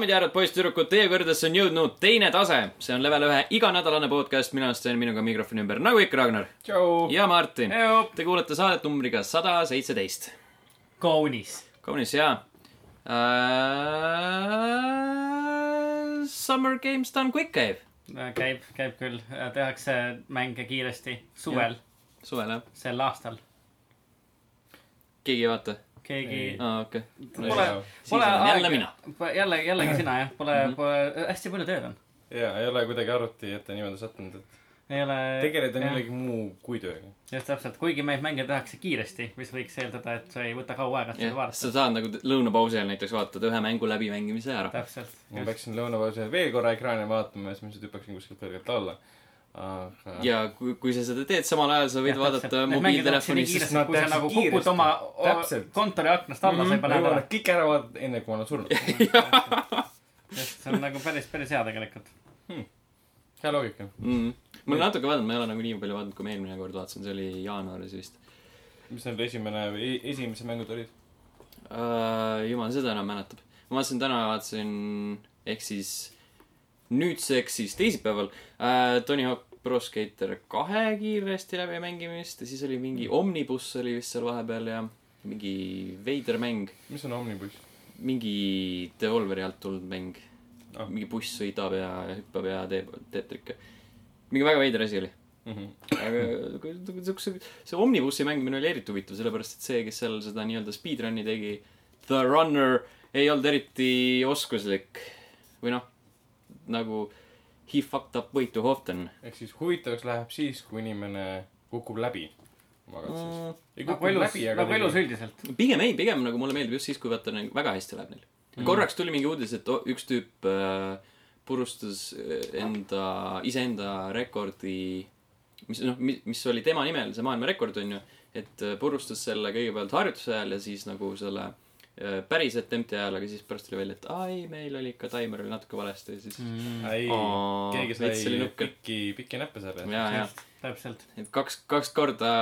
daamid ja härrad, poisssüdrukud, teie kõrgedesse on jõudnud teine tase. see on level ühe iganädalane podcast, mina olen minuga mikrofoni ümber, nagu ikka, Ragnar ja Martin. Te kuulate saadet numbriga sada seitseteist. kaunis. kaunis jaa uh,. Summer Games Done Quick käib käib, käib küll, tehakse mänge kiiresti suvel, suvel jah, sel aastal. keegi ei vaata. Keegi aa, okei. pole, pole olen jälle aega mina., jälle, jällegi sina jah, pole mm, -hmm. pole, hästi palju tööd on. ja ei ole kuidagi arvuti ette niimoodi sattunud, et ei ole. tegeleda millegi muu kui tööga. just täpselt, kuigi neid mänge tehakse kiiresti, mis võiks eeldada, et see ei võta kaua aega seda jah, vaadata. sa saad nagu lõunapausi ajal näiteks vaatad ühe mängu läbimängimise ära. täpselt. ma peaksin lõunapausi veel korra ekraani vaatama ja siis ma lihtsalt hüppaksin kuskilt kõrgelt alla. aga. ja kui, kui sa seda teed samal ajal, sa võid Jah, vaadata mobiiltelefonis. nad kui sa nagu kukud oma Täpselt. kontori aknast alla, sa juba ma näed jõuan ära nad. kõik ära vaadata, enne kui ma olen surnud. see on nagu päris, päris hea tegelikult. hea loogika. mm.. mul natuke vaadanud, ma ei ole nagu nii palju vaadanud, kui ma eelmine kord vaatasin, see oli jaanuaris vist mis need esimene e- esimesed mängud olid? uh,. jumal seda enam mäletab. ma vaatasin täna, vaatasin ehk siis nüüdseks siis teisipäeval uh, Tony Hawk Pro Skater kahe kiiresti läbimängimist ja siis oli mingi Omnibus oli vist seal vahepeal ja mingi veider mäng, mis on Omnibus? mingi Devolveri alt tulnud mäng Ah. mingi buss sõidab ja hüppab ja teeb, teeb trikke. mingi väga veider asi oli. Mhm. aga kui- kui siukse, see Omnibussi mängimine oli eriti huvitav, sellepärast et see, kes seal seda nii-öelda speedrun'i tegi, The Runner, ei olnud eriti oskuslik. või noh, nagu he fucked up way too often. ehk siis huvitavaks läheb siis, kui inimene kukub läbi oma katses. ei nagu kuku elus, läbi, aga nagu elus üldiselt. pigem ei, pigem nagu mulle meeldib just siis, kui vaata nagu väga hästi läheb neil mm.. korraks tuli mingi uudis, et o- üks tüüp äh, purustas äh, enda, iseenda rekordi, mis noh, mis oli tema nimel see maailmarekord onju, et äh, purustas selle kõigepealt harjutuse ajal ja siis nagu selle äh, päris attempt'i ajal, aga siis pärast tuli välja, et ai, meil oli ikka taimer oli natuke valesti ja siis mm.. ei, Aa, keegi sai pikki, pikki näppe selle. täpselt, et kaks, kaks korda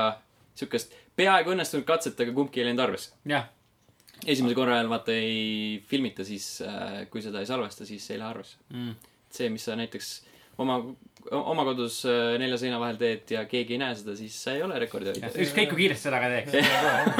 siukest peaaegu õnnestunud katset, aga kumbki ei läinud arvesse. jah, esimese korra ajal vaata ei filmita, siis äh, kui seda ei salvesta, siis see ei lähe arvesse. mm.. see, mis sa näiteks oma, oma kodus äh, nelja seina vahel teed ja keegi ei näe seda, siis sa ei ole rekordi hoidja. ükskõik kui kiiresti seda ka teeks.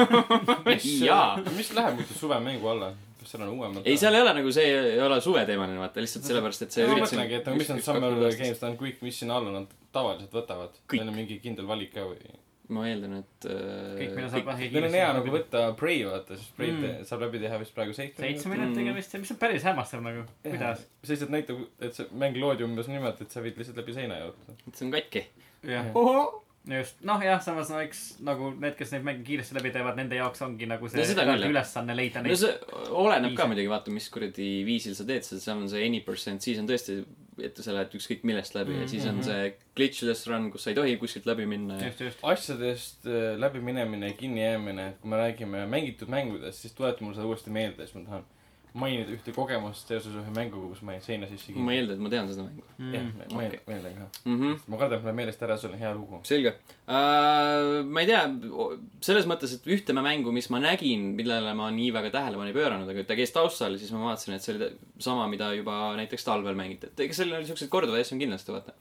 mis Jaa., mis läheb muidu suvemängu alla? kas seal on uuemad? ei, seal ei ole nagu see ei ole suveteemaline, vaata lihtsalt sellepärast, et see ma üritus on- mõtlengi, et nagu mis need Summer. Games Done Quick, mis sinna alla nad tavaliselt võtavad? Kõik. Neil on mingi kindel valik ka või? Ma eeldan, et äh, kõik, mida saab vähe Neil on hea nagu võtta Prey vaata, sest Prey Mm. mm. saab läbi teha vist praegu seitse seitse minutiga vist ja mis on päris hämmastav nagu, kuidas. see lihtsalt näitab, et see mäng loodi umbes niimoodi, et sa võid lihtsalt läbi seina jõuda. see on katki. jah, just, noh jah, samas no eks nagu need, kes neid mänge kiiresti läbi teevad, nende jaoks ongi nagu see No ülesanne leida no neid. see oleneb ka Viisi. muidugi, vaata, mis kuradi viisil sa teed seda, seal on see any percent, siis on tõesti, et sa lähed ükskõik millest läbi ja siis on see glitchless run, kus sa ei tohi kuskilt läbi minna ja just, just. asjadest äh, läbiminemine, kinnijäämine, kui me räägime mängitud mängudest, siis tuleta mulle seda uuesti meelde, siis ma tahan mainida ühte kogemust seoses ühe mänguga, kus ma jäin seina sisse ma ei eelda, et ma tean seda mängu jah, Mm. ma okei. meeldan ka. mm. -hmm. ma kardan, et mul läheb meelest ära, see on hea lugu. selge uh,. ma ei tea, selles mõttes, et ühte mängu, mis ma nägin, millele ma nii väga tähelepanu ei pööranud, aga ta käis taustal, siis ma vaatasin, et see oli sama, mida juba näiteks talvel mängiti, et ega seal oli siukseid korduvaid asju on kindlasti, vaata.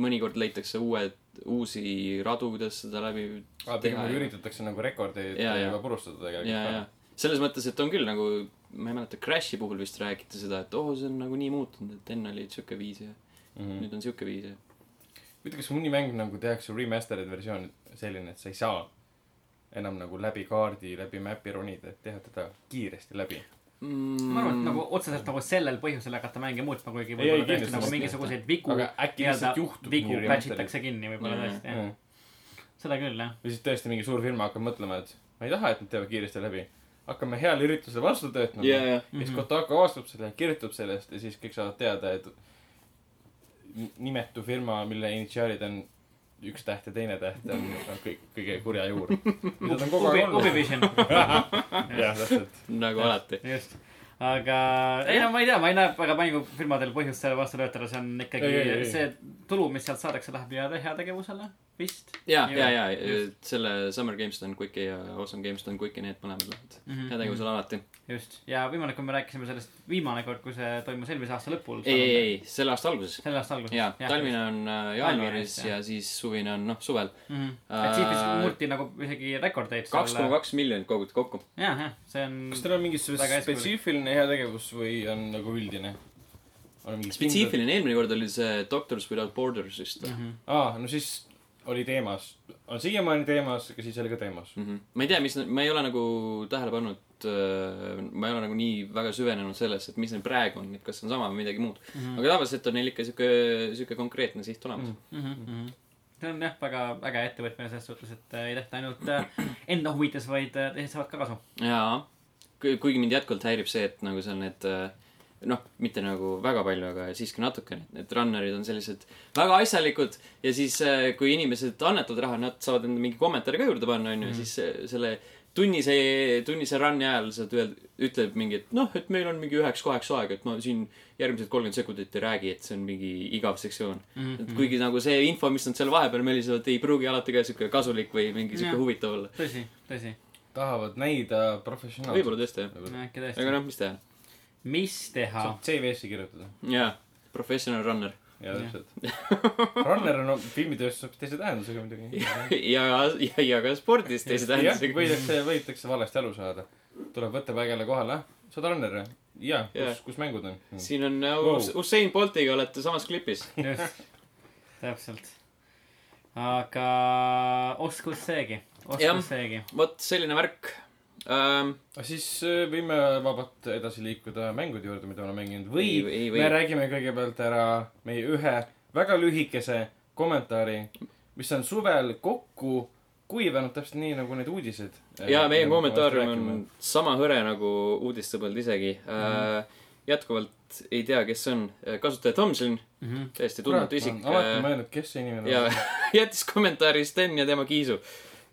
mõnikord leitakse uued, uusi radu, kuidas seda läbi aa, tegelikult üritatakse nagu rekordeid juba purustada ja, tegelikult ja. selles mõttes, et on küll nagu, ma ei mäleta, Crashi puhul vist räägiti seda, et oh, see on nagu nii muutunud, et enne oli siuke viis ja Mhm. nüüd on siuke viis ja. huvitav, kas mõni mäng nagu tehakse remastered versioon selline, et sa ei saa enam nagu läbi kaardi, läbi map'i ronida, et teha teda kiiresti läbi. ma arvan, et nagu otseselt nagu sellel põhjusel hakata mänge muutma, kuigi Ei, võib-olla ei, tõesti kindlasti nagu mingisuguseid vigu, aga äkki lihtsalt juhtub vigu patch itakse kinni võib-olla Jaa, tõesti, jah. seda küll, jah. või siis tõesti mingi suur firma hakkab mõtlema, et ma ei taha, et nad teevad kiiresti läbi. Hakkame heal üritusel vastu töötama ja, ja, ja siis Kotaku avastab selle, kirjutab sellest ja siis kõik saavad teada, et nimetu firma, mille initsiaalid on üks täht ja teine täht on, on kõik, kõige kurja juur. mida ta on kogu aeg olnud. Ubivision, jah, täpselt. nagu alati. just. aga ei no ma ei tea, ma ei näe väga mängufirmadel põhjust selle vastu töötada, see on ikkagi Ei, ei, ei. see tulu, mis sealt saadakse, läheb heategevusele. vist. ja, ja, ja just. selle Summer Games Done Quick'i ja Awesome Games Done Quick'i, need mõlemad lähevad Mhm. heategevusele alati. just, ja viimane, kui me rääkisime sellest, viimane kord, kui see toimus eelmise aasta lõpul. ei, ei, ei, selle aasta alguses. selle aasta alguses. jaa, talvine on äh, jaanuaris Talvine, ja siis suvine on noh, suvel. mm. -hmm. et siis vist Äh, murti nagu isegi rekordeid. kaks koma kaks miljonit koguti kokku. jah, jah, see on. kas teil on mingi spetsiifiline heategevus või on nagu üldine? spetsiifiline, eelmine kord oli see Doctors Without Borders vist mm. Mhm. aa, no siis oli teemas, on siiamaani teemas, aga siis oli ka teemas. -hmm. ma ei tea, mis, ma ei ole nagu tähele pannud, ma ei ole nagu nii väga süvenenud sellesse, et mis neil praegu on, et kas on sama või midagi muud mm. -hmm. aga tavaliselt on neil ikka sihuke, sihuke konkreetne siht olemas mm. mm. -hmm. see on jah, väga äge ettevõtmine selles suhtes, et äh, ei tehta ainult äh, enda huvides, vaid äh, teised saavad ka kasu. -hmm. jaa, kuigi mind jätkuvalt häirib see, et nagu seal need äh, noh, mitte nagu väga palju, aga siiski natukene, need runner'id on sellised väga asjalikud ja siis, kui inimesed annetavad raha, nad saavad enda mingi kommentaari ka juurde panna, onju, siis äh, selle tunnise, tunnise run'i ajal sa ütled, ütled mingi, et noh, et meil on mingi üheks-kaheks aega, et ma siin järgmised kolmkümmend sekundit ei räägi, et see on mingi igav sektsioon mm. Mhm. -hmm. et kuigi nagu see info, mis nad seal vahepeal mölisevad, ei pruugi alati ka sihuke kasulik või mingi sihuke huvitav olla. tõsi, tõsi. tahavad näida professionaalselt. võib-olla tõesti jah. äkki aga tõesti. noh, mis teha. Mis teha saab? CV-sse kirjutada. jaa, professional runner. jaa, täpselt. Runner on no, filmitööstus hoopis teise tähendusega muidugi. ja, ja, ja ka spordis teise tähendusega. võidakse, võidakse valesti aru saada. tuleb võttepaigale kohale, sa oled runner või? jaa, Jah. kus, kus mängud on? siin on uh, Wow. Us- Usain Boltiga olete samas klipis. just, täpselt. aga oskus seegi, oskus seegi. vot selline värk um,. siis äh, võime vabalt edasi liikuda mängude juurde, mida olen mänginud või Ei, ei või. me räägime kõigepealt ära meie ühe väga lühikese kommentaari, mis on suvel kokku kuivanud täpselt nii nagu need uudised. ja meie kommentaarium on sama hõre nagu uudistepõld isegi Mhm. uh,. jätkuvalt ei tea, kes see on. kasutaja Tomson, Mhm. täiesti kurat, tundmatu isik alati mõelnud, kes see inimene ja on. jättis kommentaari Sten ja tema kiisu.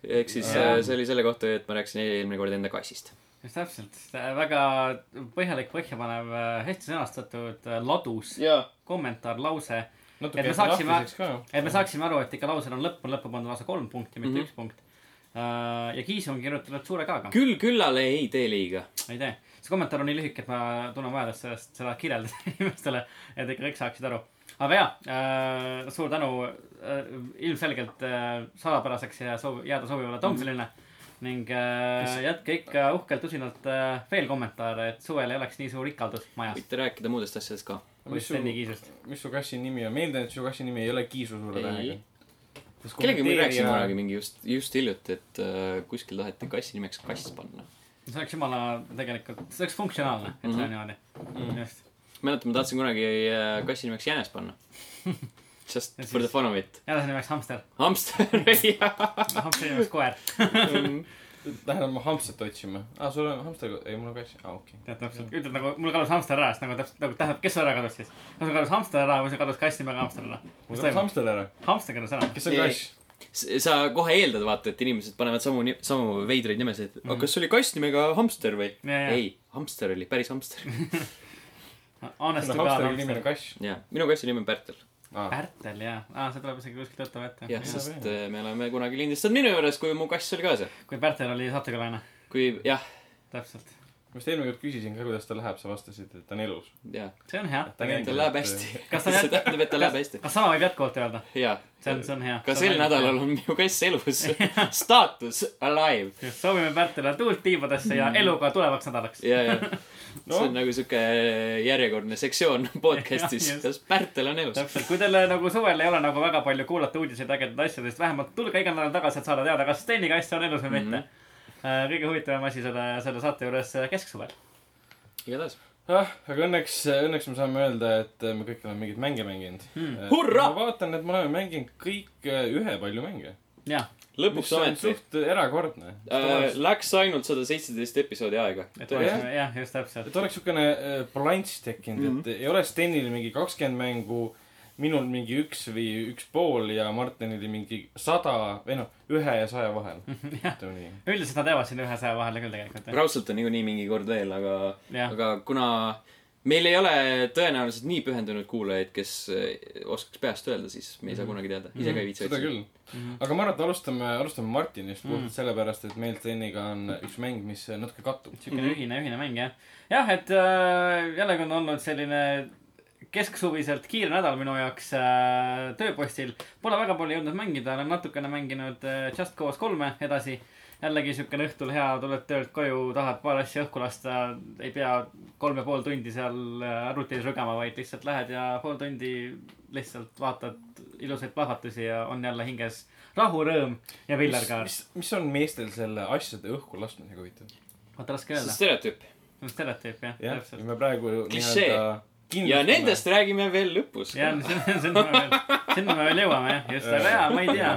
Ehk siis Jaa. uh, see oli selle kohta, et ma rääkisin eelmine kord enda kassist. just täpselt, väga põhjalik, põhjapanev, hästi sõnastatud, ladus jaa. kommentaar, lause. et me saaksime- et me saaksime aru, et ikka lausel on lõpp, on lõppu pandud lausa kolm punkti, mitte Mhm. üks punkt. ja Kiis on kirjutatud suure K-ga, küll küllale ei tee liiga. ei tee. see kommentaar on nii lühike, et ma tunnen vajadust sellest, seda kirjeldada inimestele, et ikka kõik saaksid aru. Aga jaa, suur tänu äh, ilmselgelt äh, salapäraseks ja soov, jääda soovivale Tomsonile ning äh, jätke ikka uhkelt usinalt äh, veel kommentaare, et suvel ei oleks nii suur ikaldus majas. võite rääkida muudest asjadest ka. mis su, mis su kassi nimi on? meeldiv, et su kassi nimi ei ole Kiisu suure tähega. kellegagi ma rääkisin kunagi mingi just, just hiljuti, et uh, kuskil taheti kassi nimeks kass panna. see oleks jumala tegelikult, see oleks funktsionaalne, et see on niimoodi. just. mäletan, ma tahtsin kunagi äh, kassi nimeks jänes panna. Just Ja for the fun of it. jälle see nimeks hamster. hamster, jah. hamsteri nimeks koer. Lähen oma hamstrit otsima. aa, sul on hamster, ei mul on kass. aa, okei. tead täpselt, ütled nagu mul kadus hamster ära, siis nagu täpselt nagu tähendab, kes sul ära kadus siis? kas sul kadus hamster ära või sul kadus kass nimega hamster ära? mul kadus hamster ära. hamster kadus ära. kes on kass? sa kohe eeldad, vaata, et inimesed panevad samu, samu veidraid nimesid. aga Mhm. kas see oli kass nimega hamster või? Ei, hamster oli päris hamster. Honest to God nimi on kass. jaa, minu kassi nimi on Pärtel. Pärtel jaa, aa see tuleb isegi kuskilt tuttav ette. jah, sest äh, me oleme kunagi lindistanud minu juures, kui mu kass oli ka seal. kui Pärtel oli saatekülaline, kui jah, täpselt. ma just eelmine kord küsisin ka, kuidas tal läheb, sa vastasid, et ta on elus. jah. see on hea. Tal läheb hästi. Kas ta see tähendab, et tal läheb hästi. kas sama võib jätkuvalt öelda? jaa. see on, see on hea. ka sel nädalal on minu kass elus. staatus alive. soovime Pärtile tuult tiibadesse ja eluga tulevaks nädalaks. ja, ja. See on nagu sihuke järjekordne sektsioon podcast'is Jah, kas Pärtel on elus? täpselt, kui teil nagu suvel ei ole nagu väga palju kuulata uudiseid ägedaid asjadest, vähemalt tulge iga nädal tagasi, et saada teada, kas Steni kass on elus või mitte Mhm. äh,. kõige huvitavam asi selle, selle saate juures äh, kesksuvel. igatahes. ah, aga õnneks, õnneks me saame öelda, et me kõik oleme mingeid mänge mänginud Hmm. Hurraa! ma vaatan, et me oleme mänginud kõik eh, ühepalju mänge. jah, lõpuks ometi suht erakordne äh,. Läks ainult sada seitseteist episoodi aega. et oleks, jah, just täpselt. et oleks siukene äh, balanss tekkinud mm, -hmm. et ei ole Stenil mingi kakskümmend mängu, minul mingi üks või üks pool ja Martinil oli mingi sada või noh, ühe ja saja vahel. nii. üldiselt nad jäävad sinna ühesaja vahele küll tegelikult. raudselt on niikuinii mingi kord veel, aga, aga kuna meil ei ole tõenäoliselt nii pühendunud kuulajaid, kes eh, oskaks peast öelda, siis me ei saa kunagi teada. ise ka ei viitsi seda otsida. küll. aga ma arvan, et alustame, alustame Martinist Mm. puhtalt sellepärast, et meil Steniga on üks mäng, mis natuke kattub. siukene ühine, ühine mäng jah. jah, et äh, jällegi on olnud selline kesksuviselt kiire nädal minu jaoks äh, tööpostil. Pole väga palju jõudnud mängida, olen natukene mänginud äh, Just Cause kolme edasi. Jällegi siukene õhtul hea, tuled töölt koju, tahad paar asja õhku lasta, ei pea kolm ja pool tundi seal äh, arvutis rügama, vaid lihtsalt lähed ja pool tundi lihtsalt vaatad ilusaid plahvatusi ja on jälle hinges rahu, rõõm ja mis, villerkaar. mis, mis on meestel selle asjade õhku laskmisega huvitav? vaata, raske öelda. stereotüüp. stereotüüp jah, jah, täpselt. me praegu nii-öelda ja nendest räägime veel lõpus. jah, sinna, me veel, sinna me veel jõuame jah, just, aga jaa, ma ei tea,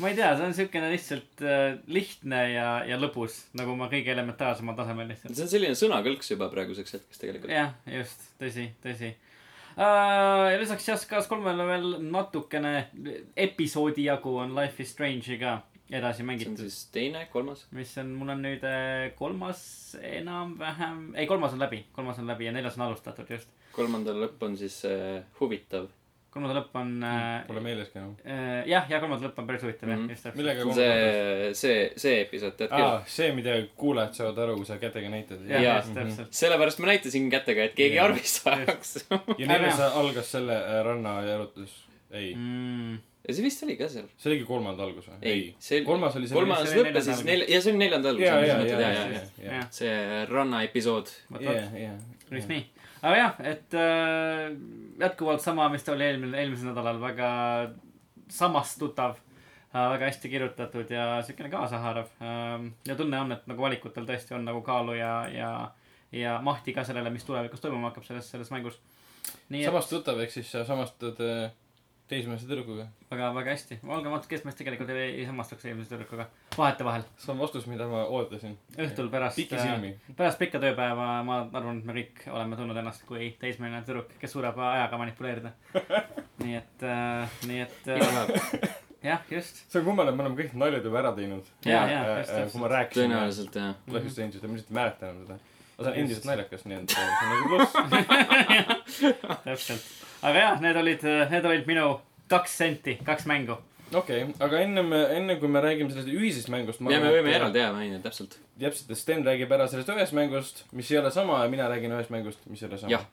ma ei tea, see on siukene lihtsalt äh, lihtne ja, ja lõbus, nagu ma kõige elementaarsemal tasemel lihtsalt. see on selline sõnakõlks juba praeguseks hetkeks tegelikult. jah, just, tõsi, tõsi uh,. ja lisaks Just kolmele veel natukene episoodi jagu on Life is Strange'i ka edasi see on mängitud, siis teine, kolmas. mis on, mul on nüüd äh, kolmas enam-vähem, ei kolmas on läbi, kolmas on läbi ja neljas on alustatud just. kolmanda lõpp on siis äh, huvitav. Kolmanda lõpp on äh, pole meeleski enam. äh, jah, ja kolmas lõpp on päris huvitav Mhm. mm, -hmm. just täpselt. millega kolmas see, see, see episood, tead küll. see, mida kuulajad saavad aru, kui sa kätega näitad. jah, Jaa. just täpselt. sellepärast ma näitasin kätega, et keegi aru ei saaks. ja neljas algas selle äh, ranna jalutus. ei, Mm, ja see vist oli ka seal. see oligi kolmanda algus või? ei, see kolmas oli see. kolmas lõppes siis nelja, ja see oli neljanda algus. Ja, ja, ja, ja, see ranna episood. just nii. Aga jah, et äh, jätkuvalt sama, mis ta oli eelmine, eelmisel nädalal, väga samastutav äh,, väga hästi kirjutatud ja siukene kaasahaarav äh,. ja tunne on, et nagu valikutel tõesti on nagu kaalu ja, ja, ja mahti ka sellele, mis tulevikus toimuma hakkab selles, selles mängus. nii et samast tuttav, ehk siis sa samastud äh, teismelise tüdrukuga. väga, väga hästi. olgem ausad, kes meist tegelikult ei, ei samastuks eelmise tüdrukuga. vahetevahel, see on vastus, mida ma ootasin. õhtul pärast, pikisilmi. pärast pikka tööpäeva ma arvan, et me kõik oleme tundnud ennast kui teismeline tüdruk, kes suudab ajaga manipuleerida. nii et äh,, nii et äh, jah, just. see on kummaline, me oleme kõik naljad juba ära teinud. ja, ja, Äh, just äh, kui ma rääkisin tõenäoliselt jah. Life is Strange'ist ja ma lihtsalt ei mäleta enam seda. aga see on endiselt naljakas, nii et äh, see on nagu pluss. täpselt. Aga jah, need olid, need olid minu kaks senti, kaks mängu. okei okay,, aga ennem, enne kui me räägime sellest ühisest mängust. ja me võime eraldi jaa mainida, täpselt. täpselt, et Sten räägib ära sellest ühest mängust, mis ei ole sama ja mina räägin ühest mängust, mis ei ole sama jah.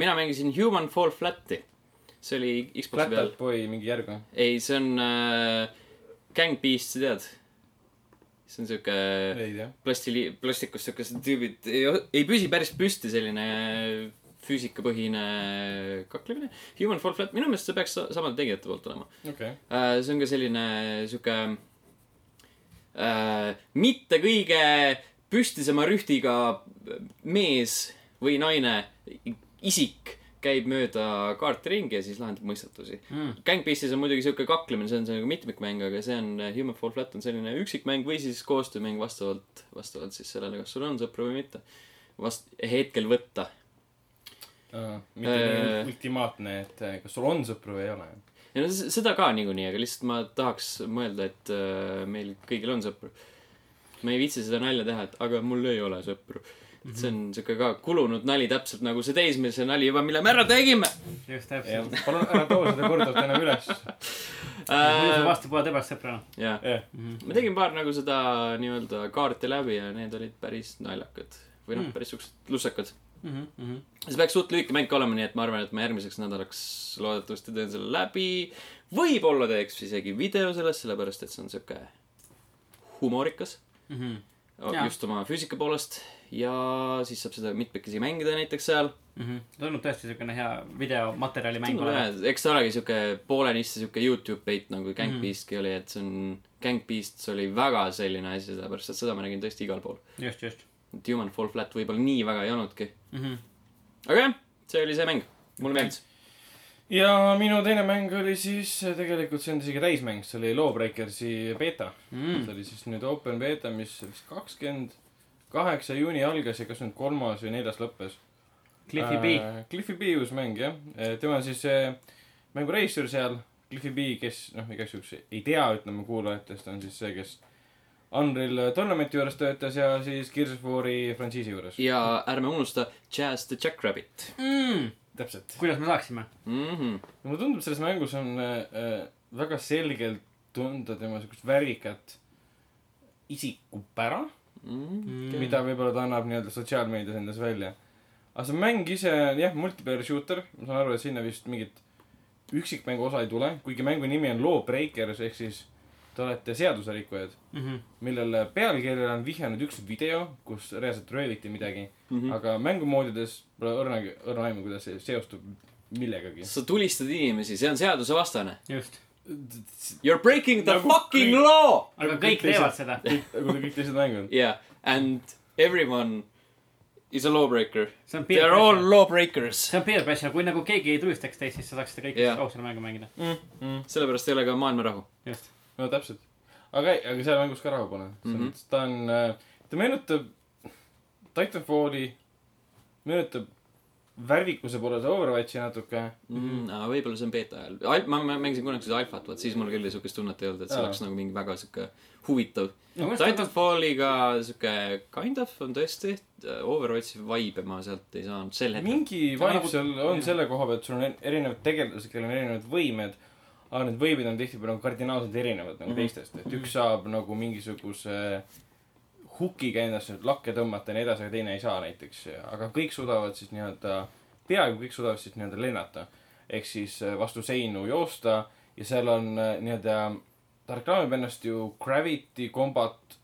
mina mängisin Human Fall Flat'i. see oli Xbox'i Flat peal Out. Boy mingi järg või? ei, see on äh, Gang Beast, sa tead? see on siuke plastili-, plastikust siukesed tüübid, ei, ei püsi päris püsti, selline füüsikapõhine kaklemine. Human Fall Flat, minu meelest see peaks sa- samade tegijate poolt olema. okei. see on ka selline sihuke äh, mitte kõige püstisema rühtiga mees või naine, isik käib mööda kaarte ringi ja siis lahendab mõistatusi Mm. Gang Beastis on muidugi siuke kaklemine, see on see nagu mitmikmäng, aga see on äh, Human Fall Flat on selline üksikmäng või siis koostöömäng vastavalt, vastavalt siis sellele, kas sul on sõpru või mitte. vast-, hetkel võtta. Mitte nii Äh. ultimaatne, et äh, kas sul on sõpru või ei ole. ja no seda ka niikuinii, aga lihtsalt ma tahaks mõelda, et äh, meil kõigil on sõpru. ma ei viitsi seda nalja teha, et aga mul ei ole sõpru. et see on siuke ka kulunud nali, täpselt nagu see teismelise nali juba, mille me ära tegime just täpselt., palun ära too seda korduvalt enam üles. muidu sa äh,. vastu pole tõbrast sõprana. jah, ma tegin paar nagu seda nii-öelda kaarti läbi ja need olid päris naljakad. või noh Mm., päris siuksed lussakad. Mhm, see peaks suht lühike mäng olema, nii et ma arvan, et ma järgmiseks nädalaks loodetavasti teen selle läbi. võib-olla teeks isegi video sellest, sellepärast et see on siuke humoorikas. mhm. Jaa. just oma füüsika poolest ja siis saab seda mitmekesi mängida näiteks seal. tundub tõesti siukene hea videomaterjali mäng jah, eks ta olegi siuke poolenisti siuke Youtube bait nagu Gang Mhm. Beastki oli, et see on, Gang Beasts oli väga selline asi, sellepärast et seda ma nägin tõesti igal pool. just, just et Human Fall Flat võib-olla nii väga ei olnudki. mm. -hmm. aga jah, see oli see mäng, mulle meeldis. ja minu teine mäng oli siis äh, tegelikult see on isegi täismäng, see oli Lawbreakersi beeta Mm. see oli siis nüüd open beeta, mis vist kakskümmend kaheksa juuni algas ja kas nüüd kolmas või neljas lõppes. Cliffy B. Cliffy B uus mäng jah, tema on siis äh, mängureisijal seal, Cliffy B, kes noh, igaks juhuks ei tea, ütleme kuulajatest, on siis see, kes Unreal Tournamenti juures töötas ja siis Gears of War'i frantsiisi juures. ja ärme unusta Jazz the Jackrabbit mm.. täpselt. kuidas me saaksime? mm. -hmm. mulle tundub, selles mängus on äh, äh, väga selgelt tunda tema siukest värvikat isikupära Mm -hmm. Mm. mida võib-olla ta annab nii-öelda sotsiaalmeedias endas välja. aga see mäng ise on jah, multiplayer shooter, ma saan aru, et sinna vist mingit üksikmängu osa ei tule, kuigi mängu nimi on Lawbreakers ehk siis te olete seaduserikkujad, Mm -hmm. millele pealkirjale on vihjanud üks video, kus reaalselt rööviti midagi Mm mm, -hmm. aga mängumoodides pole õrnagi, õrna aimu, kuidas see seostub millegagi. sa tulistad inimesi, see on seadusevastane. just. You are breaking the Nagu fucking kõik- law. aga Nagu kõik kõik teevad seda. nagu kõik teised mängud. Yeah, and everyone is a lawbreaker. They are all lawbreakers. see on peer pressure, kui nagu keegi ei tulistaks teist, siis sa saaksite kõik Jah. ausalt mängu mängida. Mm, mm. sellepärast ei ole ka maailma rahu. just. No täpselt. aga ei, aga seal mängus ka rahu pole mm. Mhm. -hmm. ta on, ta meenutab Titanfalli, meenutab värvikuse poolest Overwatchi natuke. Mm, aga võib-olla see on beeta ajal Al-. ma ma mängisin kunagi seda alfat, vot siis mul küll siukest tunnet ei olnud, et see oleks nagu mingi väga siuke huvitav. no Titanfalliga siuke kind of on tõesti, Overwatchi vibe ma sealt ei saanud sel hetkel. mingi vibe nagu- seal on selle koha pealt, sul on er- erinevad tegelased, kellel on erinevad võimed. Aga need võimed on tihtipeale nagu kardinaalselt erinevad nagu Mhm. teistest, et üks saab nagu mingisuguse hukiga endasse lakke tõmmata ja nii edasi, aga teine ei saa näiteks. aga kõik suudavad siis nii-öelda, peaaegu kõik suudavad siis nii-öelda lennata. ehk siis äh, vastu seinu joosta ja seal on äh, nii-öelda, ta reklaamib ennast ju Gravity Combat,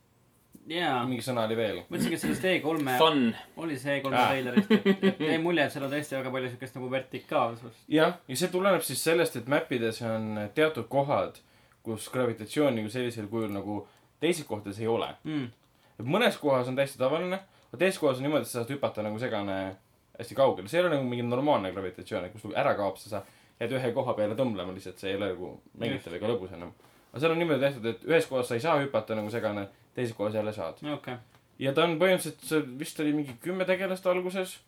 jaa. mingi sõna oli veel. mõtlesingi, et sellest E3-e, Fun. oli see E3-e Ah. treilerist, et, et jäi mulje, et seal on tõesti väga palju siukest nagu vertikaalsust. jah, ja see tuleneb siis sellest, et mäppides on teatud kohad, kus gravitatsiooni kui sellisel kujul nagu teistes kohtades ei ole. mm.. et mõnes kohas on täiesti tavaline, aga teises kohas on niimoodi, et sa saad hüpata nagu segane hästi kaugele, see ei ole nagu mingi normaalne gravitatsioon, et kus nagu ära kaob, sa jääd ühe koha peale tõmblema lihtsalt, see ei ole nagu mängitav ega lõbus enam. aga seal on niimoodi tehtud, et ühes kohas sa ei saa hüpata nagu segane, teises kohas jälle saad. okei okay.. ja ta on põhimõtteliselt, see vist oli mingi kümme tegelast alguses.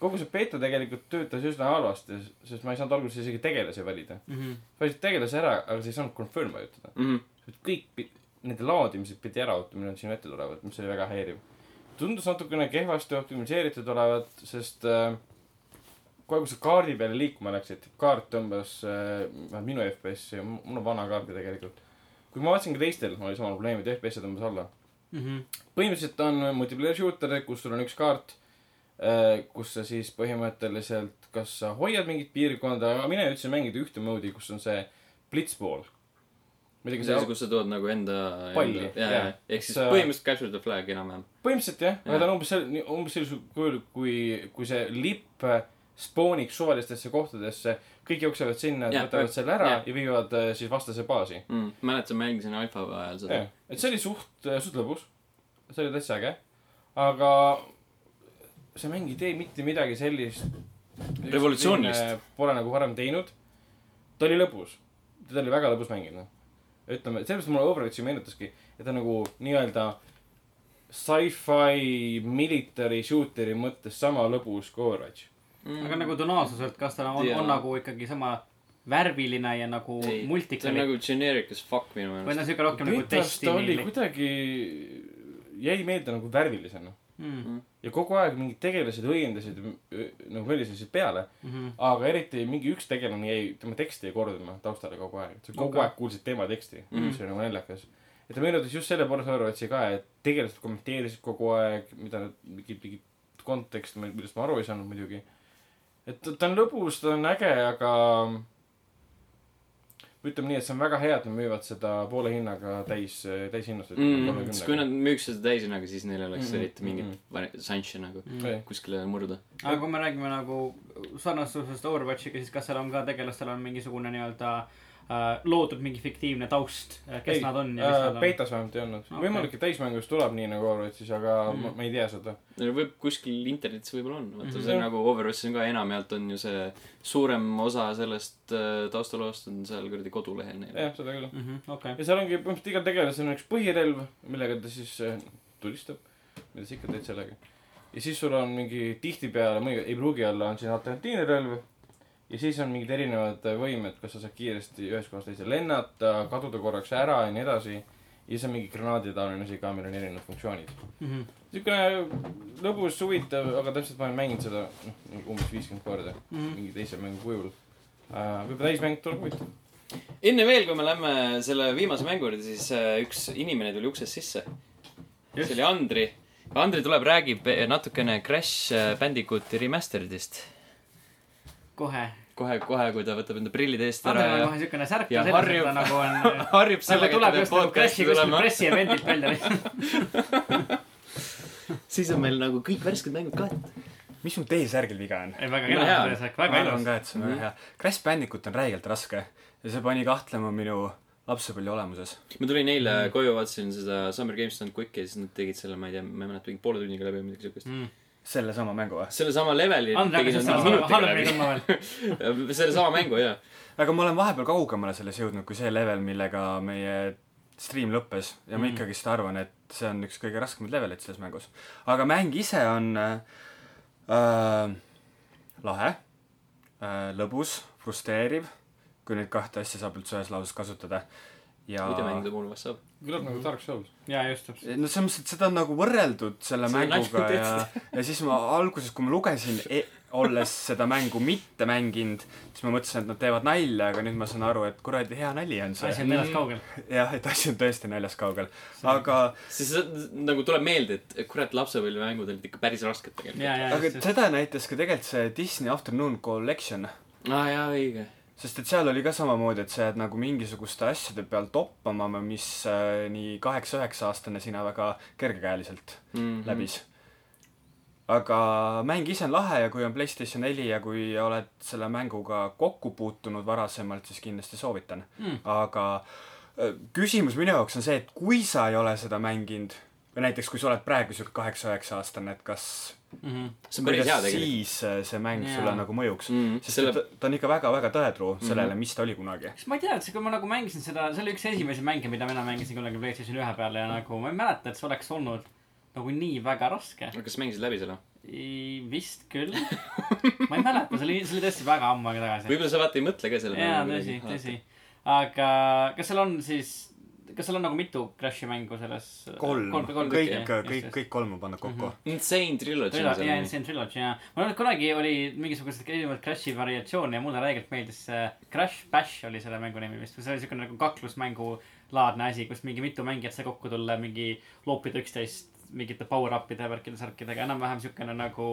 kogu see beeta tegelikult töötas üsna halvasti, sest ma ei saanud alguses isegi tegelasi valida. Mm -hmm. valisid tegelase ära, aga sa ei saanud confirm vajutada. Mhm. kõik pi- nende laadimised pidi ära ootama, millal sinu ette tulevad, mis oli väga häiriv. tundus natukene kehvasti optimiseeritud olevat, sest äh, kohe, kui sa kaardi peale liikuma läksid, kaart tõmbas äh,, minu FPS-i, mul on vana kaart ju tegelikult. Kui ma vaatasin ka teistel, oli sama probleem, et FPS tõmbas alla. Mm -hmm. põhimõtteliselt on multiplayer shooter, kus sul on üks kaart, kus sa siis põhimõtteliselt, kas sa hoiad mingit piirkonda, aga mina ütlesin mängida ühte moodi, kus on see blitzball. muidugi see see asi, kus sa tood nagu enda. Palli, ehk siis põhimõtteliselt capture the flag enam-vähem. põhimõtteliselt jah, aga ta on umbes sel-, umbes sellisel kujul, kui, kui see lipp äh, spooniks suvalistesse kohtadesse, kõik jooksevad sinna, võtavad selle ära jah. ja viivad äh, siis vastase baasi. mm.. mäletan, mängisin alfa ajal seda et see oli suht, suht lõbus. see oli täitsa äge. aga see mäng ei tee mitte midagi sellist. Revolutsioonilist.. Pole nagu varem teinud. ta oli lõbus. teda oli väga lõbus mängida. ütleme, sellepärast mulle Overwatchi meenutaski, et ta nagu nii-öelda sci-fi military shooter'i mõttes sama lõbus kui Overwatch. Mm. aga nagu tonaalsuselt, kas ta on, Jaa. on nagu ikkagi sama värviline ja nagu Ei, see on multikalik nagu generic as fuck minu või meelest on siuke rohkem nagu Betas ta oli kuidagi, jäi meelde nagu värvilisena. mm.. ja kogu aeg mingid tegelased õiendasid nagu välisesid peale, Mm -hmm. aga eriti mingi üks tegelane jäi, tema teksti jäi kordama taustale kogu aeg, sa kogu Okei. aeg kuulsid tema teksti mm. -hmm. mis oli nagu naljakas. ja ta meenutas just selle poolest Overwatchi ka, et tegelased kommenteerisid kogu aeg, mida nad, mingit, mingit konteksti, millest ma aru ei saanud muidugi. Et ta, on lõbus, ta on äge, aga ütleme nii, et see on väga hea, et nad müüvad seda poole hinnaga täis, täishinnastatud mm.. sest kui nad müüks seda täishinnaga, siis neil oleks Mhm, eriti mingit mhm. vari- šanssi nagu Mm. kuskile murda. aga kui me räägime nagu sarnastusest Overwatchiga, siis kas seal on ka tegelastel on mingisugune nii-öelda äh, loodud mingi fiktiivne taust, kes Ei, nad on ja mis äh, nad on? Betas vähemalt ei olnud okay.. võimalik, et täismängus tuleb nii nagu Overwatchis, aga mm. Ma, ma ei tea seda. võib kuskil internetis võib-olla on, vaata Mhm. see on nagu Overwatchis on ka enamjaolt on ju see suurem osa sellest äh, taustaloost on seal kuradi kodulehel neil. jah, seda küll. Mhm, okei. ja seal ongi põhimõtteliselt igal tegelasel on üks põhirelv, millega ta siis äh, tulistab. mida sa ikka teed sellega. ja siis sul on mingi tihtipeale, mõni ei pruugi olla, on siin alternatiivne relv. Ja siis on mingid erinevad võimed, kas sa saad kiiresti ühest kohast teise lennata, kaduda korraks ära ja nii edasi. ja siis on mingi granaaditaoline asi ka, millel on erinevad funktsioonid. Mhm. siukene lõbus, huvitav, aga täpselt ma olen mänginud seda noh, umbes viiskümmend korda Mhm. mingi teise mängu kujul uh,. võib-olla täismäng tuleb huvitav. enne veel, kui me lähme selle viimase mängu juurde, siis äh, üks inimene tuli uksest sisse. see oli Andri. Andri tuleb, räägib natukene Crash Bandicooti remastered'ist. kohe. kohe, kohe, kui ta võtab enda prillid eest ära on ja kohe siukene särk ja harjub- nagu on, harjub nagu sellega, et ta nagu peab pressi podcast'i tulema. pressievendilt välja siis on meil nagu kõik värsked mängud ka. mis sul T-särgil viga on? ei, väga kena hea. on see särk, ma väga arvan ilus. ka, et see on väga Mhm. hea. Crash Bandicoot on räigelt raske ja see pani kahtlema minu lapsepõlve olemuses. ma tulin eile koju, vaatasin seda Summer Games Done Quick'i ja siis nad tegid selle, ma ei tea, ma ei mäleta, mingi poole tunniga läbi või midagi siukest. Sellesama mängu või? sellesama leveli sellesama mängu, jaa. aga ma olen vahepeal kaugemale selles jõudnud kui see level, millega meie stream lõppes ja ma Mm. ikkagist arvan, et see on üks kõige raskemaid leveleid selles mängus. aga mäng ise on äh, äh, lahe äh,, lõbus, frustreeriv, kui neid kahte asja saab üldse ühes lauses kasutada. Ja videomängude puhul vast saab. kõlab nagu Dark Souls. jaa, just täpselt. no selles mõttes, et seda on nagu võrreldud selle See on mänguga ja, ja siis ma alguses, kui ma lugesin e, olles seda mängu mitte mänginud, siis ma mõtlesin, et nad teevad nalja, aga nüüd ma saan aru, et kuradi hea nali on asi on see. neljast kaugel. jah, et asi on tõesti naljast kaugel. aga, siis nagu tuleb meelde, et kurat, lapsepõlvemängud olid ikka päris rasked tegelikult. aga just, just. seda näitas ka tegelikult see Disney Afternoon Collection. aa jaa, õige. Sest et seal oli ka samamoodi, et sa jääd nagu mingisuguste asjade peal toppama, mis äh, nii kaheksa-üheksa aastane sina väga kergekäeliselt Mhm. läbis. aga mäng ise on lahe ja kui on Playstation neli ja kui oled selle mänguga kokku puutunud varasemalt, siis kindlasti soovitan Mm. aga äh, küsimus minu jaoks on see, et kui sa ei ole seda mänginud või näiteks kui sa oled praegu siuke kaheksa-üheksa aastane, et kas Mhm. see on päris hea tegelikult. siis äh, see mäng Jaa. sulle nagu mõjuks Mm, sest selle- ta, ta on ikka väga-väga tõetruu sellele, Mhm. mis ta oli kunagi. kas ma ei tea, et see, kui ma nagu mängisin seda, see oli üks esimesi mänge, mida mina mängisin kunagi Playstation ühe peal ja nagu ma ei mäleta, et see oleks olnud nagu nii väga raske. kas mängisid läbi selle? vist küll. ma ei mäleta, see oli, see oli tõesti väga ammu aega tagasi. võib-olla sa vaata ei mõtle ka selle jaa, tõsi, tõsi. aga kas seal on siis, kas seal on nagu mitu Crashi mängu selles? kolm, kolm, kolm kõik, kõik, just. kõik kolm on pandud kokku. Insane Trilogy on Trilogy, jaa. Insane Trilogy, jaa. ma arvan, et kunagi oli mingisuguseid erinevaid Crashi variatsioone ja mulle räigelt meeldis see Crash Bash oli selle mängu nimi vist, see oli siukene nagu kaklusmängu laadne asi, kus mingi mitu mängijat sai kokku tulla, mingi loopida üksteist mingite power-up'ide, värkide, särkidega, enam-vähem siukene nagu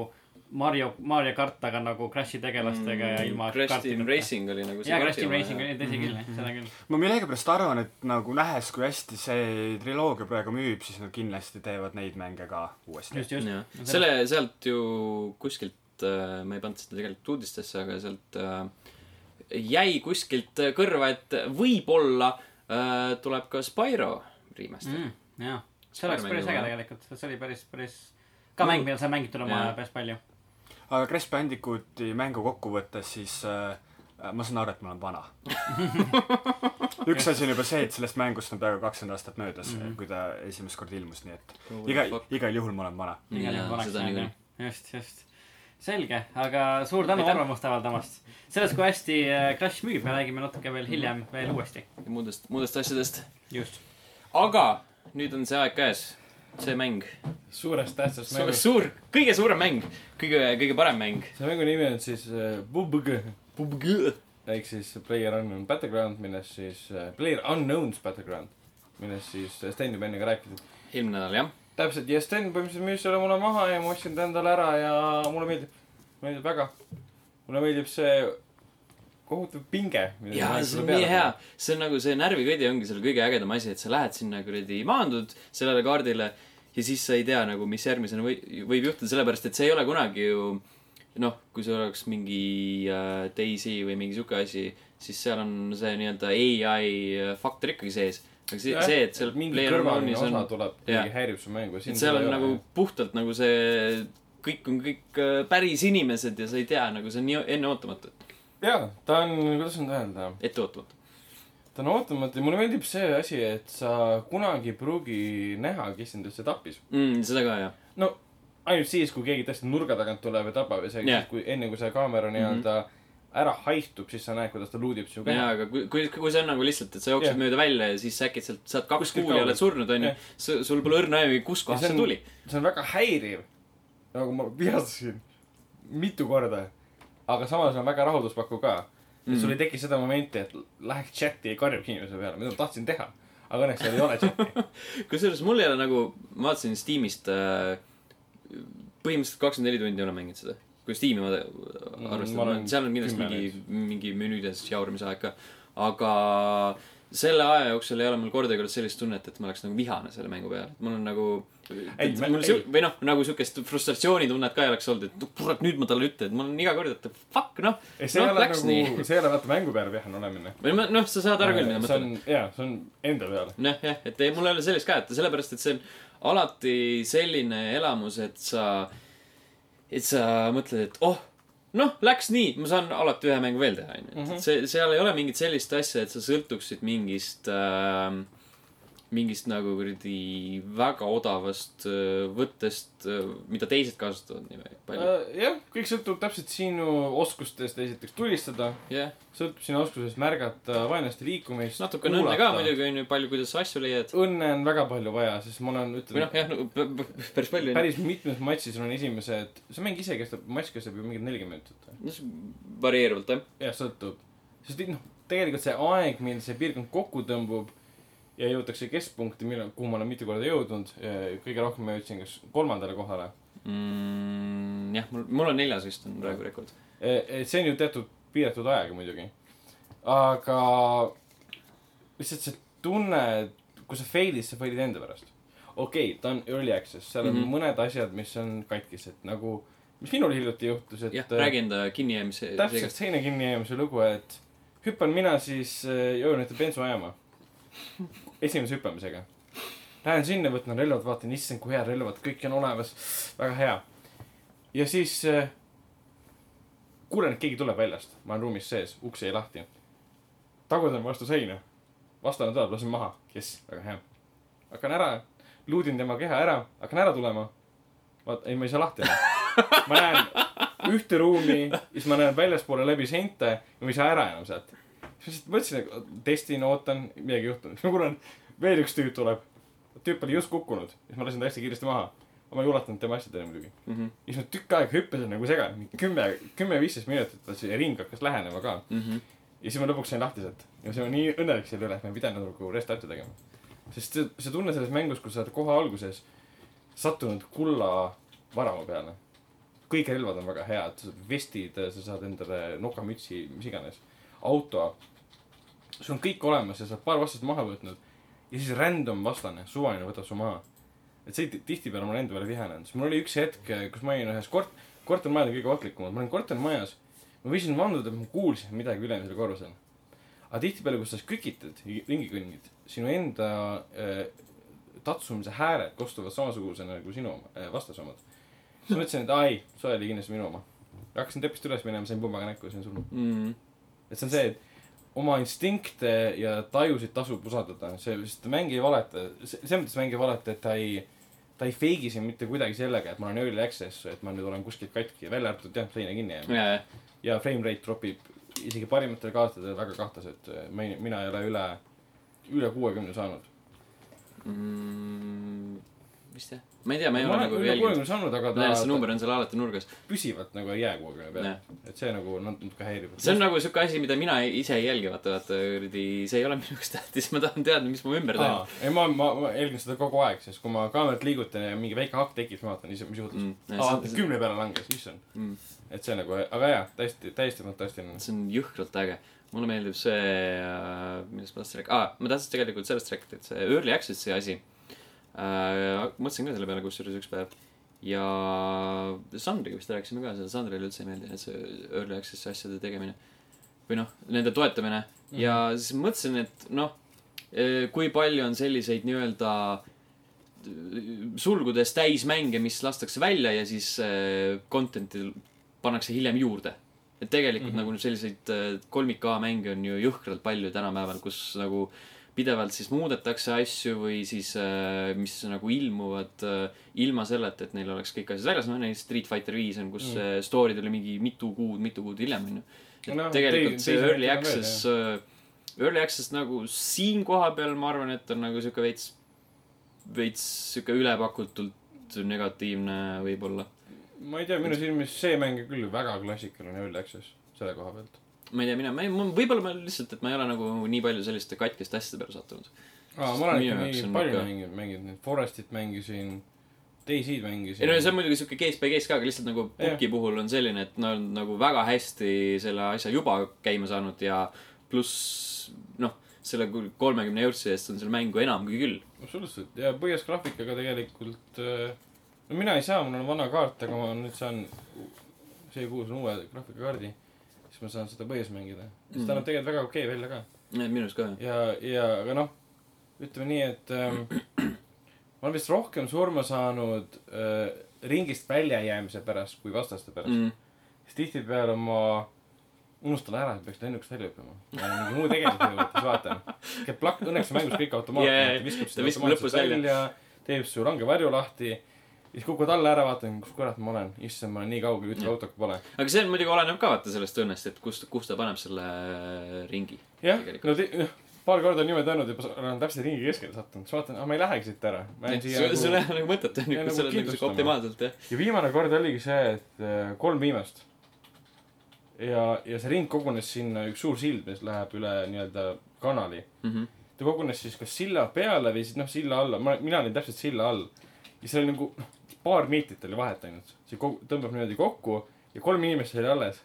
Mario, Mario kart, aga nagu Crashi tegelastega ja ilma Mm, Crash Team. Racing oli nagu jaa, Crash Team Racing jah. oli, tõsi küll, seda küll. ma millegipärast arvan, et nagu nähes, kui hästi see triloogia praegu müüb, siis nad kindlasti teevad neid mänge ka uuesti. just, just. jah, selle, sealt ju kuskilt, ma ei pannud seda tegelikult uudistesse, aga sealt äh, jäi kuskilt kõrva, et võib-olla äh, tuleb ka Spyro remaster mm.. mm,. jaa, see oleks päris äge tegelikult, see oli päris, päris ka mäng, mida sai mängitud oma päris palju. Aga Crash Bandicooti mängu kokku võttes, siis äh, ma saan aru, et ma olen vana. üks asi on juba see, et sellest mängust on peaaegu kakskümmend aastat möödas mm, -hmm. kui ta esimest korda ilmus, nii et iga, igal juhul ma olen vana. igal juhul vanaks jäänud jah just, just. selge, aga suur tänu arvamust avaldamast. sellest, kui hästi äh, Crash müüb, me räägime natuke veel hiljem veel uuesti. ja muudest, muudest asjadest. just. aga nüüd on see aeg käes. See mäng, suurest tähtsast suur, mängust. suur, kõige suurem mäng, kõige, kõige parem mäng. see mängu nimi on siis äh, PUBG. ehk siis Player Unknown Battleground, millest siis äh,, Player Unknown's Battleground, millest siis äh, Sten juba enne ka rääkis. eelmine nädal jah. täpselt, ja Sten põhimõtteliselt müüs selle mulle maha ja ma ostsin ta endale ära ja mulle meeldib, meeldib väga. mulle meeldib see kohutav pinge. jaa, see on nii hea. see on nagu see närvikõdi ongi seal kõige ägedam asi, et sa lähed sinna kuradi, maandud sellele kaardile ja siis sa ei tea nagu, mis järgmisena või, võib juhtuda, sellepärast et see ei ole kunagi ju noh, kui see oleks mingi äh, Daisy või mingi sihuke asi, siis seal on see nii-öelda ai faktor ikkagi sees. aga see, see, et seal mingi kõrvaline osa on, tuleb, mingi häirib su mängu. et seal on nagu puhtalt nagu see, kõik on kõik äh, päris inimesed ja sa ei tea nagu see on nii enneootamatu, jaa, ta on, kuidas nüüd öelda, etteootamatu. ta on ootamatu ja mulle meeldib see asi, et sa kunagi ei pruugi näha, kes sind üldse tappis. mm,. seda ka jah. no ainult siis, kui keegi tõesti nurga tagant tuleb ja tapab ja see yeah., kui enne kui see kaamera nii-öelda ära haihtub, siis sa näed, kuidas ta luudib su jaa, keha. aga kui, kui, kui see on nagu lihtsalt, et sa jooksed Jah. mööda välja ja siis äkitselt saad kaks kuuli ja oled surnud, onju sul pole õrna aimugi, kus kohast see tuli. see on väga häiriv. nagu ma vihastasin mitu korda. Aga samas on väga rahulduspakkuv ka mm.. et sul ei teki seda momenti, et läheks chati ja karjuks inimese peale, mida ma tahtsin teha. aga õnneks seal ei ole chati. kusjuures mul ei ole nagu, ma vaatasin Steamist äh,, põhimõtteliselt kakskümmend neli tundi olen mänginud seda. kui Steam'i ma Mm, arvestan mm,, seal on kindlasti mingi, mingi menüüdes jauramise aeg ka. aga selle aja jooksul ei ole mul kordagi olnud sellist tunnet, et ma oleks nagu vihane selle mängu peale. mul on nagu. Ei, mä- mul siu- või noh, nagu siukest frustratsioonitunnet ka ei oleks olnud, et no kurat, nüüd ma talle ütlen, et mul on iga kord, et fuck noh. see ei noh, ole nagu see ei ole vaata mängu peale vihane olemine. või ma, noh, sa saad aru küll, mida ma see mõtlen. on, jaa, see on enda peale. noh, jah, et ei, mul ei ole sellist ka, et sellepärast, et see on alati selline elamus, et sa, et sa mõtled, et oh, noh, läks nii, ma saan alati ühe mängu veel teha, onju. Mhm. see, seal ei ole mingit sellist asja, et sa sõltuksid mingist äh,, mingist nagu kuradi väga odavast äh, võttest äh,, mida teised kasutavad nii palju. jah, kõik sõltub täpselt sinu oskustest esiteks tulistada, jah, sõltub sinu oskusest märgata vaenlaste liikumist. natukene õnne ka. muidugi, onju, palju, kuidas sa asju leiad. õnne on väga palju vaja, sest ma olen, või noh, jah, no päris palju. päris mitmes matšis on esimesed, see mäng ise kestab, matš kestab ju mingi nelikümmend minutit. varieeruvalt, jah. jah, sõltub. sest noh, tegelikult see aeg, mil see piirkond kokku tõmbub ja jõutakse keskpunkti, mille, kuhu ma olen mitu korda jõudnud, kõige rohkem ma jõudsin kas kolmandale kohale. mm,. jah, mul, mul on neljas vist on praegu rekord. et see on ju teatud piiratud ajaga muidugi. aga lihtsalt see tunne, kui sa fail'id, sa fail'id enda pärast. okei okay,, ta on early access, seal on mm. -hmm. mõned asjad, mis on katkised, nagu, mis minul hiljuti juhtus, et jah, räägi enda kinnijäämise täpselt seina kinnijäämise lugu, et hüppan mina siis jõuan ühte bensujaama esimese hüppamisega. Lähen sinna, võtan relvad, vaatan, issand, kui head relvad, kõik on olemas, väga hea. ja siis äh, kuulen, et keegi tuleb väljast, ma olen ruumis sees, uks jäi lahti. tagutan vastu seina, vastane tuleb, lasen maha, jess, väga hea. hakkan ära, luudin tema keha ära, hakkan ära tulema. vaata, ei, ma ei saa lahti enam. ma näen ühte ruumi, siis ma näen väljaspoole läbi seinte ja ma ei saa ära enam sealt. Siis mõtlesin, et testin, ootan, midagi ei juhtunud. ma kuulen, veel üks tüüp tuleb. tüüp oli just kukkunud, siis ma lasin ta hästi kiiresti maha. ma ei ulatanud tema asjadele muidugi. mm. -hmm. ja siis ma tükk aega hüppasin nagu segane, kümme, kümme-viisteist minutit, see ring hakkas lähenema ka. Mm -hmm. ja siis ma lõpuks sain lahti sealt. ja siis ma nii õnnelik selle üle, et ma ei pidanud nagu restarti tegema. sest see, see tunne selles mängus, kus sa oled kohe alguses sattunud kulla varama peale. kõik relvad on väga head, vestid, sa saad endale nokamütsi, mis iganes. auto. sul on kõik olemas ja sa oled paar vastast maha võtnud. ja siis random vastane, suvaline võtab su maha. et see ti- tihtipeale ma olen enda peale vihane olnud, sest mul oli üks hetk, kus ma olin ühes kort-, kortermajad on kõige ohtlikumad, ma olin kortermajas. ma võisin vanduda, ma kuulsin midagi ülemisel korrusel. aga tihtipeale, kus sa kükitad, ringi kõnnid, sinu enda äh, tatsumise hääled kostuvad samasugusena nagu sinu oma äh,, vastase omad. siis ma mõtlesin, et ai, see oli kindlasti minu oma. hakkasin trepist üles minema, sain pumbaga näkku ja sain surnud. Mm -hmm. Et see on see, et oma instinkte ja tajusid tasub usaldada, see, sest mäng ei valeta, selles mõttes mäng ei valeta, et ta ei, ta ei feigi sind mitte kuidagi sellega, et ma olen early access, et ma nüüd olen kuskilt katki, välja arvatud jah, seina kinni jääma. ja, ja, frame rate tropib isegi parimatel kaartidel väga kahtlaselt, mina ei ole üle, üle kuuekümne saanud. mm,. vist jah, ma ei tea, ma ei ole nagu üle jälginud. kuuekümne saanud, aga et see ta, number on seal alati nurgas. ta püsivalt nagu ei jää kuuekümne peale et see nagu natuke häirib. see on nagu siuke asi, mida mina ise ei jälgi, vaata, vaata kuradi, see ei ole minu jaoks tähtis, ma tahan teada, mis mu ümber toimub., ei ma, ma, ma jälgin seda kogu aeg, sest kui ma kaamerat liigutan ja mingi väike hakk tekib, siis ma vaatan ise, mis juhtus Mm, mm,. aa, kümne peale langes, issand. mm.. et see nagu, aga jaa, täiesti, täiesti fantastiline. see on jõhkralt äge. mulle meeldib see, millest ma tahtsin rääkida ah,, ma tahtsin tegelikult sellest rääkida, et see early access'i asi äh,. mõtlesin ka selle peale kusjuures üks päev. ja Sandriga vist rääkisime ka seda, Sandrile üldse ei meeldi, see early access'i asjade tegemine. või noh, nende toetamine mm. -hmm. ja siis mõtlesin, et noh, kui palju on selliseid nii-öelda sulgudes täismänge, mis lastakse välja ja siis äh, content'i pannakse hiljem juurde. et tegelikult mm. -hmm. nagu selliseid äh, kolmik A mänge on ju jõhkralt palju tänapäeval, kus nagu pidevalt siis muudetakse asju või siis äh, mis nagu ilmuvad äh, ilma selleta, et neil oleks kõik asjad väljas, no näiteks Street Fighter viis on, kus Mm. story tuli mingi mitu kuud, mitu kuud hiljem onju. et No, tegelikult see early access, early access nagu siin koha peal ma arvan, et on nagu sihuke veits, veits sihuke ülepakutult negatiivne võib-olla. ma ei tea, minu silmis see mäng küll väga klassikaline early access selle koha pealt. Ma ei tea, mina, ma ei, võib-olla ma lihtsalt, et ma ei ole nagu nii palju selliste katkiste asjade peale sattunud. aa, ma olen ikka nii on palju mänginud, mänginud neid Forestit mängisin, Dayseid mängisin. ei no see on muidugi sihuke case by case ka, aga lihtsalt nagu. Puki puhul on selline, et nad on nagu väga hästi selle asja juba käima saanud ja pluss noh, selle kolmekümne eurtsi eest on seal mängu enamgi küll. absoluutselt ja põhjas graafikaga tegelikult äh, no mina ei saa, mul on vana kaart, aga ma nüüd saan see kuu saan uue graafikakaardi siis ma saan seda põhjas mängida siis ta Mhm. näeb tegelikult väga okei okay välja ka minu arust ka. ja ja aga noh ütleme nii et ähm, ma olen vist rohkem surma saanud äh, ringist väljajäämise pärast kui vastaste pärast mm. Mm. siis tihtipeale ma unustan ära et peaks lennukist välja hüppama ja mingi muu tegevuse juurde siis vaatan käib plakk õnneks on mängus kõik automaatne et viskab ta seda viskab automaatselt välja teeb su range varju lahti siis kukud alla ära vaatan kus kurat ma olen issand ma olen nii kaugel ühtegi Jah. autot pole aga see muidugi oleneb ka vaata sellest õnnest, et kust, kus ta paneb selle ringi. jah no jah, paar korda on niimoodi olnud ma olen täpselt ringi keskele sattunud siis vaatan ah ma ei lähegi siit ära sul, nagu- ei ole nagu mõtet onju, Jaa, kui nagu sa oled nagu siuke kindlustama. optimaalselt jah. ja viimane kord oligi see, et äh, kolm viimast. ja, ja see ring kogunes sinna üks suur sild, mis läheb üle nii-öelda kanali. Mhm. ta kogunes siis kas silla peale või siis noh, silla alla, ma, mina olin täpselt silla all. ja seal oli nagu noh, paar meetrit oli vahet ainult. see kogu- tõmbab niimoodi kokku ja kolm inimest oli alles.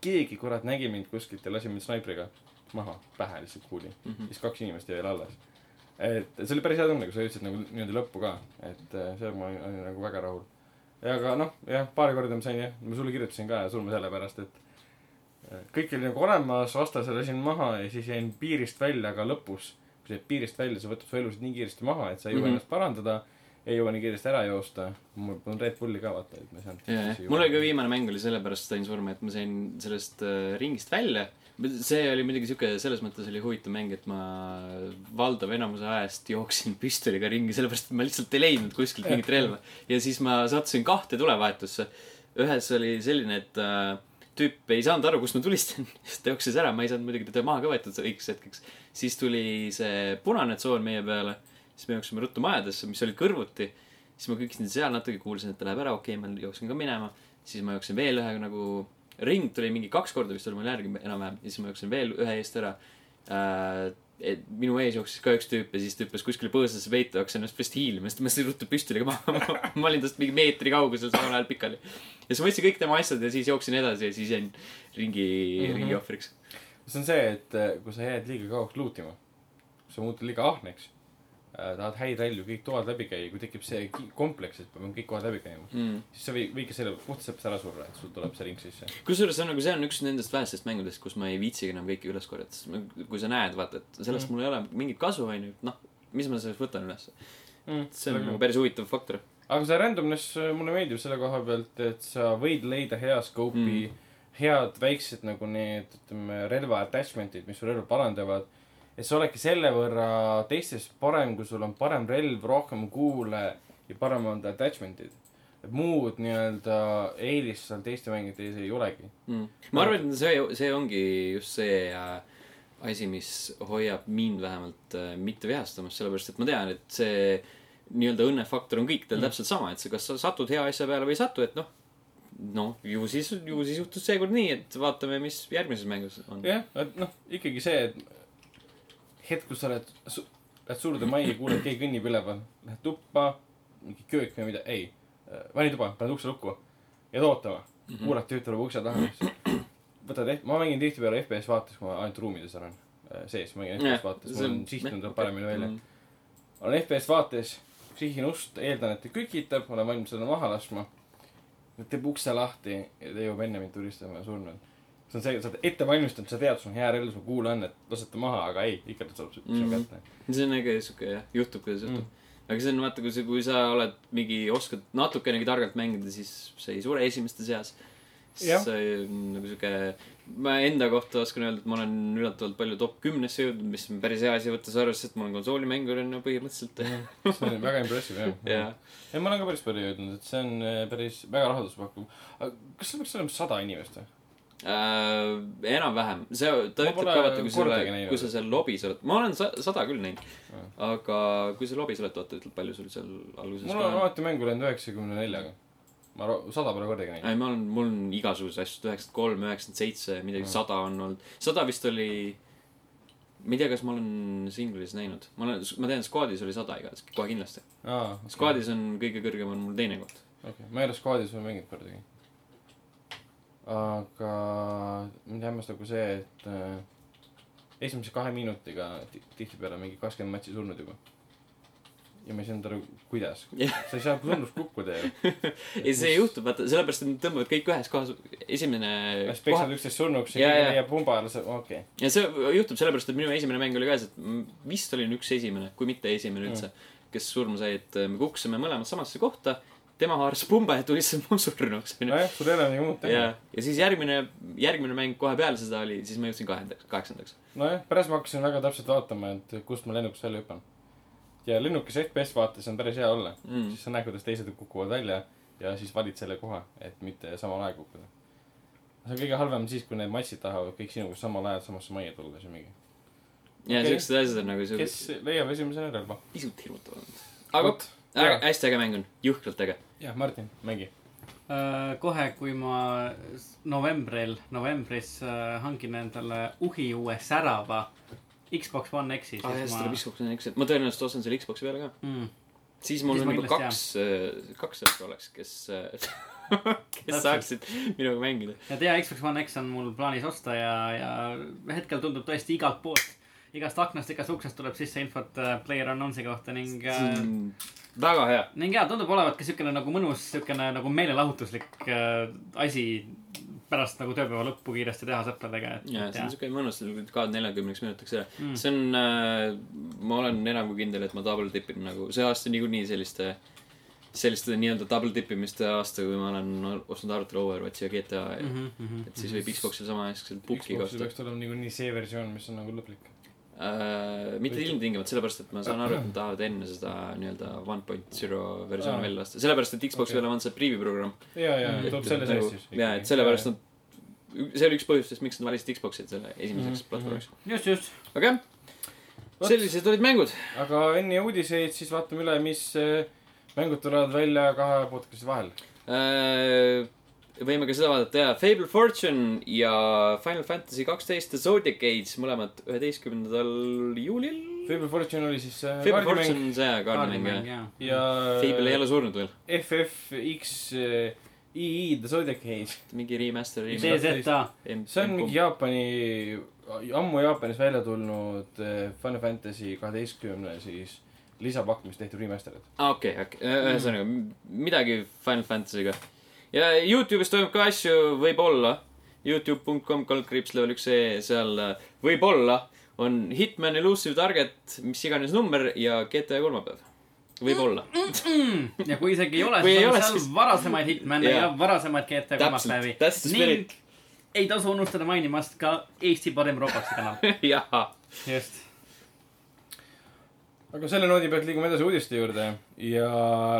keegi kurat nägi mind kuskilt ja lasi mind snaipriga maha, pähe lihtsalt kuuli. Mhm. siis kaks inimest jäi veel alles. et see oli päris hea tunne, kui sa jõudsid nagu niimoodi lõppu ka, et äh, see ma olin, olin nagu väga rahul. ja aga noh, jah, paari korda ma sain jah, ma sulle kirjutasin ka surma sellepärast, et äh, kõik oli nagu olemas, vastase lasin maha ja siis jäin piirist välja, aga lõpus, kui sa jääd piirist välja, see võtab su elusid nii kiiresti maha, et sa ei jõua mm. -hmm. ennast parandada, ei jõua nii kiiresti ära joosta. mul on Red Bulli ka vaata, et ma ei saanud. ja, mul oli ka viimane mäng oli sellepärast sain surma, et ma sain sellest äh, ringist välja. see oli muidugi siuke, selles mõttes oli huvitav mäng, et ma valdav enamuse ajast jooksin püstoliga ringi, sellepärast et ma lihtsalt ei leidnud kuskilt mingit relva. ja siis ma sattusin kahte tulevahetusse. ühes oli selline, et äh, tüüp ei saanud aru, kust ma tulistan, siis ta jooksis ära, ma ei saanud muidugi teda maha ka võetud õigeks hetkeks. siis tuli see punane tsoon meie peale, siis me jooksime ruttu majadesse, mis olid kõrvuti siis ma kõiksin seal natuke, kuulsin, et ta läheb ära, okei okay,, ma jooksin ka minema. siis ma jooksin veel ühe nagu, ring tuli mingi kaks korda vist oli mul järgi enam-vähem ja siis ma jooksin veel ühe eest ära äh,. et minu ees jooksis ka üks tüüp ja siis ta hüppas kuskile põõsasse peitu, hakkas ennast vist hiilima, siis ta tõstis ruttu püstoliga maha. ma olin tast mingi meetri kaugusel samal ajal pikali. ja siis ma võtsin kõik tema asjad ja siis jooksin edasi ja siis jäin ringi mm. -hmm. ringi ohvriks. see on see, et äh, kui sa jääd liiga kauaks luutima, sa muutud liiga ahneks tahad häid relvi, kõik toad läbi käia, kui tekib see kompleks, et peame kõik kohad läbi käima, Mm. siis sa võid, võidki selle puhtalt ära surra, et sul tuleb see ring sisse. kusjuures see on nagu, see on üks nendest vähestest mängudest, kus ma ei viitsigi enam kõiki üles korjata, sest ma- kui sa näed, vaata, et sellest Mm. mul ei ole mingit kasu, onju, noh, mis ma sellest võtan üles. Mm, see on nagu päris huvitav faktor. aga see randomness äh, mulle meeldib selle koha pealt, et sa võid leida hea scope'i. Mm., head väiksed nagu need, ütleme, relva attachment'id, mis su relva parandavad. Et sa oledki selle võrra teistest parem, kui sul on parem relv, rohkem kuule ja paremad attachment'id. et muud nii-öelda eelist seal teiste mängijate ees ei olegi. mm. ma arvan, et see, see ongi just see äh, asi, mis hoiab mind vähemalt äh, mitte vihastamast, sellepärast et ma tean, et see nii-öelda õnnefaktor on kõikidel mm. täpselt sama, et sa, kas sa satud hea asja peale või ei satu, et noh, noh, ju siis, ju siis juhtus seekord nii, et vaatame, mis järgmises mängus on. jah, et noh, ikkagi see, et hetk, kus sa oled su-, lähed suurde majja, kuuled, keegi kõnnib üleval, lähed tuppa, mingi köök või mida, ei. vannituba, paned ukse lukku, jääd ootama mm, -hmm. kuulad, tüüp tuleb ukse taha, võtad, ma mängin tihtipeale FPS vaates, kui ma ainult ruumides olen äh, sees, ma mängin FPS vaates, mul on sihtnud tuleb paremini välja. olen FPS vaates, sihin ust, eeldan, et ta kükitab, olen valmis seda maha laskma. teeb ukse lahti ja ta jõuab enne mind tulistama ja surnud. See on see, sa oled ette valmistunud, sa tead, sul on hea relv, sul kuul on, et lased ta maha, aga ei, ikka ta saab sinu Mhm. kätte. see on äge siuke jah, juhtub kuidas juhtub Mm. mm.. aga see on vaata, kui sa, kui sa oled mingi, oskad natukenegi targalt mängida, siis sa ei sure esimeste seas. See on nagu sihuke, ma enda kohta oskan öelda, et ma olen üllatavalt palju top kümnesse jõudnud, mis on päris hea asi, võttes arvesse, et ma olen konsoolimängur põhimõtteliselt. see on väga impressive jah jah, ja ma olen ka päris palju jõudnud, et see on äh, päris väga rahulduspakkuv. kas seal peaks olema sada inimest või? Äh, enam-vähem, see, ta Ma ütleb ka vaata, kui selle, kui sa seal lobis oled, ma olen sa- sada küll näinud Ah.. aga kui sa lobis oled, vaata, ütleb palju sul seal alguses mul on alati mängu läinud üheksakümne neljaga. ma sada pole kordagi näinud. ei, ma olen, mul on igasuguseid asju, üheksakümmend kolm, üheksakümmend seitse, midagi, sada on olnud, sada vist oli. ma ei tea, kas ma olen singlis näinud, ma olen, ma tean, Squadis oli sada igatahes, kohe kindlasti. aa, Squadis on kõige kõrgem on mul teine koht. okei, ma ei ole Squadis veel mänginud kordagi. Aga mind hämmastab ka see, et äh, esimese kahe minutiga ti- tihtipeale mingi kakskümmend matši surnud juba. ja ma ei saanud aru, kuidas. Jah. sa ei saa tundus kukkuda ju. ei, see juhtub, vaata, sellepärast, et nad tõmbavad kõik ühes kohas, esimene siis peksavad üksteist surnuks ja jaa. leiab pumba ja laseb, okei okay.. ja see juhtub sellepärast, et minu esimene mäng oli ka et vist olin üks esimene, kui mitte esimene üldse, kes surma sai, et äh, me kukkusime mõlemad samasse kohta. Tema haaras pumba ja tulistas mu surnuks, onju. nojah, sul ei ole midagi muud ja teha., ja siis järgmine, järgmine mäng kohe peale seda oli, siis ma jõudsin kahendaks, kaheksandaks. nojah, pärast ma hakkasin väga täpselt vaatama, et kust ma lennukist välja hüppan. ja lennukis FPS vaates on päris hea olla Mm. siis sa näed, kuidas teised kukuvad välja ja siis valid selle koha, et mitte samal ajal kukkuda. see on kõige halvem siis, kui need matšid tahavad kõik sinuga samal ajal samasse majja tulla, siis mingi. ja Okei. siuksed asjad on nagu kes siuksed leiab esimesena relva? pisut hirmutavad. aga jaa. hästi äge mäng on, jõhkralt äge. jah, Martin, mängi. Äh, kohe, kui ma novembril, novembris äh, hangin endale uhi uue särava Xbox One X-i, aa jah, siis seda Xbox One X, ma tõenäoliselt ostan selle Xbox'i peale ka. mm, siis mul Siis on juba kaks, kaks sõpra oleks, kes, kes Täpselt. saaksid minuga mängida. ja tea, Xbox One X on mul plaanis osta ja, ja hetkel tundub tõesti igalt poolt, igast aknast, igast uksest tuleb sisse infot äh, Player Unknownsi kohta ning äh, väga hea. ning jaa, tundub olevat ka siukene nagu mõnus, siukene nagu meelelahutuslik äh, asi pärast nagu tööpäeva lõppu kiiresti teha sõpradega, ja see on siuke mõnus, kaad neljakümneks minutiks ära Mm. see on äh,, ma olen enam kui kindel, et ma double tipin nagu see aasta niikuinii selliste, selliste nii-öelda double tipimiste aasta, kui ma olen ostnud arvutil Overwatchi ja GTA ja mm Mhm, mhm. et siis võib Xbox'il samaaegselt Puki Xbox'il osta peaks tulema niikuinii see versioon, mis on nagu lõplik. äh,. mitte ilmtingimata sellepärast, et ma saan aru, et nad tahavad enne seda nii-öelda one point zero versiooni välja lasta, sellepärast et Xbox'i Okei. peale on see preview programm. ja, ja Mm. tuleb selle sees siis. ja, et sellepärast nad, see oli üks põhjustest, miks nad valisid Xbox'i selle esimeseks Mhm, platvormiks. just, just. aga jah, sellised olid mängud. aga enne uudiseid siis vaatame üle, mis äh, mängud tulevad välja kahe podcast'i vahel. Äh, võime ka seda vaadata ja Fable Fortune ja Final Fantasy kaksteist The Zodiac Age, mõlemad üheteistkümnendal juulil. Fable Fortune oli siis äh, Fable Fortune, see kaardimäng jah. jah. ja Fable ei ole surnud veel, FFX äh, II The Zodiac Age. mingi remaster. DZ-a. see on mingi Jaapani, ammu Jaapanis välja tulnud äh, Final Fantasy kaheteistkümne siis lisapakk, mis tehti remaster'id. aa, okei, okei, ühesõnaga midagi Final Fantasy'ga. Ja Youtube'is toimub ka asju, võib-olla. Youtube.com kaldkriips level üks E, seal äh, võib-olla on Hitman Elusive Target, mis iganes number ja GTA kolmapäev. võib-olla. ja kui isegi ei ole, Kui ei siis ole, on seal siis- varasemaid Hitman'e ja Jaa. varasemaid GTA kolmapäevi ning ei tasu unustada mainimast ka Eesti parim Robloksi kanal. jaa. just. Aga selle noodi pealt liigume edasi uudiste juurde ja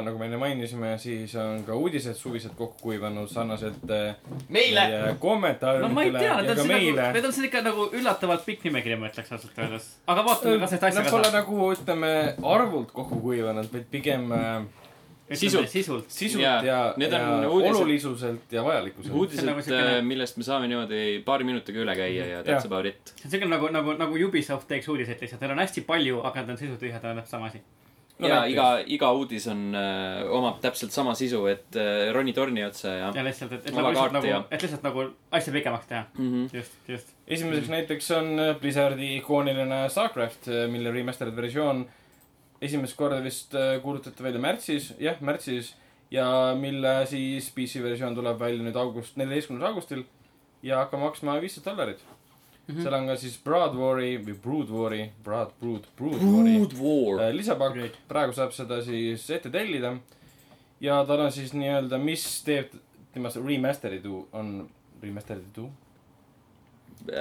nagu me enne mainisime, siis on ka uudised suvised kokku kuivanud sarnaselt äh, meile. meie kommentaaridele no ma ei tea, ja need on ka nagu, meile. need on siin ikka nagu üllatavalt pikk nimekiri, ma ütleks ausalt öeldes. aga vaatame, kas neist asja Nad pole nagu ütleme arvult kokku kuivanud, vaid pigem äh, Sisult. sisult. sisult ja, need ja on uudised- olulisuselt ja vajalikkuselt. Uudised nagu, siukene- millest me saame niimoodi paari minutiga üle käia ja that's Jah. about it. see on siuke nagu, nagu, nagu Ubisoft teeks uudiseid lihtsalt, neil on hästi palju, aga nad on sisutühjad, nad on täpselt sama asi. No ja iga, iga uudis on äh,, omab täpselt sama sisu, et äh, roni torni otsa ja ja lihtsalt, et, et nagu lihtsalt nagu ja-, et lihtsalt nagu asja pikemaks teha. mm. -hmm. just, just. esimeseks näiteks on äh, Blizzardi ikooniline Starcraft, mille remastered versioon esimest korda vist äh, kuulutati välja märtsis, jah, märtsis. ja mille siis PC versioon tuleb välja nüüd august, neljateistkümnendal augustil ja hakkab maksma viissada dollarit mm. -hmm. seal on ka siis Broad War'i või Brood War'i, Broad, Brood, Brood War'i Brood War. äh, lisapakk praegu saab seda siis ette tellida. ja tal on siis nii-öelda, mis teeb tema see remastered on, remastered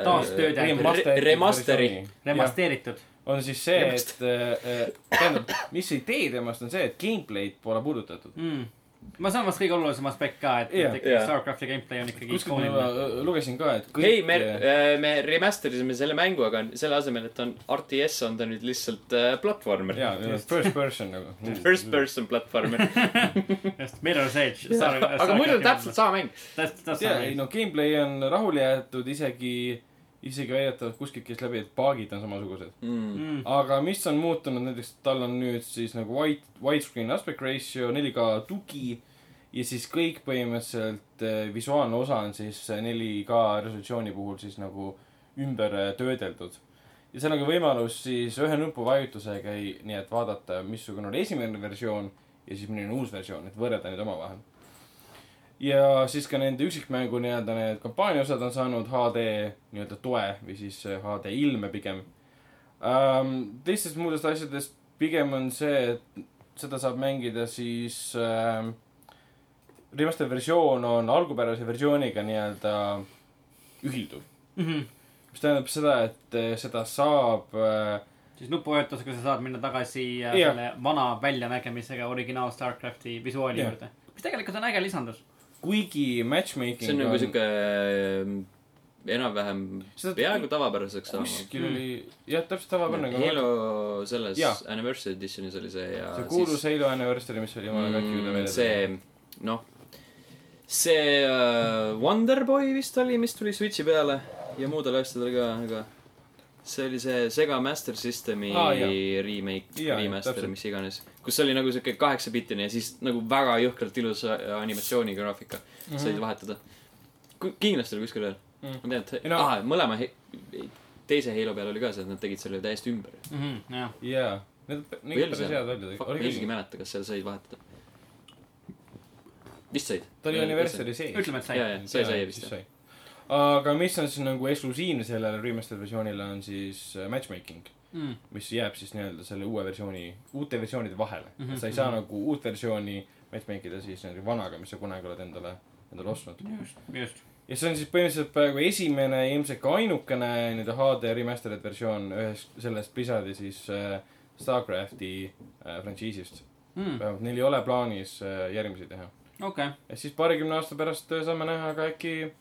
Taastöödeldud. Re- remasteri. remasteeritud. On siis see, et äh, tähendab, mis idee temast on see, et gameplay'd pole puudutatud. mm.. ma saan vast kõige olulisem aspekt ka, et yeah. ikkagi Jah. Starcrafti gameplay on ikkagi ikooniline. äh, lugesin ka, et kõik ei, me, me remaster isime selle mängu, aga selle asemel, et on RTS, on ta nüüd lihtsalt äh, platvormer. jaa, first person nagu. First person platvormer. just, Mirror's Edge. aga muidu on täpselt. sama mäng. täpselt, jaa, ei täpselt. no gameplay on rahule jäetud isegi, isegi väidetavalt kuskilt käis läbi, et paagid on samasugused. Mm. aga mis on muutunud, näiteks tal on nüüd siis nagu white, widescreen aspect ratio, 4K tugi ja siis kõik põhimõtteliselt eh, visuaalne osa on siis eh, 4K resolutsiooni puhul siis nagu ümber eh, töödeldud. ja seal on ka võimalus siis ühe nupuvajutusega, nii et vaadata, missugune oli esimene versioon ja siis milline on uus versioon, et võrrelda neid omavahel. Ja siis ka nende üksikmängu nii-öelda need kampaaniaosad on saanud HD nii-öelda toe või siis HD ilme pigem um,. teistest muudest asjadest pigem on see, et seda saab mängida siis ähm, remaster versioon on algupärase versiooniga nii-öelda ühilduv. Mhm. mis tähendab seda, et eh, seda saab äh, siis nupuvajutusega sa saad minna tagasi äh, Jah. selle vana väljanägemisega originaal Starcrafti visuaali Jah. juurde. mis tegelikult on äge lisandus. Kuigi matchmaking see on nagu sihuke äh, enam-vähem peaaegu tavapäraseks saama. kuskil oli, jah, täpselt tavapärane, Halo selles Jaa. Anniversary Editionis oli see ja see kuulus Halo Anniversary, mis oli jumala mm, välja see, noh, see uh, Wonderboy vist oli, mis tuli Switchi peale ja muudel asjadel ka, aga see oli see Sega Master Systemi ah, remake remaster mis iganes. Kus oli nagu siuke kaheksapiltine ja siis nagu väga jõhkralt ilus äh, animatsioonigraafika mm. -hmm. said vahetada. kindlasti oli kuskil veel Mm. mm.. ma tean, et Ei no- ah, mõlema he- teise Halo peal oli ka see, et nad tegid selle täiesti ümber. jah, jaa, need, Või need oli päris head välja tegid. ma isegi ei mäleta, kas seal said vahetada. vist said. ta oli Anniversary sees. ütleme, et sai sai, sai vist. sai. aga mis on siis nagu eksklusiivne sellele remastered versioonile on siis äh, matchmaking, mm.. mis jääb siis nii-öelda selle uue versiooni, uute versioonide vahele mm. Mhm, -hmm. sa ei saa mhm. nagu uut versiooni matchmake ida siis nende vanaga, mis sa kunagi oled endale, endale ostnud. just, just. ja see on siis põhimõtteliselt praegu esimene ja ilmselt ka ainukene nii-öelda HD remastered versioon ühest sellest Blizzardi siis äh, Starcrafti äh, frantsiisist Mm. vähemalt neil ei ole plaanis äh, järgmisi teha. okei, ja siis paarikümne aasta pärast äh, saame näha ka äkki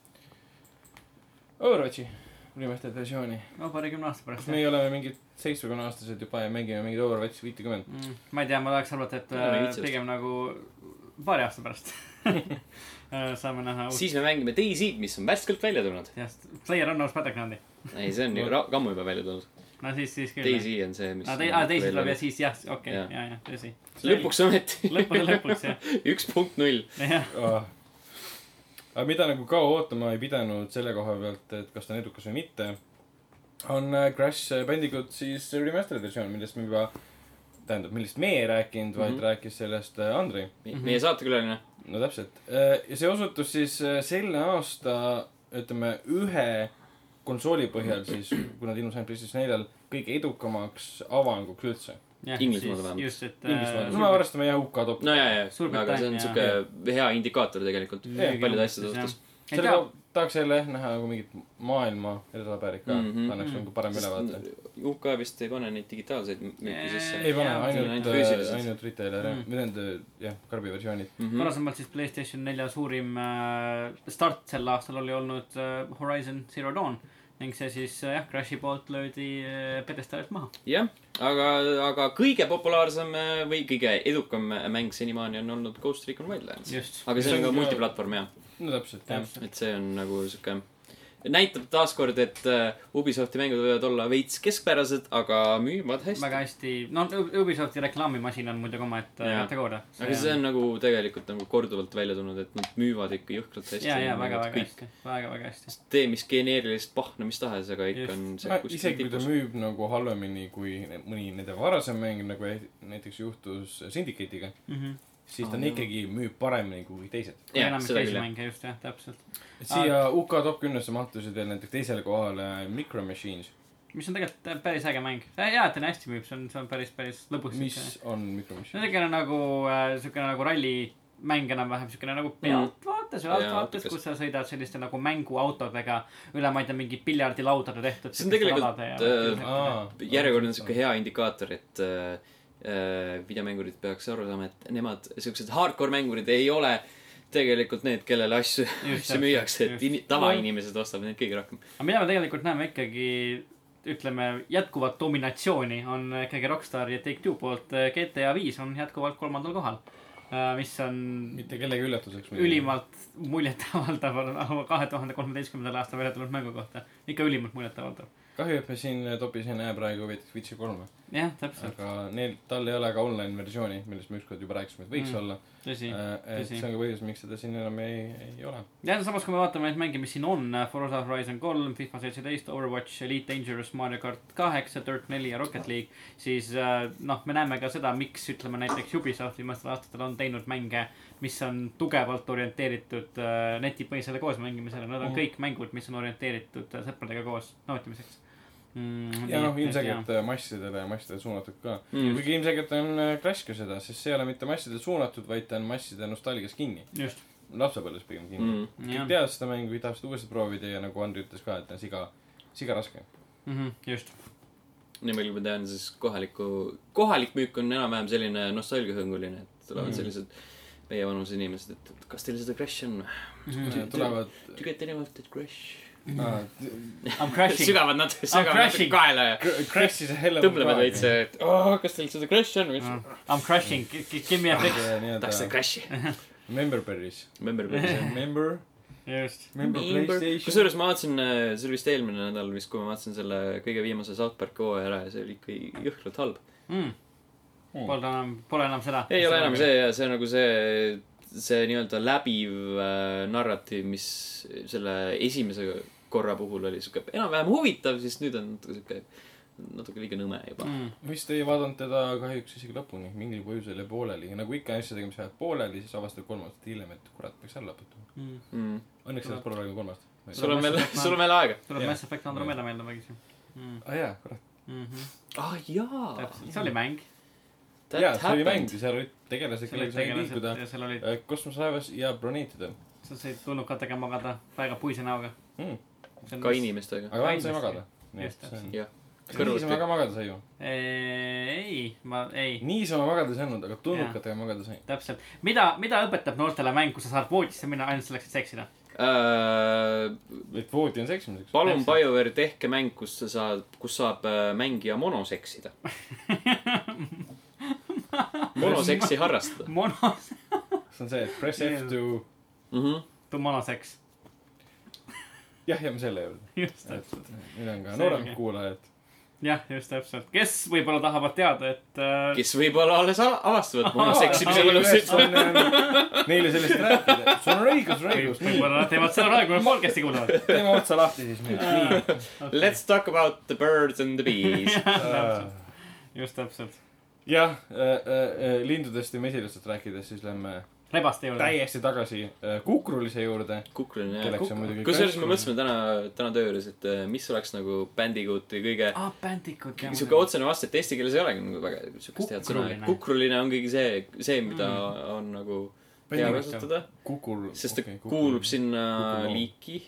Overwatchi remastered versiooni, no paarikümne aasta pärast meie oleme mingid seitsmekümne aastased juba ja mängime mingit Overwatchi viitekümmet. Mm, ma ei tea, ma tahaks arvata, et äh, pigem nagu paari aasta pärast äh, saame näha uut, siis me mängime DayZ-d, mis on värskelt välja tulnud. jah, Player Unknown's Battlegroundi. ei, see on ju ra- ammu juba välja tulnud. no siis, siis küll. DayZ on see, mis. aa, teisi tuleb ja. siis jah, okei, Jah. ja, ja tõsi. lõpuks ometi. lõppude lõpuks jah, üks punkt null. Ah. aga mida nagu ka ootama ei pidanud selle koha pealt, et kas ta on edukas või mitte, on äh, Crash Bandicoot siis remastered versioon, millest me juba, tähendab, millest me ei rääkinud, vaid mm. -hmm. rääkis sellest äh, Andrei. meie saatekülaline. no täpselt. ja see osutus siis äh, selle aasta, ütleme, ühe konsooli põhjal siis, kui nad ilmus ainult PlayStation neljal, kõige edukamaks avanguks üldse. Inglismaal vähemalt. just, et äh, no me arvestame jah UK top. no ja, ja, aga see on siuke hea indikaator tegelikult paljude asjade suhtes. Tahaks jälle jah näha nagu mingit maailma edetabärit ka mm, Mhm. -hmm. annaks Mhm. nagu parema ülevaate. UK vist ei pane neid digitaalseid müüki sisse Ei, pane, ainult ainult, ainult, retailer jah Mm., või nende jah, karbiversioonid. mm. -hmm. varasemalt siis Playstation nelja suurim äh, start sel aastal oli olnud äh, Horizon Zero Dawn ning see siis äh, jah, Crashi poolt löödi äh, pjedestaalilt maha. jah, aga, aga kõige populaarsem äh, või kõige edukam mäng senimaani on olnud Ghost Recon Wildlands. aga see on ka- multiplatvorm jah, no täpselt jah. et see on nagu siuke, näitab taaskord, et äh, Ubisofti mängud võivad olla veits keskpärased, aga müüvad hästi. väga hästi, no Ubisofti reklaamimasin on muidugi omaette kategooria. aga see on nagu tegelikult nagu korduvalt välja tulnud, et nad müüvad ikka jõhkralt hästi. ja, ja väga, väga. hästi, väga, väga hästi. tee mis geneerilist pahna mis tahes, aga ikka Just. on see kuskil isegi kui ta müüb nagu halvemini kui ne- mõni nende varasem mäng, nagu eh- näiteks juhtus Syndicate'iga, siis ta on ikkagi müüb paremini kui teised. enamik teisi mänge just jah, täpselt. siia UK top kümnesse mahtusid veel näiteks teisele kohale Micro Machines, mis on tegelikult äh, päris äge mäng. hea, et ta nii hästi müüb, see on, see on päris, päris lõbus. mis see on Micro on Machines? siukene nagu, siukene nagu rallimäng enam-vähem, siukene nagu Mm. pealtvaatav vaates või altvaates, kus sa sõidad selliste nagu mänguautodega üle, ma ei tea, mingi piljardilaudade tehtud. See on tegelikult, äh, järjekordne sihuke hea indikaator, et äh, äh, videomängurid peaks aru saama, et nemad, siuksed hardcore mängurid ei ole tegelikult need, kellele asju, asju müüakse, et ini- tavainimesed ostavad neid kõige rohkem. aga mida me tegelikult näeme ikkagi, ütleme, jätkuvat dominatsiooni on ikkagi Rockstar ja Take-Two poolt. GTA viis on jätkuvalt kolmandal kohal, mis on mitte kellegi üllatuseks. ülimalt muljetavaldav kahe tuhande kolmeteistkümnendal aastal välja tulnud mängu kohta. ikka ülimalt muljetavaldav. kahju, et me siin topis ei näe praegu Witcher kolme. jah, täpselt, aga neil, tal ei ole ka online versiooni, millest me ükskord juba rääkisime, et võiks Mm. mm. olla. tõsi. et tõsi. see on ka põhjus, miks seda siin enam ei, ei ole. ja samas, kui me vaatame neid mänge, mis siin on, Forza Horizon kolm, FIFA seitseteist, Overwatch, Elite Dangerous, Mario kart kaheksa, Dirt neli ja Rocket League, siis äh, noh, me näeme ka seda, miks ütleme näiteks Ubisoft viimastel aastatel on teinud mänge, mis on tugevalt orienteeritud äh, netipõhisele koosmängimisele, nad on Mhm. kõik mängud, mis on orienteeritud äh, sõpradega koos nautimiseks mm,. ja noh, ilmselgelt äh, massidele ja massidele suunatud ka Mm. kuigi ilmselgelt on äh, Crash ka seda, sest see ei ole mitte massidele suunatud, vaid ta on masside nostalgias kinni. just, lapsepõlves pigem kinni mm.. Mm. jah kõik, teavad seda mängu, tahavad seda uuesti proovida ja nagu Andri ütles ka, et on siga, siga raske. Mhm, just, nii palju ma tean, siis kohaliku, kohalik müük on enam-vähem selline nostalgiahõnguline, et tulevad Mm. sellised meievanused inimesed, et et kas teil seda Crash'i on? Mhm. tulevad Do you get any of that Crash? ah,, I m crashing, sügavad nad, sügavad natuke crashing. kaela ja Crash'i see helle tõmblevad veits, et oh, kas teil seda Crash'i on või? I m crashing, give me a fix, tahaks seda Crash'i. member berries. Member Berries. Member, just, member Playstation. kusjuures ma vaatasin, see oli vist eelmine nädal vist, kui ma vaatasin selle kõige viimase South Park'i hooaja ära ja see oli ikka jõhkralt halb. mm.. Pole enam, pole enam seda. ei ole enam see ja see nagu see, see nii-öelda läbiv äh, narratiiv, mis selle esimese korra puhul oli sihuke enam-vähem huvitav, siis nüüd on natuke sihuke, natuke liiga nõme juba. mm.. vist ei vaadanud teda kahjuks isegi lõpuni, mingil põhjusel jäi pooleli ja nagu ikka asjadega, mis jäävad pooleli, siis avastad kolm aastat hiljem, et kurat, peaks ära lõpetama. Mm. Mm. Õnneks sellest pole rääginud kolmest. sul on veel, sul on veel aega. tuleb. Mass Effect Andromeda meelde vägisi mm.. aa jaa, kurat. -hmm. ah jaa. täpselt, see oli mäng. jaa, see oli mäng seal olid tegelased, kellega sai liikuda olid, äh, kosmoselaevas ja broneetidel sa said tulnukatega magada väga puise näoga. mm.. ka. inimestega. aga vähemalt sai magada. nii Just on. jah. niisama ka magada sai ju? ei, ma, ei, niisama magada ei saanud, aga tulnukatega magada sai. täpselt. mida, mida õpetab noortele mäng, kus sa saad voodisse minna ainult selleks, et seksida? et voodi on seksimiseks. Äh, palun, Täpselt. BioWare, tehke mäng, kus sa saad, kus saab äh, mängija monoseksida. monoseksi harrastada mono, see on see, et press F to. mm. -hmm. tuu monoseks. jah, jääme selle juurde. just, et täpselt. meil on ka nooremad kuulajad. jah, just täpselt. kes võib-olla tahavad teada, et äh, kes võib-olla alles avastavad monoseksimise võlusid. Neile sellest rääkida. sul on õigus, on õigus. võib-olla nad teevad seda praegu, kui nad podcast'i kuulavad. teeme otsa lahti siis nüüd. nii. Let's talk about the birds and the bees. just täpselt. jah, lindudest ja mesilastest rääkides, siis lähme rebaste juurde. täiesti tagasi äh, kukrulise juurde. kukruline jah kusjuures me mõtlesime täna, täna töö juures, et äh, mis oleks nagu Bandicooti kõige aa, Bandicoot jah. sihuke otsene vaste, et eesti keeles ei olegi nagu väga siukest head sõna Kukruline.. on kõige see, see, mida on nagu hea kasutada, sest ta kuulub sinna Kukurloom. liiki,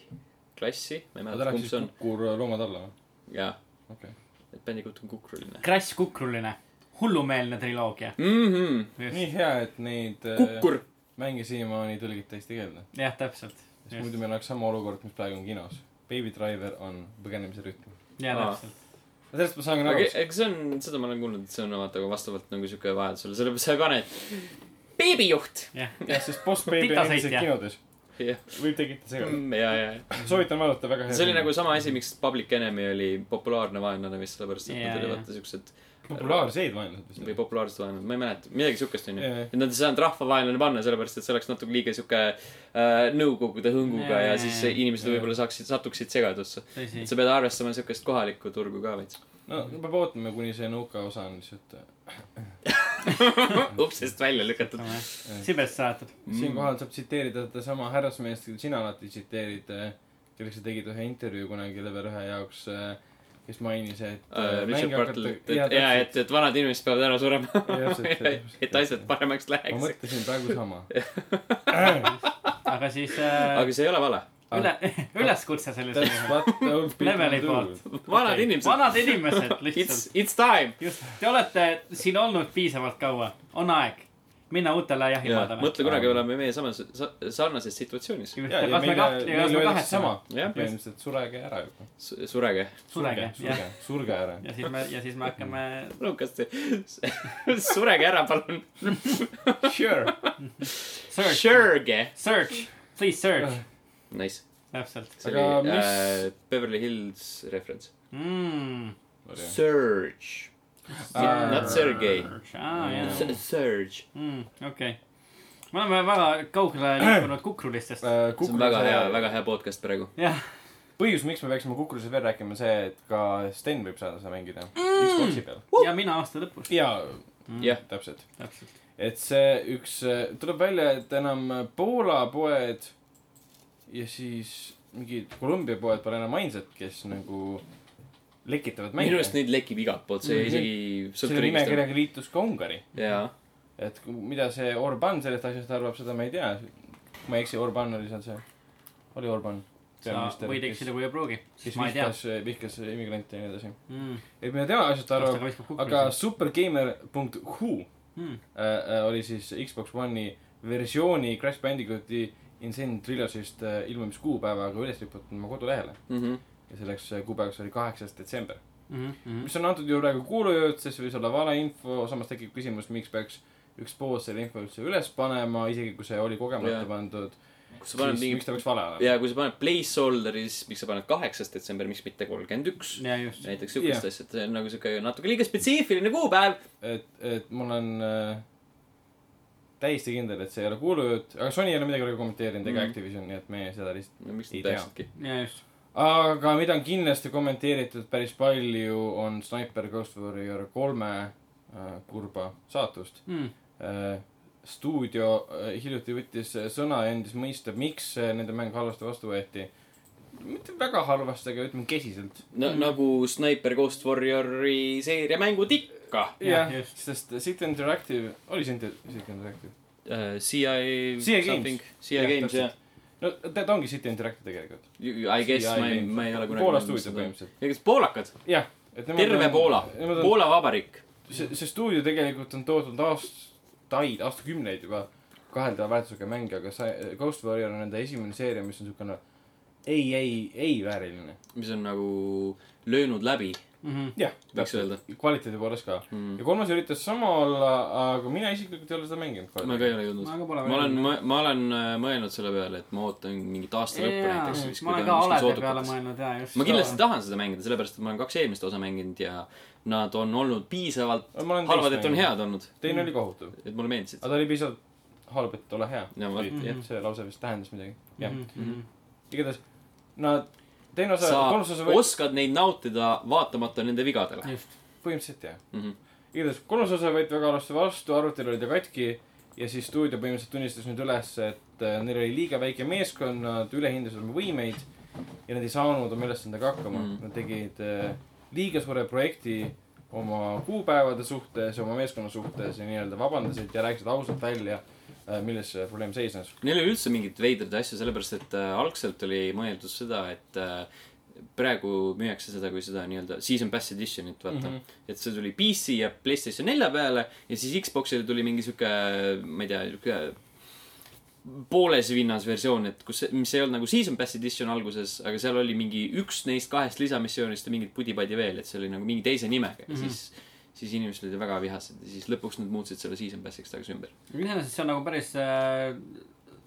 klassi, ma ei ta mäleta, kumb see on. kukur loomad alla või? jaa, okei. et Bandicoot on kukruline Crash Kukruline. hullumeelne triloogia. mm. -hmm. nii hea, et neid äh, kukkur. Mänge siiamaani tõlgiti eesti keelde. jah, täpselt. sest muidu meil oleks sama olukord, mis praegu on kinos. Baby Driver on põgenemise rütm. jah, Aa. täpselt. sellest ma saan ka aga aru. eks see on, seda ma olen kuulnud, et see on vaata ka vastavalt nagu sihuke vajadusele, sellepärast sa ei pane, et beebijuht. jah, sest Boss Baby on endiselt kinodes. jah, võib tekitada segadust. ja, ja, soovitan vaadata, väga hea. see oli nagu sama asi, miks Public Enemy oli populaarne vaenlane vist sellepärast, et Jaa, nad olid jaa. vaata siuksed populaarseid vaenlased vist või. populaarsed vaenlased, ma ei mäleta, midagi siukest onju. Et nad ei saanud rahvavaenlane panna, sellepärast et see oleks natuke liiga sihuke äh, nõukogude hõnguga ja jaa, siis inimesed võib-olla saaksid, satuksid segadusse. et. sa pead arvestama siukest kohalikku turgu ka veits. no peab ootama, kuni see nõuka osa on lihtsalt. uksest välja lükatud. Sibest saadetud. siinkohal saab tsiteerida sedasama härrasmeest, keda sina alati tsiteerid, kellega sa tegid ühe intervjuu kunagi Level1 jaoks, kes mainis, et Uh, Richard Bartle, et, et jaa, et, et vanad inimesed peavad ära surema. et asjad paremaks ma läheks. mõtlesin praegu sama. aga siis äh, aga see ei ole vale. üle, üleskutse sellisele leveli poolt. vanad inimesed. vanad inimesed It's lihtsalt., it's time. just, te olete siin olnud piisavalt kaua, on aeg minna uutele jahimaadele. mõtle, kunagi oleme meie samas, sarnases situatsioonis. põhimõtteliselt surege ära juba. surege. surege, jah. surge, surge ära. ja siis me, ja siis me hakkame Lukas, surege ära, palun. Sure. search, Surge. search, please search, Nice. täpselt see Aga oli äh, Beverly Hills reference. mm.. Surge. Aa. Not Sergei. aa, jah, Surge. mm, okei okay.. me oleme väga kaugele liikunud kukrulistest. Äh, see on väga hea, väga hea podcast praegu. jah, põhjus, miks me peaksime Kukrusest veel rääkima, on see, et ka Sten võib saada seda mängida Mm. Xbox'i peal. ja mina aasta lõpus. jaa, jah, täpselt. täpselt. et see üks, tuleb välja, et enam Poola poed ja siis mingid Kolumbia poed pole enam ainsad, kes nagu lekitavad minu mänge. arust neid lekib igalt poolt, see Mhm. isegi sõltub selle riigist. nimekirjaga liitus ka Ungari. et mida see Orban sellest asjast arvab, seda ma ei tea. kui ma ei eksi, Orban oli seal see, oli Orban. sa võid eksida, kui ei pruugi, kes ei tea vihkas, vihkas immigrante ja nii edasi. mm.. et mida tema asjast arvab, aga supergamer.hu Mm. äh, äh, oli siis Xbox One'i versiooni Crash Bandicooti Insane Trilosist äh, ilmumiskuupäevaga üles riputatud oma kodulehele. Mhm. Ja selleks kuupäevaks oli kaheksas detsember. Mm -hmm. mis on antud juhul praegu kuulujutt, sest see võis olla valeinfo, samas tekib küsimus, miks peaks üks pood selle info üldse üles panema, isegi kui see oli kogemata Jaa. pandud. kui sa paned mingi miks ta peaks vale olema? ja kui sa paned placeholder'i, siis miks sa paned kaheksas detsember, miks mitte kolmkümmend üks? näiteks siukest Jah. asja, et see on nagu siuke natuke liiga spetsiifiline kuupäev. et, et mul on äh, täiesti kindel, et see ei ole kuulujutt, aga Sony ei ole midagi kommenteerinud ega Mhm. Activision, nii et me seda lihtsalt. no miks Ei tea. ja just. Aga mida on kindlasti kommenteeritud päris palju, on Sniper Ghost Warrior kolme äh, kurba saatust Mm. äh,. stuudio äh, hiljuti võttis sõna ja andis mõista, miks äh, nende mäng halvasti vastu võeti. mitte väga halvasti, aga ütleme kesiselt. no nagu Sniper Ghost Warriori seeria mängud ikka. Jah, sest Sit Interactive, oli see Sit Interactive? Uh, CI. CI Games. CI Jah, Games jah. No ta ongi Sit Interactive tegelikult. I guess, ma ei, ma ei ole kunagi. Poola stuudio. põhimõtteliselt. kas poolakad? jah, terve Poola, Poola vabariik. see, see stuudio tegelikult on tootnud aastaid, aastakümneid juba kaheldava väärtusega mänge, aga see Ghost Warrior on nende esimene seeria, mis on siukene ei, ei, ei vääriline. mis on nagu löönud läbi, Mm -hmm. jah, võiks öelda kvaliteedi poolest ka. mm. ja. kolmas üritas sama olla, aga mina isiklikult ei ole seda mänginud. ma ka ei ole jõudnud. ma olen, ma, ma olen äh, mõelnud selle peale, et ma ootan mingit aasta lõppu näiteks. siis ma olen ka olede peale mõelnud ja just. ma kindlasti tahan seda mängida, sellepärast et ma olen kaks eelmist osa mänginud ja nad on olnud piisavalt Ma olen halvad, et on head olnud, teine oli kohutav, et mulle meeldisid. aga ta oli piisavalt halb, et ole hea. Mhm. see lause vist tähendas midagi. jah, -hmm. igatahes nad, teine osa, sa kolmas osa võeti, oskad neid nautida vaatamata nende vigadele just. põhimõtteliselt jah. mm. -hmm. igatahes kolmas osa võeti väga halvasti vastu, arvutil oli ta katki ja siis stuudio põhimõtteliselt tunnistas nüüd üles, et äh, neil oli liiga väike meeskond, nad ülehindasid oma võimeid ja nad ei saanud oma ülesandega hakkama Mm. mm.. Nad tegid äh, liiga suure projekti oma kuupäevade suhtes, oma meeskonna suhtes ja nii-öelda vabandasid ja rääkisid ausalt välja, milles see probleem seisnes. Neil oli üldse mingeid veidraid asju, sellepärast et äh, algselt oli mõeldud seda, et äh, praegu müüakse seda kui seda nii-öelda season pass edition'it, vaata mm. -hmm. et see tuli PC ja Playstation nelja peale ja siis Xbox'ile tuli mingi sihuke, ma ei tea, sihuke pooles vinnas versioon, et kus, mis ei olnud nagu season pass edition alguses, aga seal oli mingi üks neist kahest lisamissioonist ja mingit pudi-padi veel, et see oli nagu mingi teise nimega ja mm. -hmm. siis siis inimesed olid väga vihased ja siis lõpuks nad muutsid selle season pass'iks tagasi ümber. iseenesest see on nagu päris äh,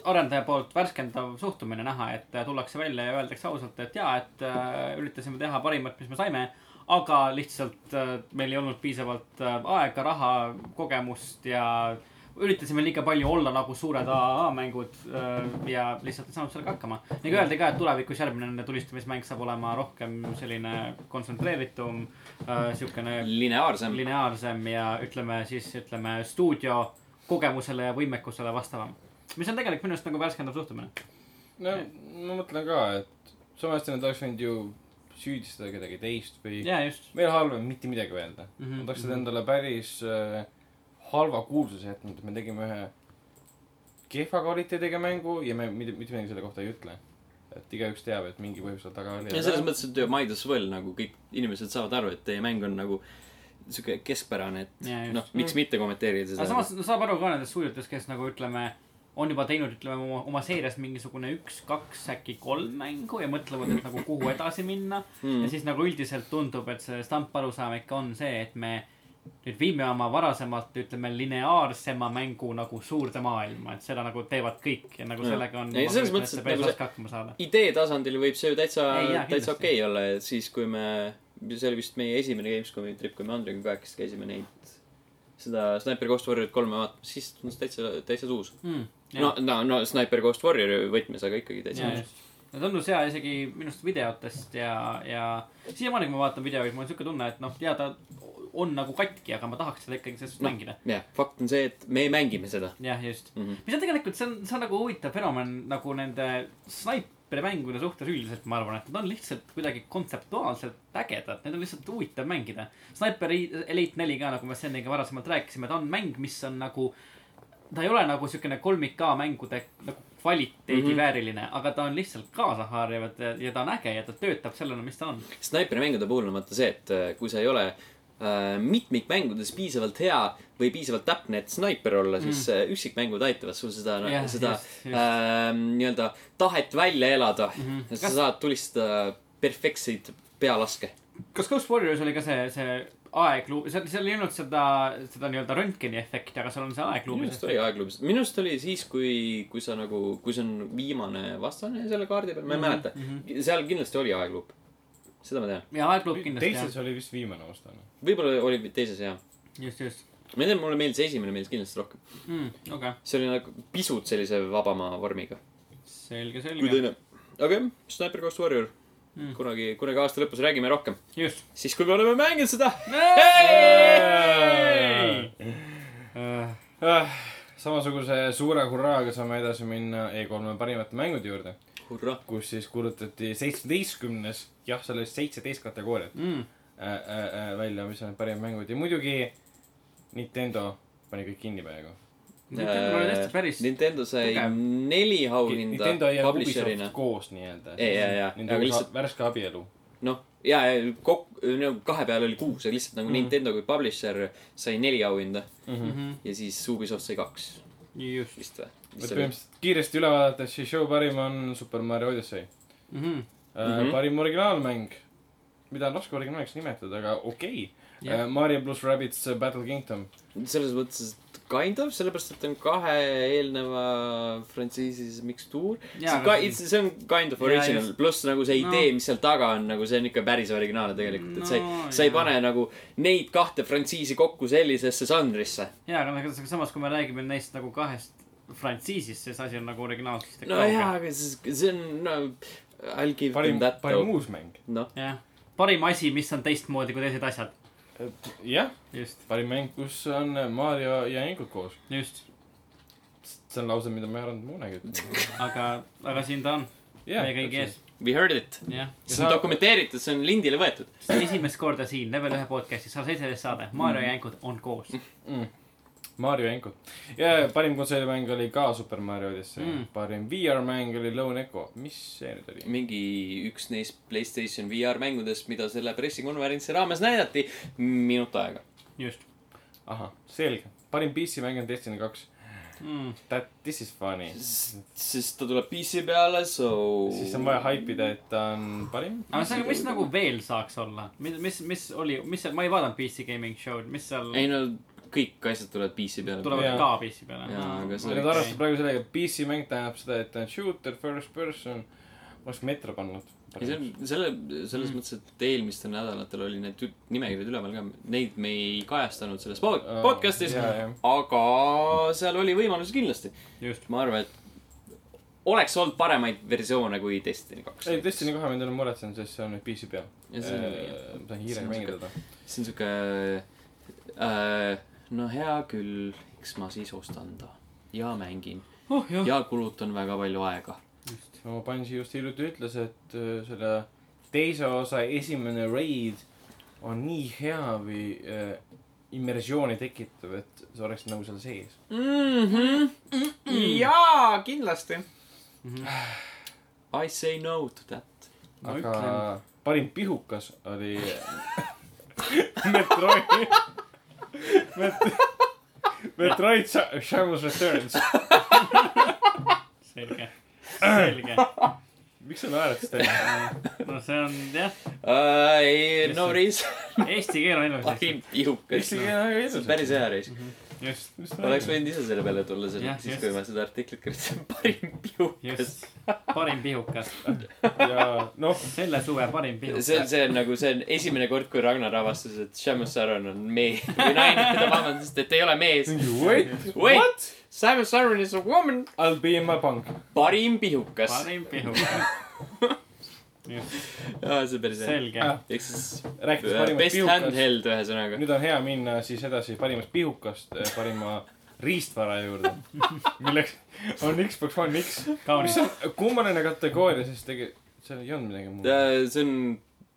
arendaja poolt värskendav suhtumine näha, et äh, tullakse välja ja öeldakse ausalt, et jaa, et äh, üritasime teha parimat, mis me saime. aga lihtsalt äh, meil ei olnud piisavalt äh, aega, raha, kogemust ja üritasime liiga palju olla nagu suured AA mängud äh, ja lihtsalt ei saanud sellega hakkama. nagu öeldi ka, et tulevikus järgmine nende tulistamismäng saab olema rohkem selline kontsentreeritum äh,, siukene lineaarsem. lineaarsem ja ütleme siis, ütleme stuudio kogemusele ja võimekusele vastavam. mis on tegelikult minu arust nagu värskendav suhtumine. no ma mõtlen ka, et samas nad oleks võinud ju süüdistada kedagi teist või just. veel halvem mitte midagi öelda mm. -hmm. Nad oleksid mhm. endale päris äh, halva kuulsuse jätnud, et me tegime ühe kehva kvaliteediga mängu ja me mitte mitte midagi selle kohta ei ütle. et igaüks teab, et mingi põhjus seal taga oli. ja selles mõttes, et might as well nagu kõik inimesed saavad aru, et teie mäng on nagu sihuke keskpärane, et noh, miks mitte kommenteerida aga seda. samas no, saab aru ka nendest stuudiotest, kes nagu ütleme, on juba teinud, ütleme oma, oma seerias mingisugune üks, kaks, äkki kolm mängu ja mõtlevad, et nagu kuhu edasi minna mm.. ja siis nagu üldiselt tundub, et see stamparusaam ikka on see, et me nüüd viime oma varasemalt, ütleme, lineaarsema mängu nagu suurde maailma, et seda nagu teevad kõik ja nagu sellega on. Ei, selles mõttes, et nagu see- idee tasandil võib see ju täitsa täitsa okei okay olla, et siis kui me, see oli vist meie esimene Gamescomi trip, kui me Andriga kahekesi käisime neid, seda Sniper Ghost Warrior kolme vaatamas, siis tundus täitsa, täitsa tuus. mm,. no, no, no Sniper Ghost Warriori võtmes, aga ikkagi täitsa ja just, no tundus hea isegi minu arust videotest ja, ja siiamaani, kui ma vaatan videoid, mul on siuke tunne, et noh, jaa, ta on nagu katki, aga ma tahaks seda ikkagi sellest Noh. mängida. jah, fakt on see, et me mängime seda jah, just mm. -hmm. mis on tegelikult, see on, see on nagu huvitav fenomen nagu nende snaiperimängude suhtes üldiselt, ma arvan, et nad on lihtsalt kuidagi kontseptuaalselt ägedad, need on lihtsalt huvitav mängida. Sniper Elite neli ka, nagu me Steniga varasemalt rääkisime, ta on mäng, mis on nagu, ta ei ole nagu siukene kolmik A mängude nagu kvaliteedi mm Mhm. -hmm. vääriline, aga ta on lihtsalt kaasahaarjav ja, ja ta on äge ja ta töötab sellena, mis ta on. Sniperi-mängude puhul on vaata see, et äh, kui sa ei ole äh, mitmikmängudes piisavalt hea või piisavalt täpne, et snaiper olla, siis mm. üksikmängud aitavad sul seda Jah,, seda just, just. äh, nii-öelda tahet välja elada mm. -hmm. sa Kas- saad tulistada perfektseid pealaske. kas Ghost Warriors oli ka see, see aegluub, seal, seal ei olnud seda, seda nii-öelda röntgeni efekti, aga seal on see minu aegluubis arust oli aegluubis, minu arust oli siis, kui, kui sa nagu, kui see on viimane vastane selle kaardi peal, ma ei Mhm, mäleta. seal kindlasti oli aegluup. Seda ma tean. ja aegluub kindlasti teises jah, oli vist viimane vastane. võib-olla oli teises jah. just, just ma ei tea, mulle meeldis esimene meeldis kindlasti rohkem. mm,. okei okay., see oli nagu pisut sellise vabama vormiga. selge, kui selge. teine, aga jah, Sniper Ghost Warrior Mm. kunagi, kunagi aasta lõpus räägime rohkem. just. siis, kui me oleme mänginud seda. Ah, samasuguse suure hurraaga saame edasi minna E3-e parimate mängude juurde. Kus siis kuulutati seitsmeteistkümnes, jah, seal oli seitseteist kategooriat Mm. äh, äh, äh, välja, mis on parimad mängud ja muidugi Nintendo pani kõik kinni peaaegu. Nintendo oli tõesti päris, Nintendo sai tugev. neli auhinda Nintendo ja publisher'ina Ubisoft. koos nii-öelda. Nende lihtsalt- värske abielu. noh, ja, ja kokku, no kahe peale oli kuus, aga lihtsalt nagu Mm. mm. Nintendo kui publisher sai neli auhinda Mhm. ja siis Ubisoft sai kaks just. vist või? Et põhimõtteliselt kiiresti üle vaadates, siis show parim on Super Mario Odyssey Mhm. äh,. Mhm. parim originaalmäng, mida on raske originaalmängaks nimetada, aga okei okay.. Mario pluss Rabbids äh, Battle Kingdom. selles mõttes, et kind of, sellepärast et on kahe eelneva frantsiisi mikstuur. Jaa, see, ka, see on kind of original just., pluss nagu see No. idee, mis seal taga on, nagu see on ikka päris originaalne tegelikult, et sa ei No,, sa ei pane nagu neid kahte frantsiisi kokku sellisesse žanrisse. jaa, aga nagu samas, kui me räägime neist nagu kahest frantsiisist, siis asi on nagu originaalsest no jaa, aga see, see on, no I will give parim them, that parim uus mäng. noh, jah, parim asi, mis on teistmoodi kui teised asjad. jah, just, parim mäng, kus on Mario ja Inkud koos. just, see on lause, mida ma ei arvanud kunagi ütlema. aga, aga siin ta on, meie kõigi ees, we heard it. jah. see on dokumenteeritud, see on lindile võetud. esimest korda siin Level ühe podcast'is, sada seitseteist saade, Maarja ja Jänkud on koos. mm.. Mario Inkud. ja parim konsoolimäng oli ka Super Mario Odyssey Mm. mm.. parim VR-mäng oli Lone Echo. mis see nüüd oli? mingi üks neist Playstation VR mängudest, mida selle pressikonverentsi raames näidati, minut aega. just ahah, selge. parim PC-mäng on Destiny kaks. mm.. That, this is funny. sest ta tuleb PC peale, so. siis on vaja haipida, et ta on parim. aga see, mis nagu veel saaks olla, mis, mis, mis oli, mis seal, ma ei vaadanud PC Gaming Show'd, mis seal ei no kõik asjad tulevad PC peale. tulevad ka PC peale. Jaa, aga see- Nad arvestavad praegu sellega, et PC-mäng tähendab seda, et ta on shooter, first person. oleks Metro pannud. ei, see on selle, selles Mm. mõttes, et eelmistel nädalatel oli need nimekirjad üleval ka, neid me ei kajastanud selles pod- Aa, podcast'is jaa, jah., aga seal oli võimalusi kindlasti. just, ma arvan, et oleks olnud paremaid versioone kui Destiny kaks. ei, Destiny kahe ma ei ole muretsenud, sest see on nüüd PC peal. On- ma saan hiirega mängida teda. see on siuke äh,, no hea küll, eks ma siis ostan ta ja mängin oh jah, ja kulutan väga palju aega. no Bungi just hiljuti ütles, et äh, selle teise osa esimene raid on nii hea või äh, immersiooni tekitav, et sa oleks nagu seal sees. jaa, kindlasti. I say no to that. Aga ütlen. parim pihukas oli Metroid, Met-, Metroid Samus Returns. selge, selge. miks sa naeratasid enne? no see on jah, ei, no reis, eesti keel on ilus parim pihukas Eesti. keel on ilus. päris hea reis. just, oleks võinud ise selle peale tulla, Jah, siis just. kui ma seda artiklit kirjutasin, parim pihukas. just, parim pihukas, ja noh, selle suve parim see, pihukas. see on nagu, see on esimene kord, kui Ragnar avastas, et Shamus Aron on mees või naine, ta vabandas, et ei ole mees. wait, Wait, Shamus Aron is a woman. I will be in my bunk. parim pihukas. parim pihukas. just, aa, see on päris hea. selge. ehk siis rääkides äh, parimast best pihukast, handheld ühesõnaga. nüüd on hea minna siis edasi parimast pihukast eh, parima riistvara juurde, milleks on Xbox One X, mis on kummaline kategooria, sest tegelikult seal ei olnud midagi muud. see on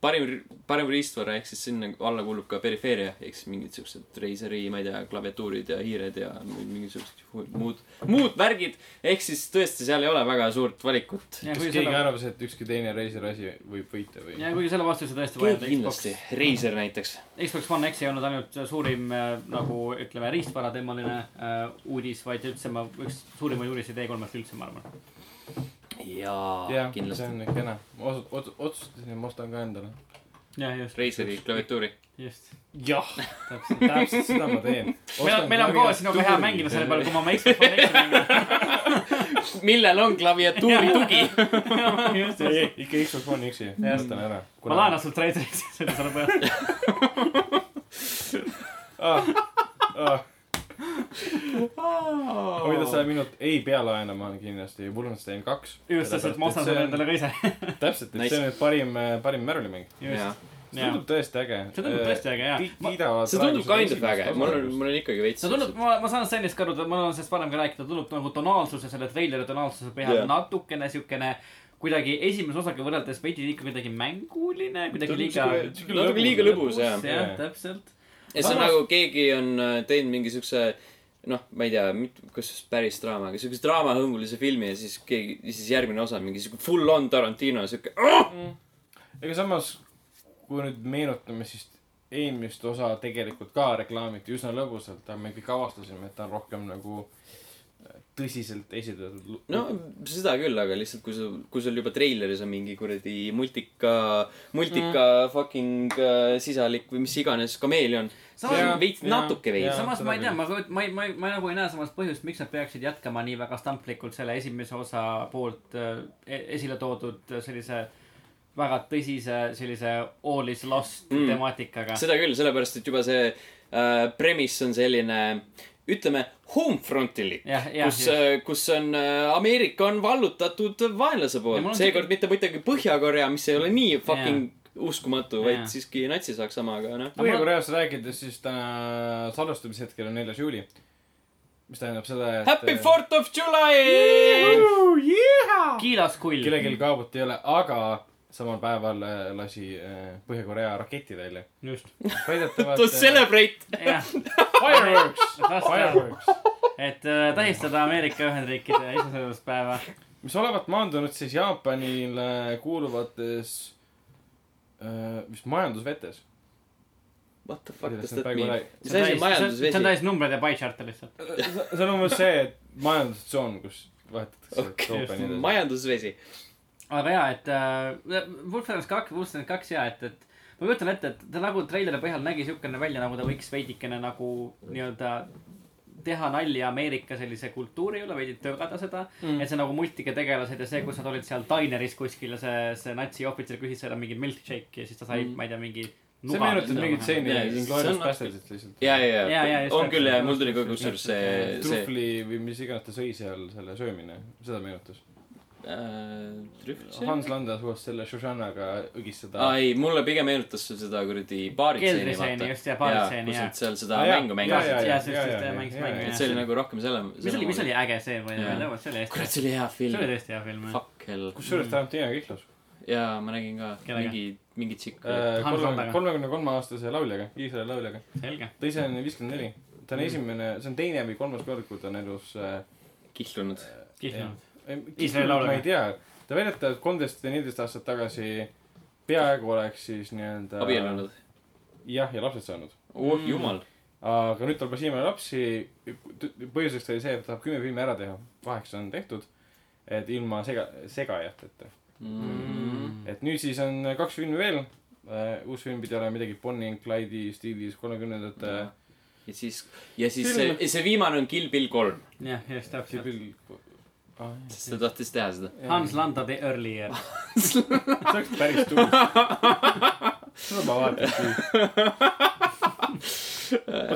parim, parim riistvara, ehk siis sinna alla kuulub ka perifeeria, ehk siis mingid siuksed Razeri, ma ei tea, klaviatuurid ja hiired ja mingisugused muud, muud värgid. ehk siis tõesti, seal ei ole väga suurt valikut. ja kas keegi selle, arvas, et ükski teine Razeri asi võib võita või? ja kuigi selle vastuse tõesti keegi vajab kindlasti Xbox,, Razer näiteks. Xbox One X ei olnud ainult suurim äh, nagu ütleme riistvarateemaline äh, uudis, vaid üldse ma, üks suurimaid uudiseid E3-st üldse, ma arvan. Jaa see kindlasti. on ikka kena. ma ots-, ots-, otsustasin, et ma ostan ka endale. jah, just. Razeri klaviatuuri. just, jah, täpselt. täpselt seda ma teen. meil on, meil on koos sinuga hea mängida selle peale, kui ma oma Xbox One X-i mängin. millel on klaviatuuri tugi. just, ei just., ikka Xbox One X-i, ostan ära. ma laenan sult Razer'i selle selle peale. ah,. Hoida seda minut ei pea laenama kindlasti Wolfenstein kaks. just, sest et ma ostan selle endale ka ise. täpselt, et Nice. see on nüüd parim, parim Maroli mäng. just, see tundub tõesti äge. see tundub tõesti äge, jaa. kiidavad. see tundub kind of äge, mul on, mul on ikkagi veits. see tundub, ma, ma saan sellest ka aru, ma olen sellest varem ka rääkinud, tundub nagu tonaalsuse, selle treileri tonaalsuse Jah. yeah. natukene siukene kuidagi esimese osaga võrreldes veidi liiga kuidagi mänguline, kuidagi liiga. natuke liiga lõbus jah. jah Jah., täpselt. Ja see on nagu keegi on äh, teinud mingi siukse noh, ma ei tea, kas päris draama, aga siukese draamahõngulise filmi ja siis keegi, siis järgmine osa on mingi siuke full on Tarantino siuke. ega samas, kui nüüd meenutame, siis eelmist osa tegelikult ka reklaamiti üsna lõbusalt, aga me kõik avastasime, et ta on rohkem nagu tõsiselt esitatud. no seda küll, aga lihtsalt kui sa, kui sul juba treileris on mingi kuradi multika, multika mm. fucking äh, sisalik või mis iganes kameelion. Veits, natuke veits. samas ma ei tea, ma ma ma ei, ma nagu ei näe samas põhjust, miks nad peaksid jätkama nii väga stamplikult selle esimese osa poolt äh, e- esile toodud sellise väga tõsise sellise all is lost Mm. temaatikaga. seda küll, sellepärast et juba see äh, premise on selline, ütleme, homefrontilik. jah, jah, kus, kus on äh, Ameerika on vallutatud vaenlase Ja poolt seekord mitte muidugi Põhja-Korea, mis ei ole nii fucking uskumatu, Jaa. vaid siiski Natsi-Saksamaa, aga noh. Põhja-Koreast rääkides, siis täna salvestamishetkel on neljas juuli. mis tähendab seda, et. Happy Fourth of July! Kiilas kull. kellelgi kaabut ei ole, aga samal päeval äh, lasi äh, Põhja-Korea raketi välja. just, väidetavalt To. celebrate. jah. Fireworks, fireworks. et äh, tähistada Ameerika Ühendriikide iseseisvuspäeva. mis olevat maandunud siis Jaapanile kuuluvates äh, vist majandusvetes. What the fuck Kuidas does nad that praegu mean räägi-? mis asi on see on majandusvesi? täis numbreid ja pie chart'e lihtsalt. see on umbes see, et majandustsoon, kus vahetatakse Okei, nii edasi. majandusvesi. Aga jaa, et äh, Wolfenstein kaks, Wolfenstein kaks jaa, et, et ma kujutan ette, et ta nagu treileri põhjal nägi siukene välja, nagu ta võiks veidikene nagu nii-öelda teha nalja Ameerika sellise kultuuri üle, veidi tögada seda mm.. et see nagu multika tegelased ja see, kus nad olid seal daineris kuskil ja see, see natsi ohvitser küsis seda mingit milkshake'i ja siis ta sai mm., ma ei tea, mingi. see meenutab mingit stseeni Jaa, Inglourious Bastardsit lihtsalt. ja, ja, ja on küll ja mul tuli ka kusjuures see, see trufli või mis iganes ta sõi seal, selle söömine, seda meenutas. Äh. Hans Landa suutis selle Shoshanaga õgistada aa. ei, mulle pigem meenutas see seda kuradi baaritseeni keldritseeni just ja baaritseeni kus ja nad. seal seda jaa, mängu mängisid jaa, ja jaa, siis, jaa, siis ta jaa, mängis mängu et see oli nagu rohkem selle. mis oli, mis oli äge see, ma ei tea, see oli hästi kurat, see oli hea see oli film. tõesti hea film jah. Fuck hell. kusjuures Tarantino kihlus. jaa, ma nägin ka mingi, mingi tšikk. Äh, kolmekümne kolme aastase lauljaga, Iisraeli lauljaga. selge. ta ise on viiskümmend neli. ta on Mm. esimene, see on teine või kolmas kord, kui ta on elus äh, kihlunud. Iisraeli ma lauljaga. ei tea, ta väidetavalt kolmteist või neliteist aastat tagasi peaaegu oleks siis nii-öelda abiellunud. jah, ja lapsed saanud. oh Mm. jumal. aga nüüd tal pole siiamaani lapsi. põhjuseks oli see, et ta tahab kümme filmi ära teha, kaheksa on tehtud. et ilma sega, segajateta. Mm. et nüüd siis on kaks filmi veel. uus film pidi olema midagi Bonnie and Clyde'i stiilis kolmekümnendate Jah. ja siis, ja siis see, see viimane on Kill Bill kolm, jah, just täpselt. Ah, sest ta tahtis teha seda. Hans Landa the early year. see oleks päris tuus. seda ma vaatan siis.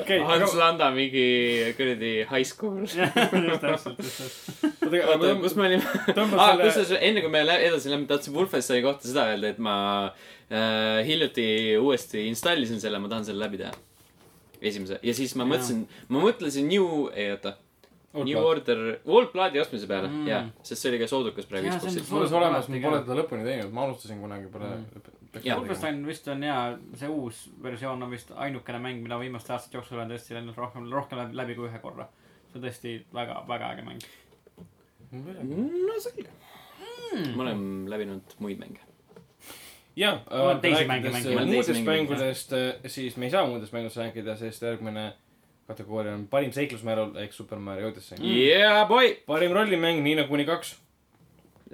okei, Hans Landa mingi kuradi high school. just täpselt, just täpselt. oota, kus me olime? aa, kusjuures enne kui me lä- edasi läheme, tahtsin Wolfensteini kohta seda öelda, et ma äh, hiljuti uuesti installisin selle, ma tahan selle läbi teha. esimese ja siis ma mõtlesin, ma mõtlesin New, ei oota, New Order, Bloodi ostmise peale Mm. mm., jaa, sest see oli ka soodukas praegu Jaa, Xbox'is. mul on see olemas, ma pole teda lõpuni teinud, ma alustasin kunagi, pole Mm. Jaa. Wolfenstein vist on hea, see uus versioon on vist ainukene mäng, mida viimaste aastate jooksul olen tõesti läinud rohkem, rohkem läbi, kui ühe korra. see on tõesti väga, väga äge mäng. no selge. me oleme läbinud muid mänge. jah, olen teisi mänge mänginud. Olen teisi muudest mängudest, siis me ei saa muudest mängudest rääkida, sest järgmine kategooria on parim seiklusmäärul ehk Super Mario Odyssey. Yeah boy. parim rollimäng, Nii nagu kuni kaks.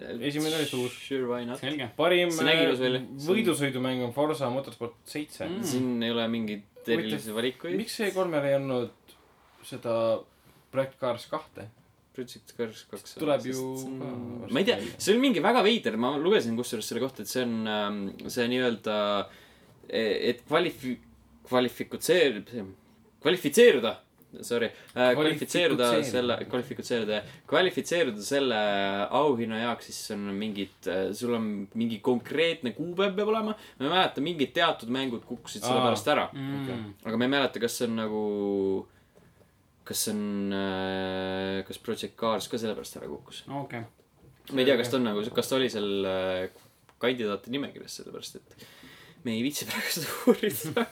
Esimene oli suur. Sure why not. selge. parim See äh, võidusõidumäng on Forsa Motorsport seitse Mm. mm.. siin ei ole mingeid erilisi valikuid. miks E3-l ei olnud seda Project Cars kahte? Project Cars kaks. Tuleb ju ka ma ei tea, see oli mingi väga veider, ma lugesin kusjuures selle kohta, et see on ähm, see nii-öelda, et kvalifi-, kvalifikutseer-, kvalifitseeruda, sorry, kvalifitseeruda Kvalifitseeruda. selle, kvalifitseeruda, kvalifitseeruda selle auhinna jaoks, siis on mingid, sul on mingi konkreetne kuupäev peab olema. ma ei mäleta, mingid teatud mängud kukkusid selle pärast ära, Mm. aga ma ei mäleta, kas see on nagu, kas see on, kas Project Cars ka sellepärast ära kukkus okei. ma ei tea, kas ta on nagu, kas ta oli seal äh, kandidaate nimekirjas, sellepärast et me ei viitsi praegu seda uurida.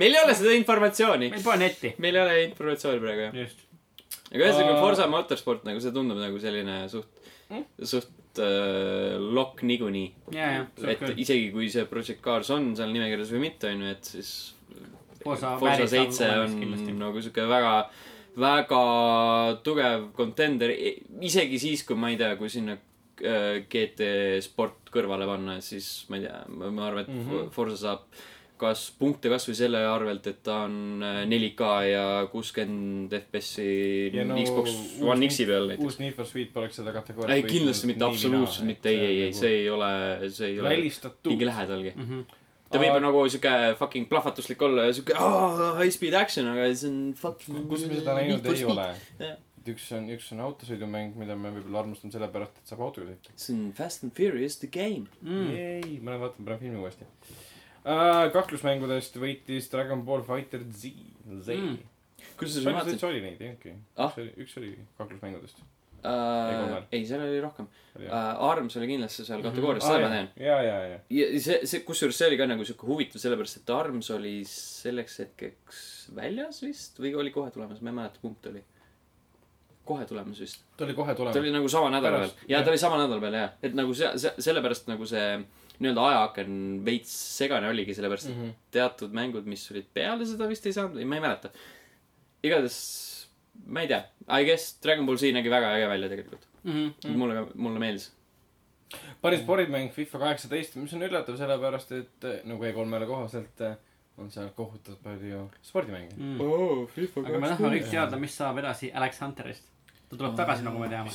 meil ei ole seda informatsiooni. meil pole netti. meil ei ole informatsiooni praegu jah. aga ühesõnaga Aa. Forsa Motorsport nagu see tundub nagu selline suht, suht äh, lokk niikuinii. et isegi kui see Project Cars on seal nimekirjas või mitte, onju, et siis Forsa seitse on nagu siuke väga, väga tugev contender, isegi siis, kui ma ei tea, kui sinna äh, GT sport kõrvale panna, siis ma ei tea, ma arvan, et mm. -hmm. Forsa saab kas punkte kasvõi selle arvelt, et ta on äh, 4K ja kuuskümmend FPS-i no Xbox One X-i peal näiteks. uus Need for Speed poleks seda kategooriat ei, kindlasti mitte, absoluutselt mitte, ei, ei, ei, see ei ole, see ei ole välistatud mingi. lähedalgi. Mhm. ta võib ju nagu siuke fucking plahvatuslik olla ja siuke oh, high speed action, aga see on fucking. kus me seda näinud ei ole. Et üks on, üks on autosõidumäng, mida me võib-olla armastame sellepärast, et saab autoga sõita. see on Fast and Furious the game. Mm. ei, ma lähen vaatan praegu filmi uuesti uh,. kaklusmängudest võitis Dragon Ball Fighter Z, Z Mm. mm.. päris vaatasid täitsa oli neid, ei olnudki Ah? üks oli, üks oli kaklusmängudest. uh, kolmel.? ei, seal oli rohkem uh. Arms oli kindlasti seal Mhm. kategoorias, seda ma tean. ja, ja, ja. ja see, see, kusjuures see oli ka nagu siuke huvitav, sellepärast et Arms oli selleks hetkeks väljas vist või oli kohe tulemas, ma ei mäleta, kumb ta oli. Kohe tulemas vist. ta oli kohe ta tulemas. oli nagu sama nädala peal Pärast,. ja jah. ta oli sama nädala peal jah, et nagu see, see, sellepärast nagu see nii-öelda ajaaken veits segane oligi, sellepärast et mm. -hmm. teatud mängud, mis olid peale seda vist ei saanud või ma ei mäleta. igatahes, ma ei tea, I guess Dragon Ball Z nägi väga äge välja tegelikult Mhm. mm.. mulle, mulle meeldis. parim spordimäng FIFA kaheksateist, mis on üllatav, sellepärast et eh, nagu E3-le kohaselt eh, on seal kohutavalt palju spordimänge. Mm. oo, FIFA aga me tahame kõik teada, mis saab edasi Alex Hunterist. Ta tuleb tagasi, nagu me teame.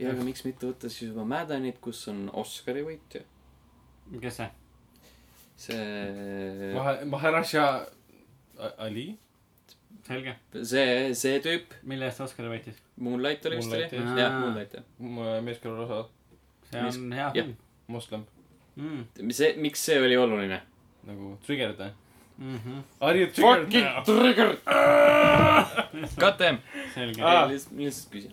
ja aga miks mitte võtta siis juba Maddenit, kus on Oscari võitja. kes see? see, Mahe, Maharaja Ali. selge. see, see tüüp, mille eest Oscari võitis? Moonlight oli vist oli jah.. Moonlight jah. meeskonna osa, see on hea jah. film moslem, mm.. see, miks see oli oluline? nagu triggered või? Mm -hmm. Are you triggered now? trigger. Goddamn. selge. lihtsalt, lihtsalt küsin.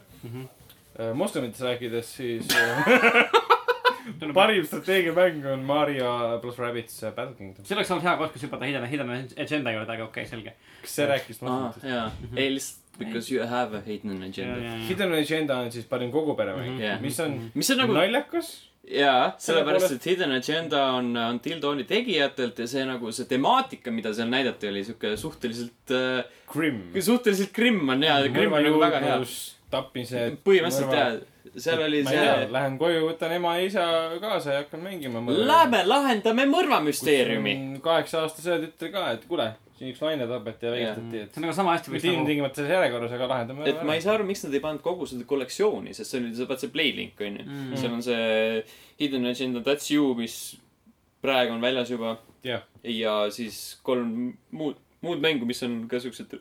Äh, moslemitest rääkides, siis äh, parim strateegiamäng on Mario pluss Rabbids äh, Battle Kingdom. see oleks olnud hea koht, kus hüpata Hidden, Hidden Agenda juurde, aga okei okay,, selge. kas see rääkis aa, masinatest? jaa. ei, lihtsalt because you have a hidden agenda. Hidden Agenda on siis parim koguperemäng Mhm. Jah. mis on mis on nagu, naljakas. jaa, sellepärast, et Hidden Agenda on, on Dildoni tegijatelt ja see nagu see temaatika, mida seal näidati, oli siuke suhteliselt äh,, Grim. suhteliselt grimm on jaa, grimm on nagu väga hea. tapmised. põhimõtteliselt jaa, seal oli see,, lähen koju, võtan ema ja isa kaasa ja hakkan mängima. lähme lahendame mõrvamüsteeriumi. kaheksa-aastase tütre ka, et kuule, siin üks naine tapeti ja Jah. vägistati, et see on nagu sama hästi mitte nagu, ilmtingimata selles järjekorras, aga lahendame et ma ei saa aru, miks nad ei pannud kogu seda kollektsiooni, sest see oli, sa vaata see Playlink onju Mm. seal on see Hidden Agenda That's You, mis praegu on väljas juba. Jah. ja siis kolm muud, muud mängu, mis on ka siuksed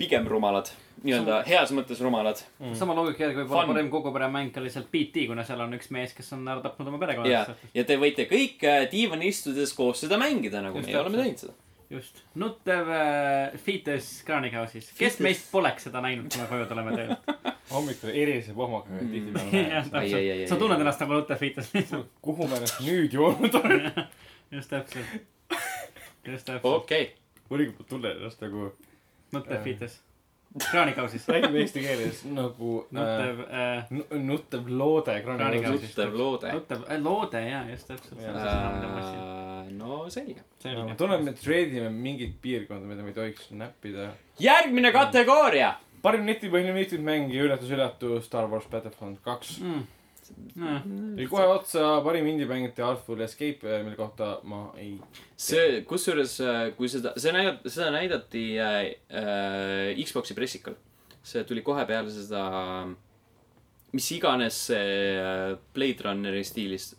pigem rumalad. nii-öelda heas mõttes rumalad. sama loogika järgi võib-olla Fun. parim kogu peremäng oli seal BT, kuna seal on üks mees, kes on ära tapnud oma ja perekonna., ja te võite kõik äh, diivani istudes koos seda mängida, nagu meie oleme teinud seda. just, nuttev äh, Fetus Kraanikausis. kes Fetus. meist poleks seda näinud, kui me koju tuleme töölt? hommikul eriseb pohmakaga Mm. tihtipeale näen. Sa tunned ennast nagu nuttev Fetus. kuhu me ennast nüüd joonud oleme? just täpselt. just täpselt, okei, mõnikord tunnen ennast nagu, nuttev Fetus. kraanikausis. räägime eesti keeles nagu äh, nuttev äh,, nu- nuttev loode Kraanikausis. tuttav loode. nuttev äh, loode ja just täpselt. Äh, no selge. ma tunnen, et treidime mingit piirkonda, mida me ei tohiks näppida. järgmine kategooria. parim netipõhine mitmikmäng ja üllatus-üllatus Star Wars Battlefront kaks. mm.. nojah, tuli kohe otsa parim indie-mäng The Artful Escape, mille kohta ma ei see, kusjuures, kui seda, see näidati, seda näidati äh, äh, Xbox'i pressikal. see tuli kohe peale seda, mis iganes see Blade Runneri stiilis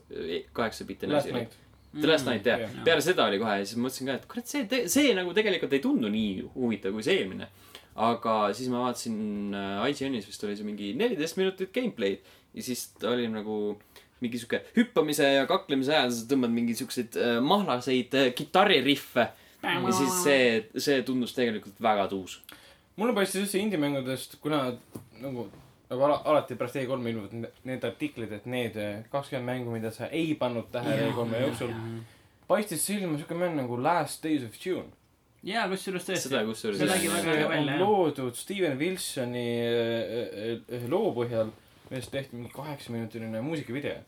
kaheksapitine Last asi oli. Night. The Last Night jah Jah. yeah., peale seda oli kohe ja siis mõtlesin ka, et kurat, see, see nagu tegelikult ei tundu nii huvitav kui see eelmine. aga siis ma vaatasin äh, IGN-is vist oli see mingi neliteist minutit gameplay'd ja siis ta oli nagu mingi sihuke hüppamise ja kaklemise ajal sa tõmbad mingi siukseid äh, mahlaseid äh, kitarririffe. ja siis see, see tundus tegelikult väga tuus. mulle paistis üldse indie-mängudest, kuna nagu, nagu ala, alati pärast E3 ilmuvad ne- need artiklid, et need kakskümmend mängu, mida sa ei pannud tähele E3 jooksul, paistis silma siuke mäng nagu Last Days of June. jaa, kusjuures tõesti seda. kusjuures See nägi väga hea on välja, jah. loodud Steven Wilsoni äh, äh, loo põhjal, millest tehti mingi kaheksaminutiline muusikavideo.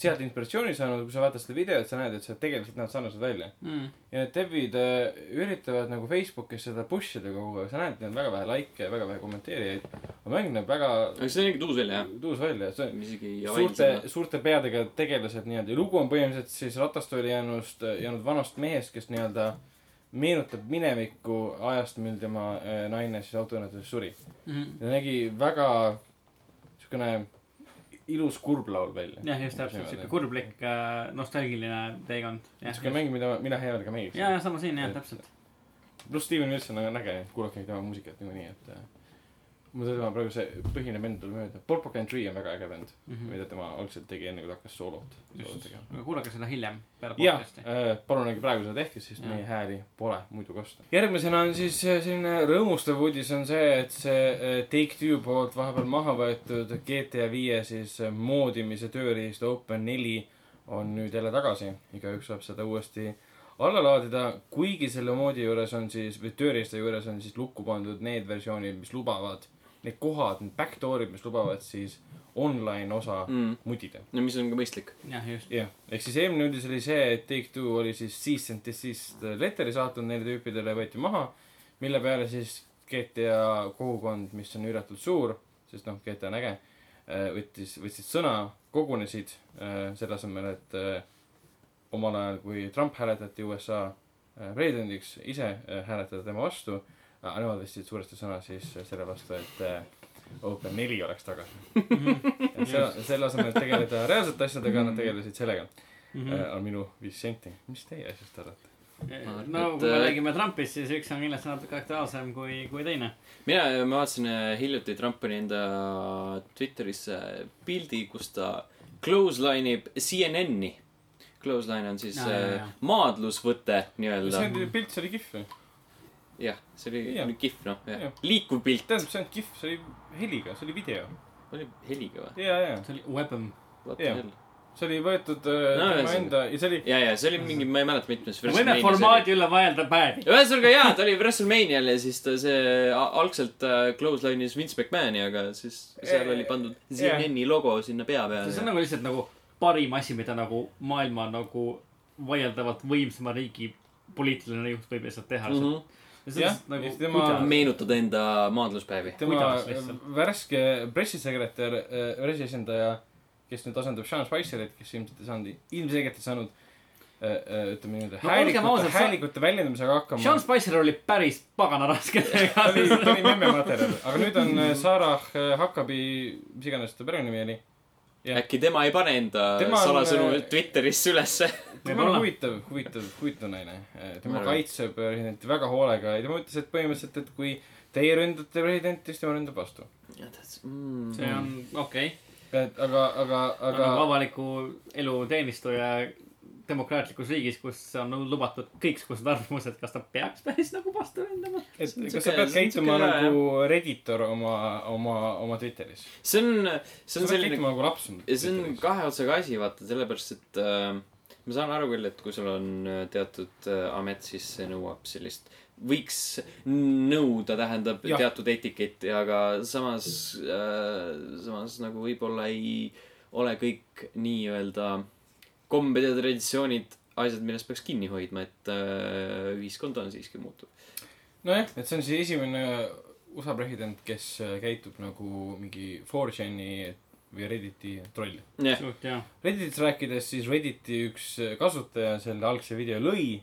sealt inspiratsiooni saanud, kui sa vaatad seda videot, sa näed, et see tegelased näevad sarnased välja. Mm. ja need dev'id äh, üritavad nagu Facebookis seda push ida kogu aeg, sa näed, et neil on väga vähe likee, väga vähe kommenteerijaid. aga mäng näeb väga aga see nägi tuus välja jah. tuus välja, see on suurte, suurte peadega tegelased nii-öelda ja lugu on põhimõtteliselt siis ratastooli jäänust, jäänud vanast mehest, kes nii-öelda meenutab minevikku ajast, mil tema äh, naine siis autoõnnetuses suri. Mhm. ja nägi väga siukene ilus kurb laul välja. jah, just täpselt, siuke kurblik, nostalgiline teekond. siuke mäng, mida mina hea meelega mängiks. ja, ja sama siin jah, täpselt. pluss Steven Wilson on äge, kuulake tema muusikat niikuinii, et äh, mul tema praegu see põhine bänd tuleb mööda. Porcupine Tree on väga äge bänd, mida tema algselt tegi enne, kui ta hakkas soolot, soolot tegema. kuulake seda hiljem, peale podcast'i., palun ärge praegu seda tehke, sest Jah. meie hääli pole muidu kosta. järgmisena on siis äh, selline rõõmustav uudis on see, et see äh, Take-Two poolt vahepeal maha võetud GTA viie siis äh, moodimise tööriist Open neli on nüüd jälle tagasi. igaüks saab seda uuesti alla laadida, kuigi selle moodi juures on siis, või tööriista juures on siis lukku pandud need versioonid, mis lubavad, need kohad, need backdoor'id, mis lubavad siis online osa Mm. mudida. no mis on ka mõistlik. jah, just. jah, ehk siis eelmine uudis oli see, et Take-Two oli siis cease and desist letter'i saatnud neile tüüpidele, võeti maha, mille peale siis GTA kogukond, mis on üüratult suur, sest noh, GTA on äge, võttis, võtsid sõna, kogunesid äh, selle asemel, et äh, omal ajal, kui Trump hääletati USA äh, presidendiks, ise äh, hääletada tema vastu, nemad võtsid suuresti sõna siis selle vastu, et äh, Open neli oleks tagasi. et selle, selle asemel, et tegeleda reaalsete asjadega, nad tegelesid sellega Mhm. äh, on minu viis senti. mis teie asjast arvate? no kui me äh, räägime Trumpist, siis üks on kindlasti natuke aktuaalsem kui, kui teine. mina, ma vaatasin äh, hiljuti Trump pani enda Twitterisse pildi, kus ta clothesline ib CNN-i. Clothesline on siis jaa, äh, jaa. maadlusvõte see nii-öelda. oli pilt, see oli kihv ju. jah, see oli oli kihv noh, jah Jah.. liikuv pilt. tähendab, see olnud kihv, see oli heliga, see oli video. oli heliga või? ja, ja, see oli Webm. See oli võetud äh, No, tema enda ja see oli ja, ja see oli mingi, ma ei mäleta, mitmes me võime formaadi üle vaielda päevi. ühesõnaga jaa, ta oli WrestleManial ja siis ta see algselt äh, clothesline'is Vince McMahoni, aga siis seal oli pandud. CNN-i logo sinna pea see on peale. nagu lihtsalt nagu parim asi, mida nagu maailma nagu vaieldavalt võimsama riigi poliitiline juht võib lihtsalt teha Mhm. lihtsalt. Jah, nagu tema- meenutada enda maadluspäevi. tema lihtsalt? värske pressisekretär, pressiesindaja, kes nüüd asendab Sean Spicerit, kes ilmselt ei saanud, ilmselgelt ei saanud äh, äh, ütleme niimoodi No häälikute häälikute väljendamisega hakkama. Sean Spicer oli päris pagana raske ta oli, ta oli teha. memme materjal, aga nüüd on äh, Sarah äh, Huckabee, mis iganes ta perenimi oli. Jah. äkki tema ei pane enda Tema on, salasõnu äh, Twitterisse ülesse. tema on huvitav, huvitav, huvitav naine. tema Ma arvan. kaitseb presidenti väga hoolega ja tema ütles, et põhimõtteliselt, et kui teie ründate presidenti, siis tema ründab vastu. Mm. see on okei okay.. et aga, aga, aga aga avaliku elu teenistuja demokraatlikus riigis, kus on lubatud kõiksugused arvamused, kas ta peaks päris nagu vastu ründama? et on kas sa pead on käituma nagu redditor oma, oma, oma Twitteris? see on, see on selline nagu laps. ja see on kahe otsaga asi, vaata, sellepärast et äh, ma saan aru küll, et kui sul on äh, teatud äh, amet, siis see nõuab sellist, võiks nõuda, tähendab Jah. teatud etiketti, aga samas äh,, samas nagu võib-olla ei ole kõik nii-öelda kombed ja traditsioonid asjad, millest peaks kinni hoidma, et äh, ühiskond on siiski muutuv. nojah, et see on siis esimene USA president, kes äh, käitub nagu mingi 4chan'i või Redditi troll. jah. Redditist rääkides, siis Redditi üks kasutaja selle algse video lõi.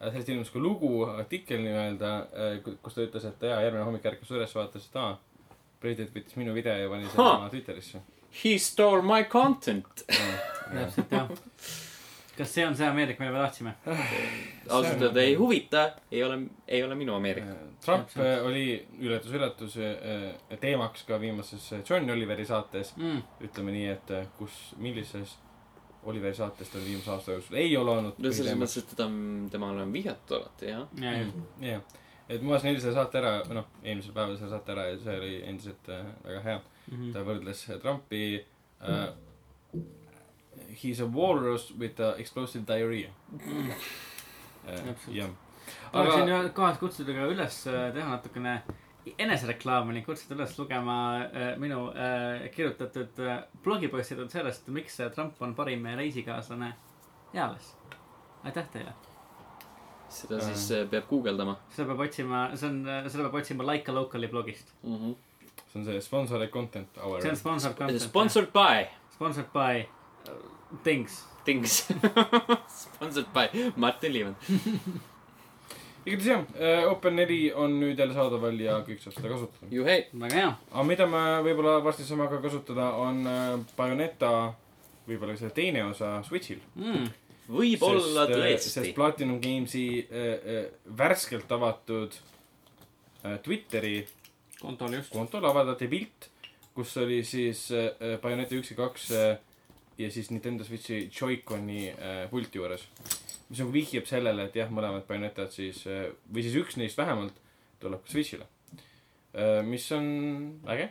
sellest ilmus ka lugu, artikkel nii-öelda, kus ta ütles, et jaa, järgmine hommik ärkas üles, vaatas, et aa, president võttis minu video ja pani selle oma Twitterisse. He stole my content. täpselt jah. kas see on see Ameerika, mida me tahtsime? ausalt öelda ei huvita, ei ole, ei ole minu Ameerika. Trump Täpselt. äh, oli üllatus-üllatus äh, teemaks ka viimases äh, John Oliveri saates. Mm. ütleme nii, et äh, kus, millises Oliveri saates ta viimase aasta jooksul, ei ole olnud no selles mõttes, et teda, temale on vihjatud alati, jah. ja, ja. jah, et ma vaatasin eile selle saate ära, noh, eelmisel päeval selle saate ära ja see oli endiselt äh, väga hea. Mhm. ta võrdles Trumpi äh,. He is a walrus with a explosive diarrhea äh,. Täpselt. jah, tahaksin aga kohalt kutsuda ka üles äh, teha natukene enesereklaami ning kutsuda üles lugema äh, minu äh, kirjutatud äh, blogipostitud sellest, miks äh, Trump on parim reisikaaslane eales. aitäh teile. seda siis äh, peab guugeldama seda peab otsima, see on, seda peab otsima Like a Local'i blogist. mm. -hmm. See on see sponsored content hour see on sponsored content. Sponsored by Sponsored by uh, Things. Things. Sponsored by Martin Liivan. igatahes jah, Open4 on nüüd jälle saadaval ja kõik saab seda kasutada. juhei. väga hea. aga mida me võib-olla varsti saame ka kasutada, on äh, Bayoneta, võib-olla see teine osa Switch'il. mm.. võib-olla sest tõesti. Platinum Gamesi äh, äh, värskelt avatud äh, Twitteri kontol just. kontol avaldati pilt, kus oli siis äh, Bayoneta üks ja kaks äh, ja siis Nintendo Switchi Joy-Coni äh, pulti juures. mis nagu vihjab sellele, et jah, mõlemad Bayonetad siis äh, või siis üks neist vähemalt tuleb ka Switch'ile äh,. mis on äge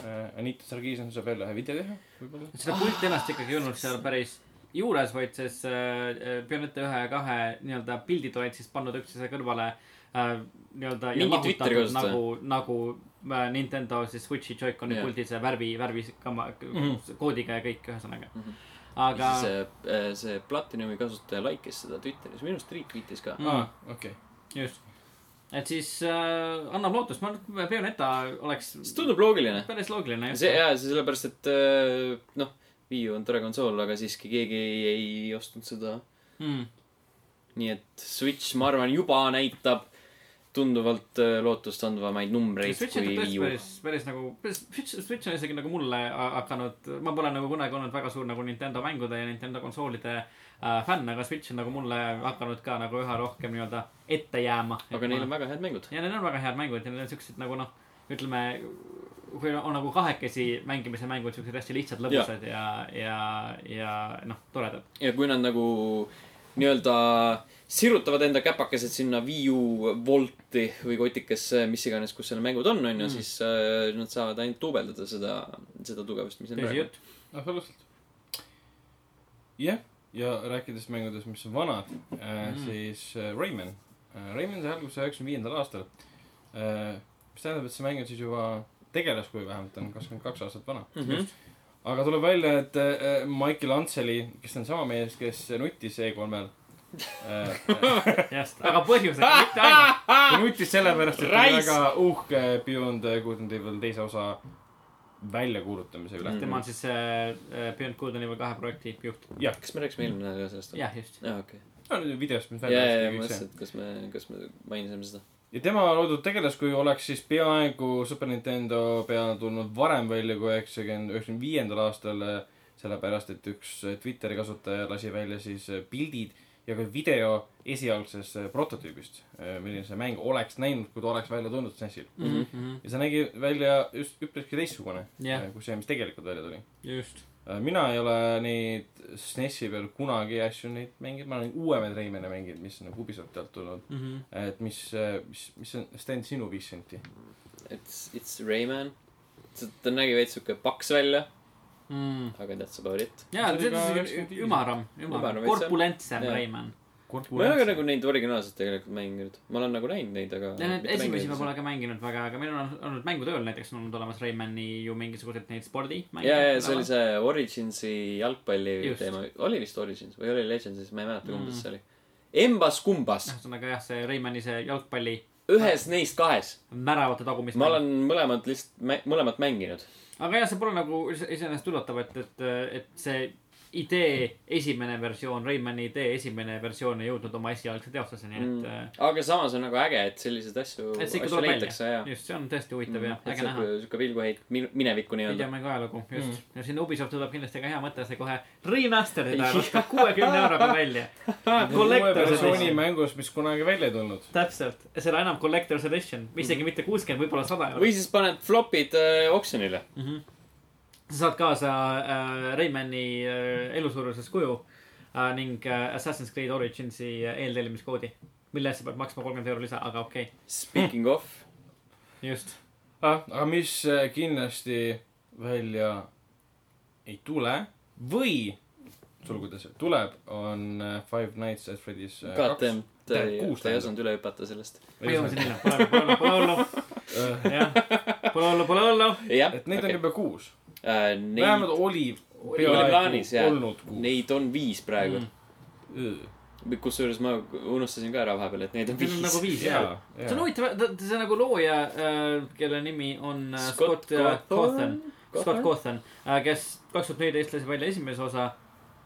äh,. Anita Sarkeesian saab jälle ühe video teha, võib-olla. seda pulti ennast ikkagi ei olnud seal päris juures, vaid siis äh, Bayoneta ühe ja kahe nii-öelda pildid olid siis pannud üksteise kõrvale äh, nii-öelda. Mingi Twitteri kasutaja. nagu, nagu äh, Nintendo siis Switchi Joy-Coni Jah. puldi see värvi, värvi kama- Mhm. koodiga ja kõik, ühesõnaga Mhm.. aga see, see Platinumi kasutaja like'is seda Twitteris, minu arust retweet'is ka. Mm. aa, okei. just, et siis äh, annab lootust, ma arvan, et Bayoneta oleks see tundub loogiline. päris loogiline just see, jaa, see sellepärast, et äh, noh, Wii U on tore konsool, aga siiski keegi ei, ei ostnud seda. mm.. nii et Switch, ma arvan, juba näitab tunduvalt äh, lootustandvamaid numbreid Switch kui Wii U. päris, päris nagu, Switch, Switch on isegi nagu mulle ha- hakanud, ma pole nagu kunagi olnud väga suur nagu Nintendo mängude ja Nintendo konsoolide äh, fänn, aga Switch on nagu mulle hakanud ka nagu üha rohkem nii-öelda ette jääma. aga neil on väga head mängud. ja neil on väga head mängud ja neil on siuksed nagu noh, ütleme, kui on nagu kahekesi mängimise mängud, siuksed hästi lihtsad, lõbusad ja, ja, ja noh, toredad. ja kui nad nagu nii-öelda sirutavad enda käpakesed sinna Wii U Volti või kotikesse, mis iganes, kus seal mängud on, onju, Mm. siis äh, nad saavad ainult duubeldada seda, seda tugevust, mis praegu on. jutt. absoluutselt. jah, ja rääkides mängudest, mis on vanad äh,, Mm. siis äh, Rayman äh,. Rayman sai alguse üheksakümne viiendal aastal äh,. mis tähendab, et see mäng on siis juba tegelaskuju vähemalt on kakskümmend kaks aastat vana. Mhm. aga tuleb välja, et äh, Michael Antseli, kes on sama mees, kes nutis E3-l äh,. just, aga põhjusega, mitte ainult. ta nutis sellepärast, et ta oli väga uhke Beyond Good and Evil teise osa väljakuulutamise üle Mm. mm.. tema on siis äh, Beyond Good and Evil kahe projekti juht. kas me rääkisime eelmine nädal ka sellest? jah, just. aa, okei. no mis ja, ja, ja ma mõtlesin, et kas me, kas me mainisime seda. ja tema loodud tegelaskuju oleks siis peaaegu Super Nintendo peale tulnud varem välja kui üheksakümmend, üheksakümne viiendal aastal. sellepärast, et üks Twitteri kasutaja lasi välja siis pildid ja ka video esialgsest prototüübist, milline see mäng oleks näinud, kui ta oleks välja tulnud SNESil. Mhm. ja see nägi välja just üpriski teistsugune Jah. kui see, mis tegelikult välja tuli. just. mina ei ole neid SNESi peal kunagi asju neid mänginud, ma olen uuemaid Raymane mänginud, mis on nagu Ubisofti alt tulnud. Mhm. et mis, mis, mis on, Sten, sinu viis senti? It's, it's Rayman. ta nägi veits siuke paks välja, Mm. aga that's about it. jaa, See on viis. ümaram, Ümaram korpulentsem. Rayman. ma ei ole nagu neid originaalselt tegelikult mänginud. ma olen nagu näinud neid, aga. ja need esimesi ma pole ka mänginud väga, aga meil on olnud mängutööl näiteks on olnud olemas Raymani ju mingisugused neid spordimänge. ja, ja see oli see Originsi jalgpalli Just. teema, oli vist Origins või oli Legendsis, ma ei mäleta Mm. kumb see oli. Embas-kumbas, ühesõnaga jah, see Raymani see jalgpalli ühes neist kahes. märavate tagumist ma olen mõlemad lihtsalt, mõlemat mänginud. Aga jah, see pole nagu ise- iseenesest üllatav, et, et, et see idee esimene versioon, Raymani idee esimene versioon ei jõudnud oma esialgse teostuseni, et mm., aga samas on nagu äge, et selliseid asju, et see ikka tuleb ja välja.. just, see on tõesti huvitav ja et äge näha. siuke pilguheit min- minevikku nii-öelda. videomängu ajalugu, just Mm. mm.. ja sinna Ubisoft tuleb kindlasti ka hea mõte see kohe remaster ida võtta kuuekümne euroga välja. uue Collector's versiooni edition. mängust, mis kunagi välja ei tulnud. täpselt, seda enam collector's edition, isegi mitte kuuskümmend, võib-olla sada eurot või siis paned flopid äh, oksjonile. mm. -hmm. Sa saad kaasa äh, Raymani äh, elusuuruses kuju äh, ning äh, Assassin's Creed Originsi äh, eeltellimiskoodi, mille eest sa pead maksma kolmkümmend euro lisa, aga okei Speaking of, okay., just. ah,. aga mis äh, kindlasti välja ei tule või sulgudes tuleb, on äh, Five Nights at Freddy's äh, damn, ta ei, ta ei osanud üle hüpata sellest. ma jõuan sinna, pole hullu, pole hullu, pole hullu, Äh, jah, pole hullu, pole hullu. et neid on juba kuus. Äh, vähemalt neid, oli oli plaanis jah neid on viis praegu Mm. kusjuures ma unustasin ka ära vahepeal, et neid on on nagu viis. viis jah. jaa, see on huvitav, see nagu looja, kelle nimi on äh, Scott Scott äh, Cawthon, Scott. Cawthon, kes kaks tuhat neliteist lasi välja esimese osa.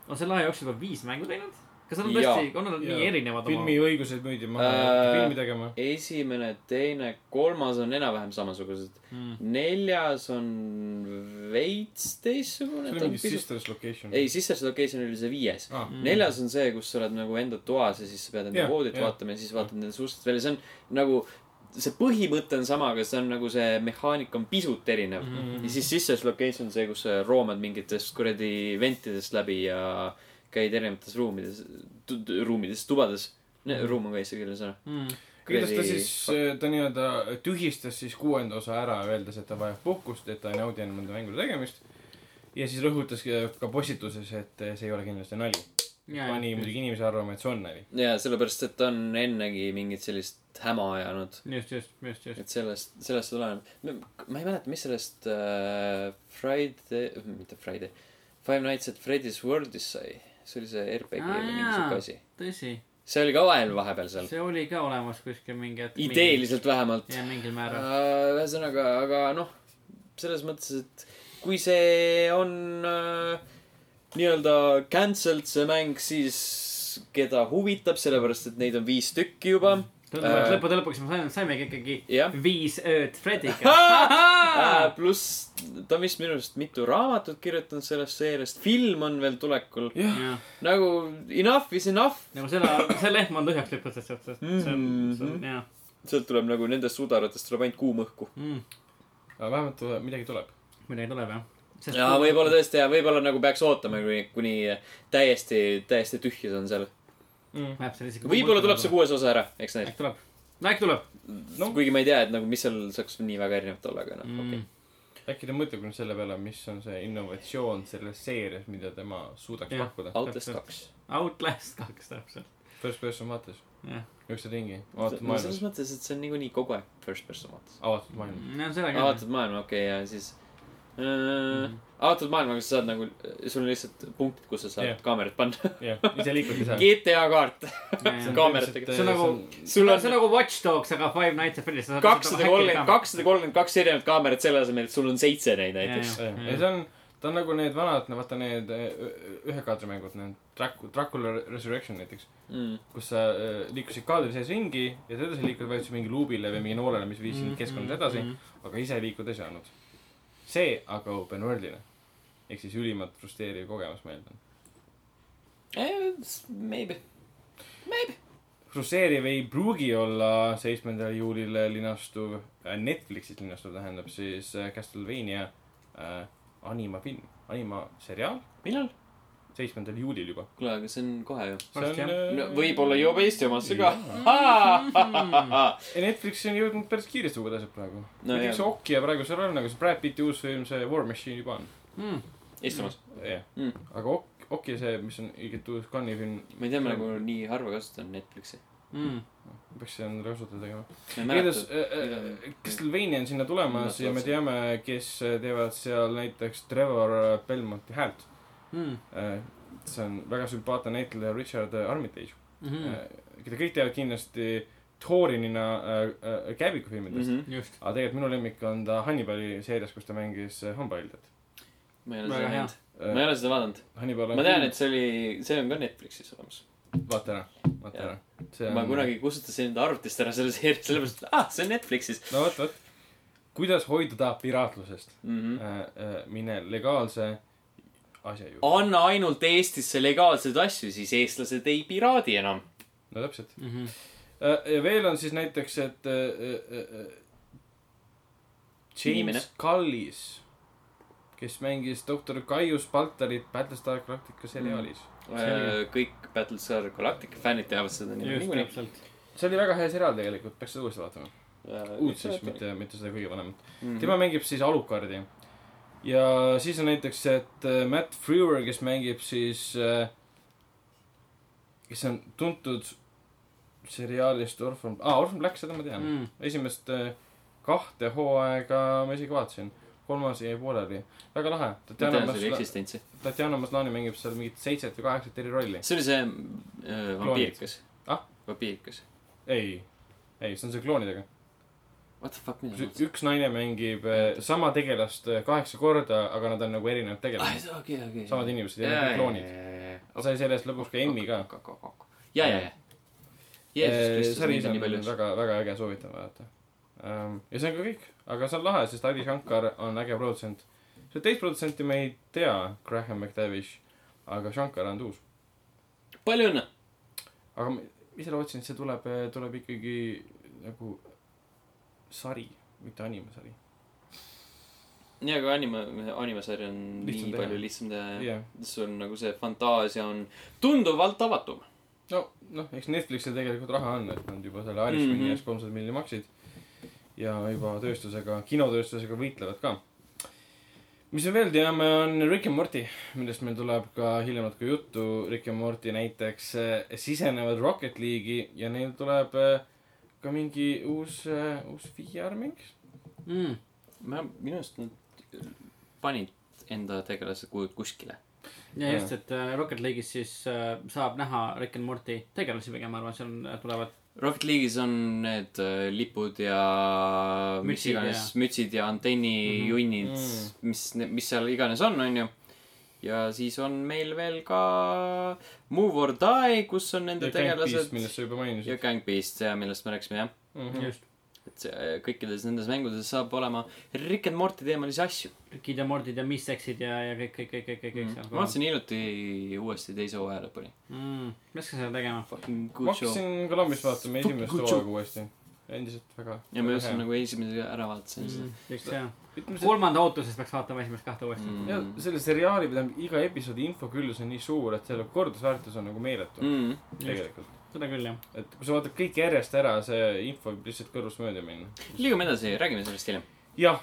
on selle aja jooksul juba viis mängu teinud? Kas nad on tõesti, on nad nii erinevad oma? filmiõigused müüdi maha Äh, äh,, filmi tegema. esimene, teine, kolmas on enam-vähem samasugused. Mm. neljas on veits teistsugune. see oli mingi Sisters Location. ei, Sisters Location oli see viies. ah,. Mm. neljas on see, kus sa oled nagu enda toas ja siis sa pead enda Jah, voodit jah. vaatama ja siis vaatad nende sustest välja, see on nagu, see põhimõte on sama, aga see on nagu see mehaanika on pisut erinev mm. -hmm. ja siis Sisters Location on see, kus sa roomad mingitest kuradi ventidest läbi ja käid erinevates ruumides, ruumides, tubades. ruum on ka eesti keeles sõna. Mm. kuidas ta siis, ta nii-öelda tühistas siis kuuenda osa ära, öeldes, et ta vajab puhkust, et ta ei naudi enam nende mängude tegemist. ja siis rõhutas ka postituses, et see ei ole kindlasti nali. pani muidugi inimesi arvama, et see on nali. ja sellepärast, et ta on ennegi mingit sellist häma ajanud. just, just, just, just. et sellest, sellest tuleneb. ma ei mäleta, mis sellest äh, Friday, mitte Friday, Five Nights at Freddy's World'is sai. See oli see RPG Aa, või mingi siuke asi. tõsi, see oli ka vahel vahepeal seal. see oli ka olemas kuskil mingi hetk. ideeliselt vähemalt. jah, mingil määral. ühesõnaga, aga noh, selles mõttes, et kui see on äh, nii-öelda cancelled see mäng, siis keda huvitab, sellepärast et neid on viis tükki juba. tundub, et Äh. lõppude lõpuks me saime, saimegi ikkagi jah. viis ööd Frediga. pluss ta on vist minu arust mitu raamatut kirjutanud sellest seeriast, film on veel tulekul. jah, nagu enough is enough. nagu selle, see lehm on tühjaks lükatud, sest see on, see on, see on, jah. sealt tuleb nagu nendest sudaratest tuleb ainult kuum õhku. Mm. aga vähemalt midagi tuleb. midagi tuleb jah. ja võib-olla tõesti ja võib-olla nagu peaks ootama, kuni, kuni täiesti, täiesti tühja see on seal. Isegi. võib-olla tuleb see. kuues osa ära, eks näis. äkki tuleb, no äkki tuleb No. kuigi ma ei tea, et nagu, mis seal saaks nii väga erinevat olla, aga noh, okei. mm.. äkki ta mõtleb nüüd selle peale, mis on see innovatsioon selles seerias, mida tema suudaks Jah. pakkuda. Outlast kaks. Outlast kaks täpselt, First person vaates, jookse ringi, avatud no selles mõttes, et see on niikuinii kogu aeg first person vaates. avatud maailm. avatud maailm, okei okay,, ja siis äh,. avatud maailmaga sa saad nagu, sul on lihtsalt punktid, kus sa saad yeah. kaamerat panna. jah, ise liikud ise. GTA kaart, see kaameratega. See on nagu- sul on on nagu Watch Dogs, aga Five Nights at Freddy's. kakssada kolmkümmend, kakssada kolmkümmend kaks erinevat kaamerat selle asemel, et sul on seitse neid näiteks. Ja see on, ta on nagu need vanad, vaata need eh, ühe kaadrimängud, need Drac-, Dracula Resurrection näiteks. Mm. kus sa äh, liikusid kaadri sees ringi ja sa edasi liikud, vajutasid mingi luubile või mingi noolele, mis viis Mm, sind keskkonnas edasi, aga ise liikuda ei saanud. See aga open world'ina ehk siis ülimalt frustreeriv kogemus, ma eeldan. Eh, Maybe. frustreeriv ei pruugi olla seitsmendal juulil linastuv, Netflixis linastuv tähendab siis äh, Castlevania äh, animafilm, animaseriaal, millal? Seitsmendal juulil juba. kuule, aga see on kohe ju. No võib-olla jõuab Eesti omasse ka. Netflixi on jõudnud päris kiiresti uued asjad praegu No no,. näiteks jah. Oki ja praegu seal on nagu see Brad Pitti uus film, see War Machine juba on. mm.. Eesti omas. jah Mm. aga Ok-, Oki see, mis on õiget uus Cannes'i film, ma ei tea, ma nagu nii harva kasutan Netflixi. Mm. peaks endale kasutada tegema. ma ei igatahes äh, äh, Castlevania on sinna tulemas ja me see teame, kes teevad seal näiteks Trevor Belmonti häält. Mm. see on väga sümpaatne näitleja Richard Armitage, Mm. keda kõik teavad kindlasti Thorinina äh, äh, Käbiku filmidest mm. -hmm. just. aga tegelikult minu lemmik on ta Hannibali seerias, kus ta mängis hambaildet ma ei ole Väga seda näinud. ma ei ole seda vaadanud. Hannibal ma tean, et see oli, see on ka Netflixis olemas. vaata ära, vaata ära. see ma kunagi kustutasin enda arvutist ära selle seeria, sellepärast, et ah, see on Netflixis no vot, vot. kuidas hoiduda piraatlusest mm. -hmm. mine legaalse asja juurde. anna ainult Eestisse legaalseid asju, siis eestlased ei piraadi enam. no täpselt. Mm -hmm. ja veel on siis näiteks, et äh, äh, äh, Inimene. James Cullis, kes mängis doktor Gaius Baltarit Battlestar Galactica seriaalis mm.. Selge. kõik Battlestar Galactica fännid teavad seda niikuinii. see oli väga hea seriaal tegelikult, peaks seda uuesti vaatama. uut siis, mitte, mitte seda kõige vanemat. -hmm. tema mängib siis Alucardi. Ja siis on näiteks, et äh, Matt Frewer, kes mängib siis äh,, kes on tuntud seriaalist Orphan, aa Orphan Black, seda ma tean mm.. Esimest äh, kahte hooaega ma isegi vaatasin, kolmas jäi pooleli, väga lahe. Tatjana Maslani mängib seal mingit seitset või kaheksat eri rolli. see oli see äh, vampiirikas Ah?. vampiirikas. ei, ei, see on see kloonidega. What the fuck, mida sa mõtlesid? üks naine mängib äh, sama tegelast äh, kaheksa korda, aga nad on nagu erinevad tegelased. okei, okei. samad inimesed on kloonid. sai sellest lõpuks ka Emmy ka. ja, ja, ja. Jeesus Kristus, neid on nii palju. väga, väga äge, soovitan vaadata um,. ja see on ka kõik, aga see on lahe, sest Adi Shankar on äge produtsent. see teist protsenti me ei tea, Graham McTavish, aga Shankar on uus. palju õnne. aga ma ise lootsin, et see tuleb, tuleb ikkagi nagu sari, mitte animesari. nii, aga anime, animesari on Lihtsam nii teha. palju lihtsam teha jah. jah, sul on nagu see fantaasia on tunduvalt avatum. no, noh, eks Netflixil tegelikult raha on, et nad juba selle Irishmani Mhm. eest kolmsada miljonit maksid. ja juba tööstusega, kinotööstusega võitlevad ka. mis me veel teame, on Rick and Morty, millest meil tuleb ka hiljem natuke juttu. Rick and Morty näiteks äh, sisenevad Rocket League'i ja neil tuleb äh, ka mingi uus, uus VR-mäng. Mm. ma, minu arust nad panid enda tegelased kujud kuskile. ja just, et äh, Rocket League'is siis äh, saab näha Rick and Morty tegelasi pigem, ma arvan, seal tulevad Rocket League'is on need lipud ja mis Mütsid iganes ja- mütsid ja antennijunnid mm, -hmm. mis, mis seal iganes on, onju. Ja siis on meil veel ka Move or Die, kus on nende ja tegelased. millest sa juba ja mainisid. Gang Beast ja millest me rääkisime jah. Mhm. just et see kõikides nendes mängudes saab olema Rick and Morty teemalisi asju Rickid ja Mordid ja Miss Sexid ja, ja kõik, kõik, kõik, kõik, kõik, mm.. seal ma vaatasin hiljuti uuesti teise hooaja lõpuni. mm.. peaks ka seda tegema. Ma hakkasin Columbus vaatama esimest hooaega uuesti. Endiselt väga. ja ma just nagu esimese ära vaatasin Mm. seda. just ütleme, see kolmanda ootuses peaks vaatama esimest kahte uuesti Mm. ja selle seriaali, tähendab iga episoodi infoküllus on nii suur, et selle kordusväärtus on nagu meeletu mm. Tegelikult. seda küll jah. et kui sa vaatad kõik järjest ära, see info võib lihtsalt kõrvust mööda minna. liigume edasi, räägime sellest hiljem. jah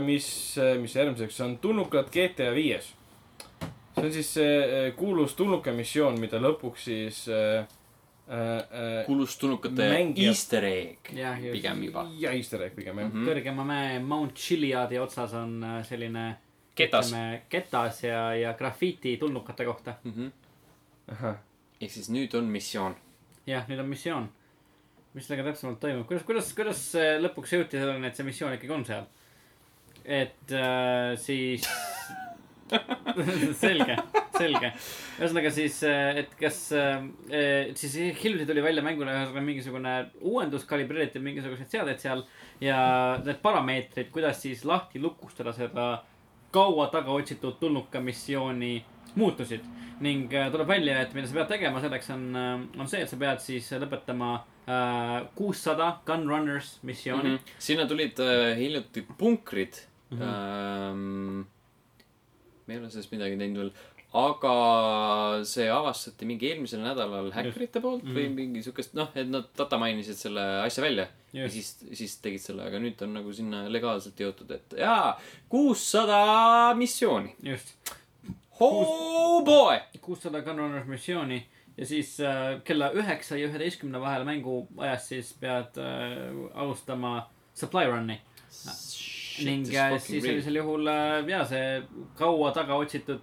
mis, mis järgmiseks on tulnukad GTA viies. see on siis see äh, kuulus tulnuka missioon, mida lõpuks siis äh, äh, äh, kulustulnukate Mängijad- easter egg jah, just. pigem juba. ja easter egg pigem jah. Mhm. kõrgema mäe Mount Chiliadi otsas on äh, selline. Ketas.. ketas ja, ja grafiiti tulnukate kohta. ahah, ehk siis nüüd on missioon. jah, nüüd on missioon. mis sellega täpsemalt toimub, kuidas, kuidas, kuidas äh, lõpuks jõuti selleni, et see missioon ikkagi on seal? et äh, siis selge, selge. ühesõnaga siis, et kas, et siis hiljuti tuli välja mängule ühesõnaga mingisugune uuendus, kalibreeriti mingisuguseid seadeid seal ja need parameetrid, kuidas siis lahti lukustada seda kaua taga otsitud tulnuka missiooni muutusid ning äh, tuleb välja, et mida sa pead tegema selleks on, on see, et sa pead siis lõpetama äh, kuussada Gunrunners missiooni mm. -hmm. sinna tulid äh, hiljuti punkrid mm. -hmm. me ei ole sellest midagi teinud veel, aga see avastati mingi eelmisel nädalal häkkerite poolt mm või Mhm. mingi siukest, noh, et nad data mainisid selle asja välja ja Just. siis, siis tegid selle, aga nüüd on nagu sinna legaalselt jõutud, et jaa, kuussada missiooni. just, Oh boy. kuussada Gunrunners missiooni ja siis äh, kella üheksa ja üheteistkümne vahel mängu ajas siis pead äh, alustama supply run'i. Ning äh, siis sellisel juhul äh, ja see kaua taga otsitud,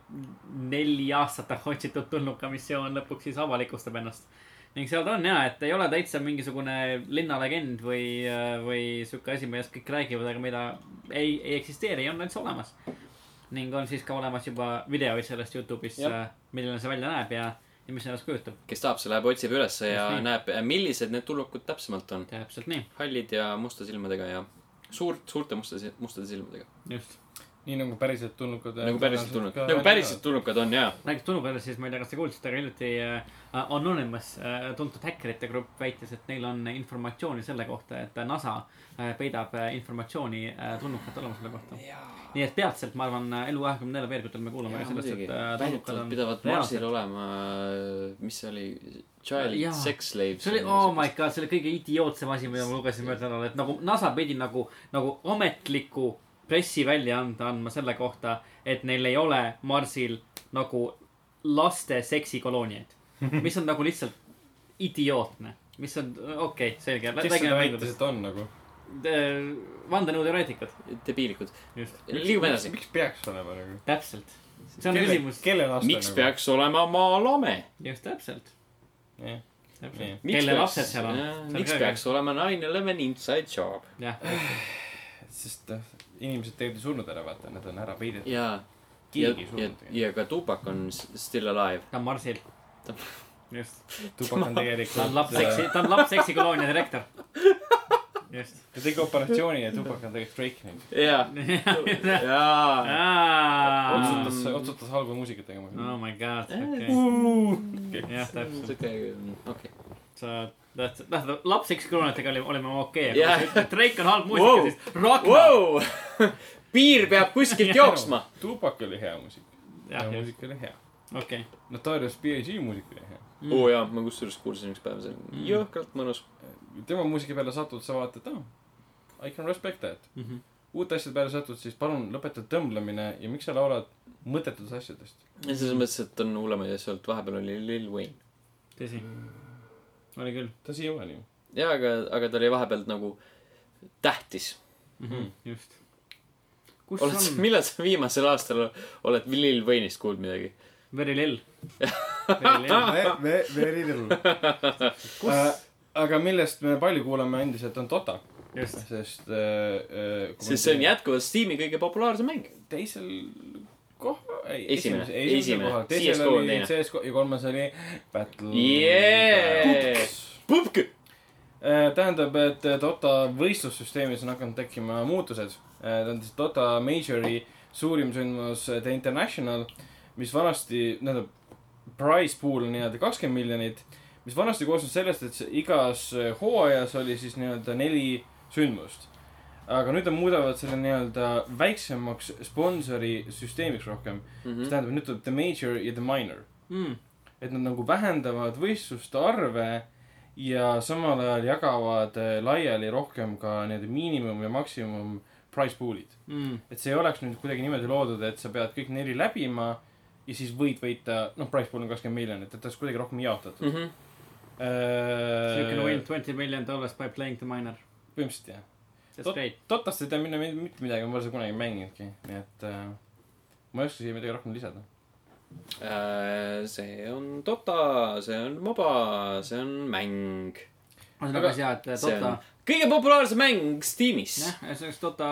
neli aastat taga otsitud tulnuka missioon lõpuks siis avalikustab ennast. ning seal ta on ja, et ei ole täitsa mingisugune linnalegend või, või sihuke asi, millest kõik räägivad, aga mida ei, ei eksisteeri, on täitsa olemas. ning on siis ka olemas juba videoid sellest Youtube'is Jah., milline see välja näeb ja, ja mis endast kujutab. kes tahab, see läheb, otsib ülesse ja Just nii. näeb, millised need tulnukud täpsemalt on. täpselt nii, hallid ja musta silmadega ja suurt, suurte musta, mustade silmadega. just. Nii nagu päriselt tulnukad. nagu päriselt tulnud, nagu päriselt tulnukad on jaa. rääkides tulnukadest, siis ma ei tea, kas te kuulsite, aga hiljuti äh, Anonymous äh,, tuntud häkkerite grupp väitis, et neil on informatsiooni selle kohta, et NASA äh, peidab äh, informatsiooni äh, tulnukate olemasolu kohta. nii et peatselt, ma arvan, elu kahekümne neljal veergudel me kuulame ka sellest, et äh, tulnukad on pidavat Marsil olema, mis see oli, child Jaa. sex slave. see oli, oh my god, see oli kõige idiootsem asi, mida ma lugesin möödunud nädalal, et nagu NASA pidi nagu, nagu ametliku pressiväljaande andma selle kohta, et neil ei ole Marsil nagu laste seksikolooniaid. mis on nagu lihtsalt idiootne, mis on, okei okay,, selge. kes seda väitis, et on nagu? vandenõuteoreetikud, debiilikud. just, liigume edasi. miks peaks olema nagu? täpselt. see on küsimus, kelle laste miks nagu? peaks olema maa lame? just täpselt, Jah. täpselt. Miks kelle peaks- lapsed seal on miks peaks olema nine eleven inside job? jah, sest noh, inimesed tegelikult ei surnud ära, vaata, nad on ära peidetud. ja, ja keegi ei, ja surnud, ja ka Tupac on still alive. ta on Marsil. just, Tupak on ta tegelikult. on lapseksi, ta on lapseksikolonia direktor. just. ta tegi operatsiooni ja Tupak on tegelikult Drake nüüd. jaa, jaa. otsustas, otsustas halba muusikat tegema. oh my god, okei, jah, täpselt. okei. sa tahtsid, noh, lapseksikolooniatega olime, olime okei, aga sa ütled, et Drake on halb muusika Wow. siis rock Wow! piir peab kuskilt jooksma. Tupak oli hea muusik. jah ja, just, muusika oli hea. okei. Notorious B.I.G muusika oli hea. oo oh, jaa, ma kusjuures kuulsin üks päev, see on jõhkralt mõnus. tema muusika peale satud, sa vaatad, aa, I can respect that. Mhm. uute asjade peale satud, siis palun lõpeta tõmblemine ja miks sa laulad mõttetutest asjadest. ja selles mõttes, et on hullemaid asju olnud, vahepeal oli Lil Wayne. tõsi, oli küll ta siiamaani ju. jaa, aga, aga ta oli vahepeal nagu tähtis. mm. -hmm. just. kus oled sa, on millal sa viimasel aastal oled Lil Wayne'ist kuulnud midagi? Very Lill? Very. Äh, aga millest me palju kuulame endiselt on Dota, just. sest äh,. sest see on jätkuvalt Steam'i kõige populaarsem mäng. teisel kohal, ei, Esimene. esimesel Esimene. kohal, teisel oli. CSGO ja kolmas oli Battle. Yeah! Pupk! Äh, tähendab, et Dota võistlussüsteemis on hakanud tekkima muutused. siis Dota Majori suurim sündmus The International, mis vanasti, tähendab, prize pool nii-öelda kakskümmend miljonit, mis vanasti koosnes sellest, et igas hooajas oli siis nii-öelda neli sündmust. Aga nüüd nad muudavad selle nii-öelda väiksemaks sponsori süsteemiks rohkem, mis tähendab, nüüd tuleb The Major ja The Minor Mm. et nad nagu vähendavad võistluste arve ja samal ajal jagavad eh, laiali rohkem ka nii-öelda miinimum ja maksimum price pool'id. mm.. et see ei oleks nüüd kuidagi niimoodi loodud, et sa pead kõik neli läbima ja siis võid võita, noh, price pool on kakskümmend miljonit, et ta oleks kuidagi rohkem jaotatud mm. -hmm. You can win äh,. twenty million dollars by playing the miner. põhimõtteliselt jah. Tot-. Totast ei tea minna mitte midagi, ma pole seda kunagi mänginudki, nii et äh, ma ei oska siia midagi rohkem lisada. Äh, see on Dota, see on MOBA, see on mäng. ma saan Aga aru siia, et see Dota on, kõige populaarsem mäng Steamis. jah, see oleks Dota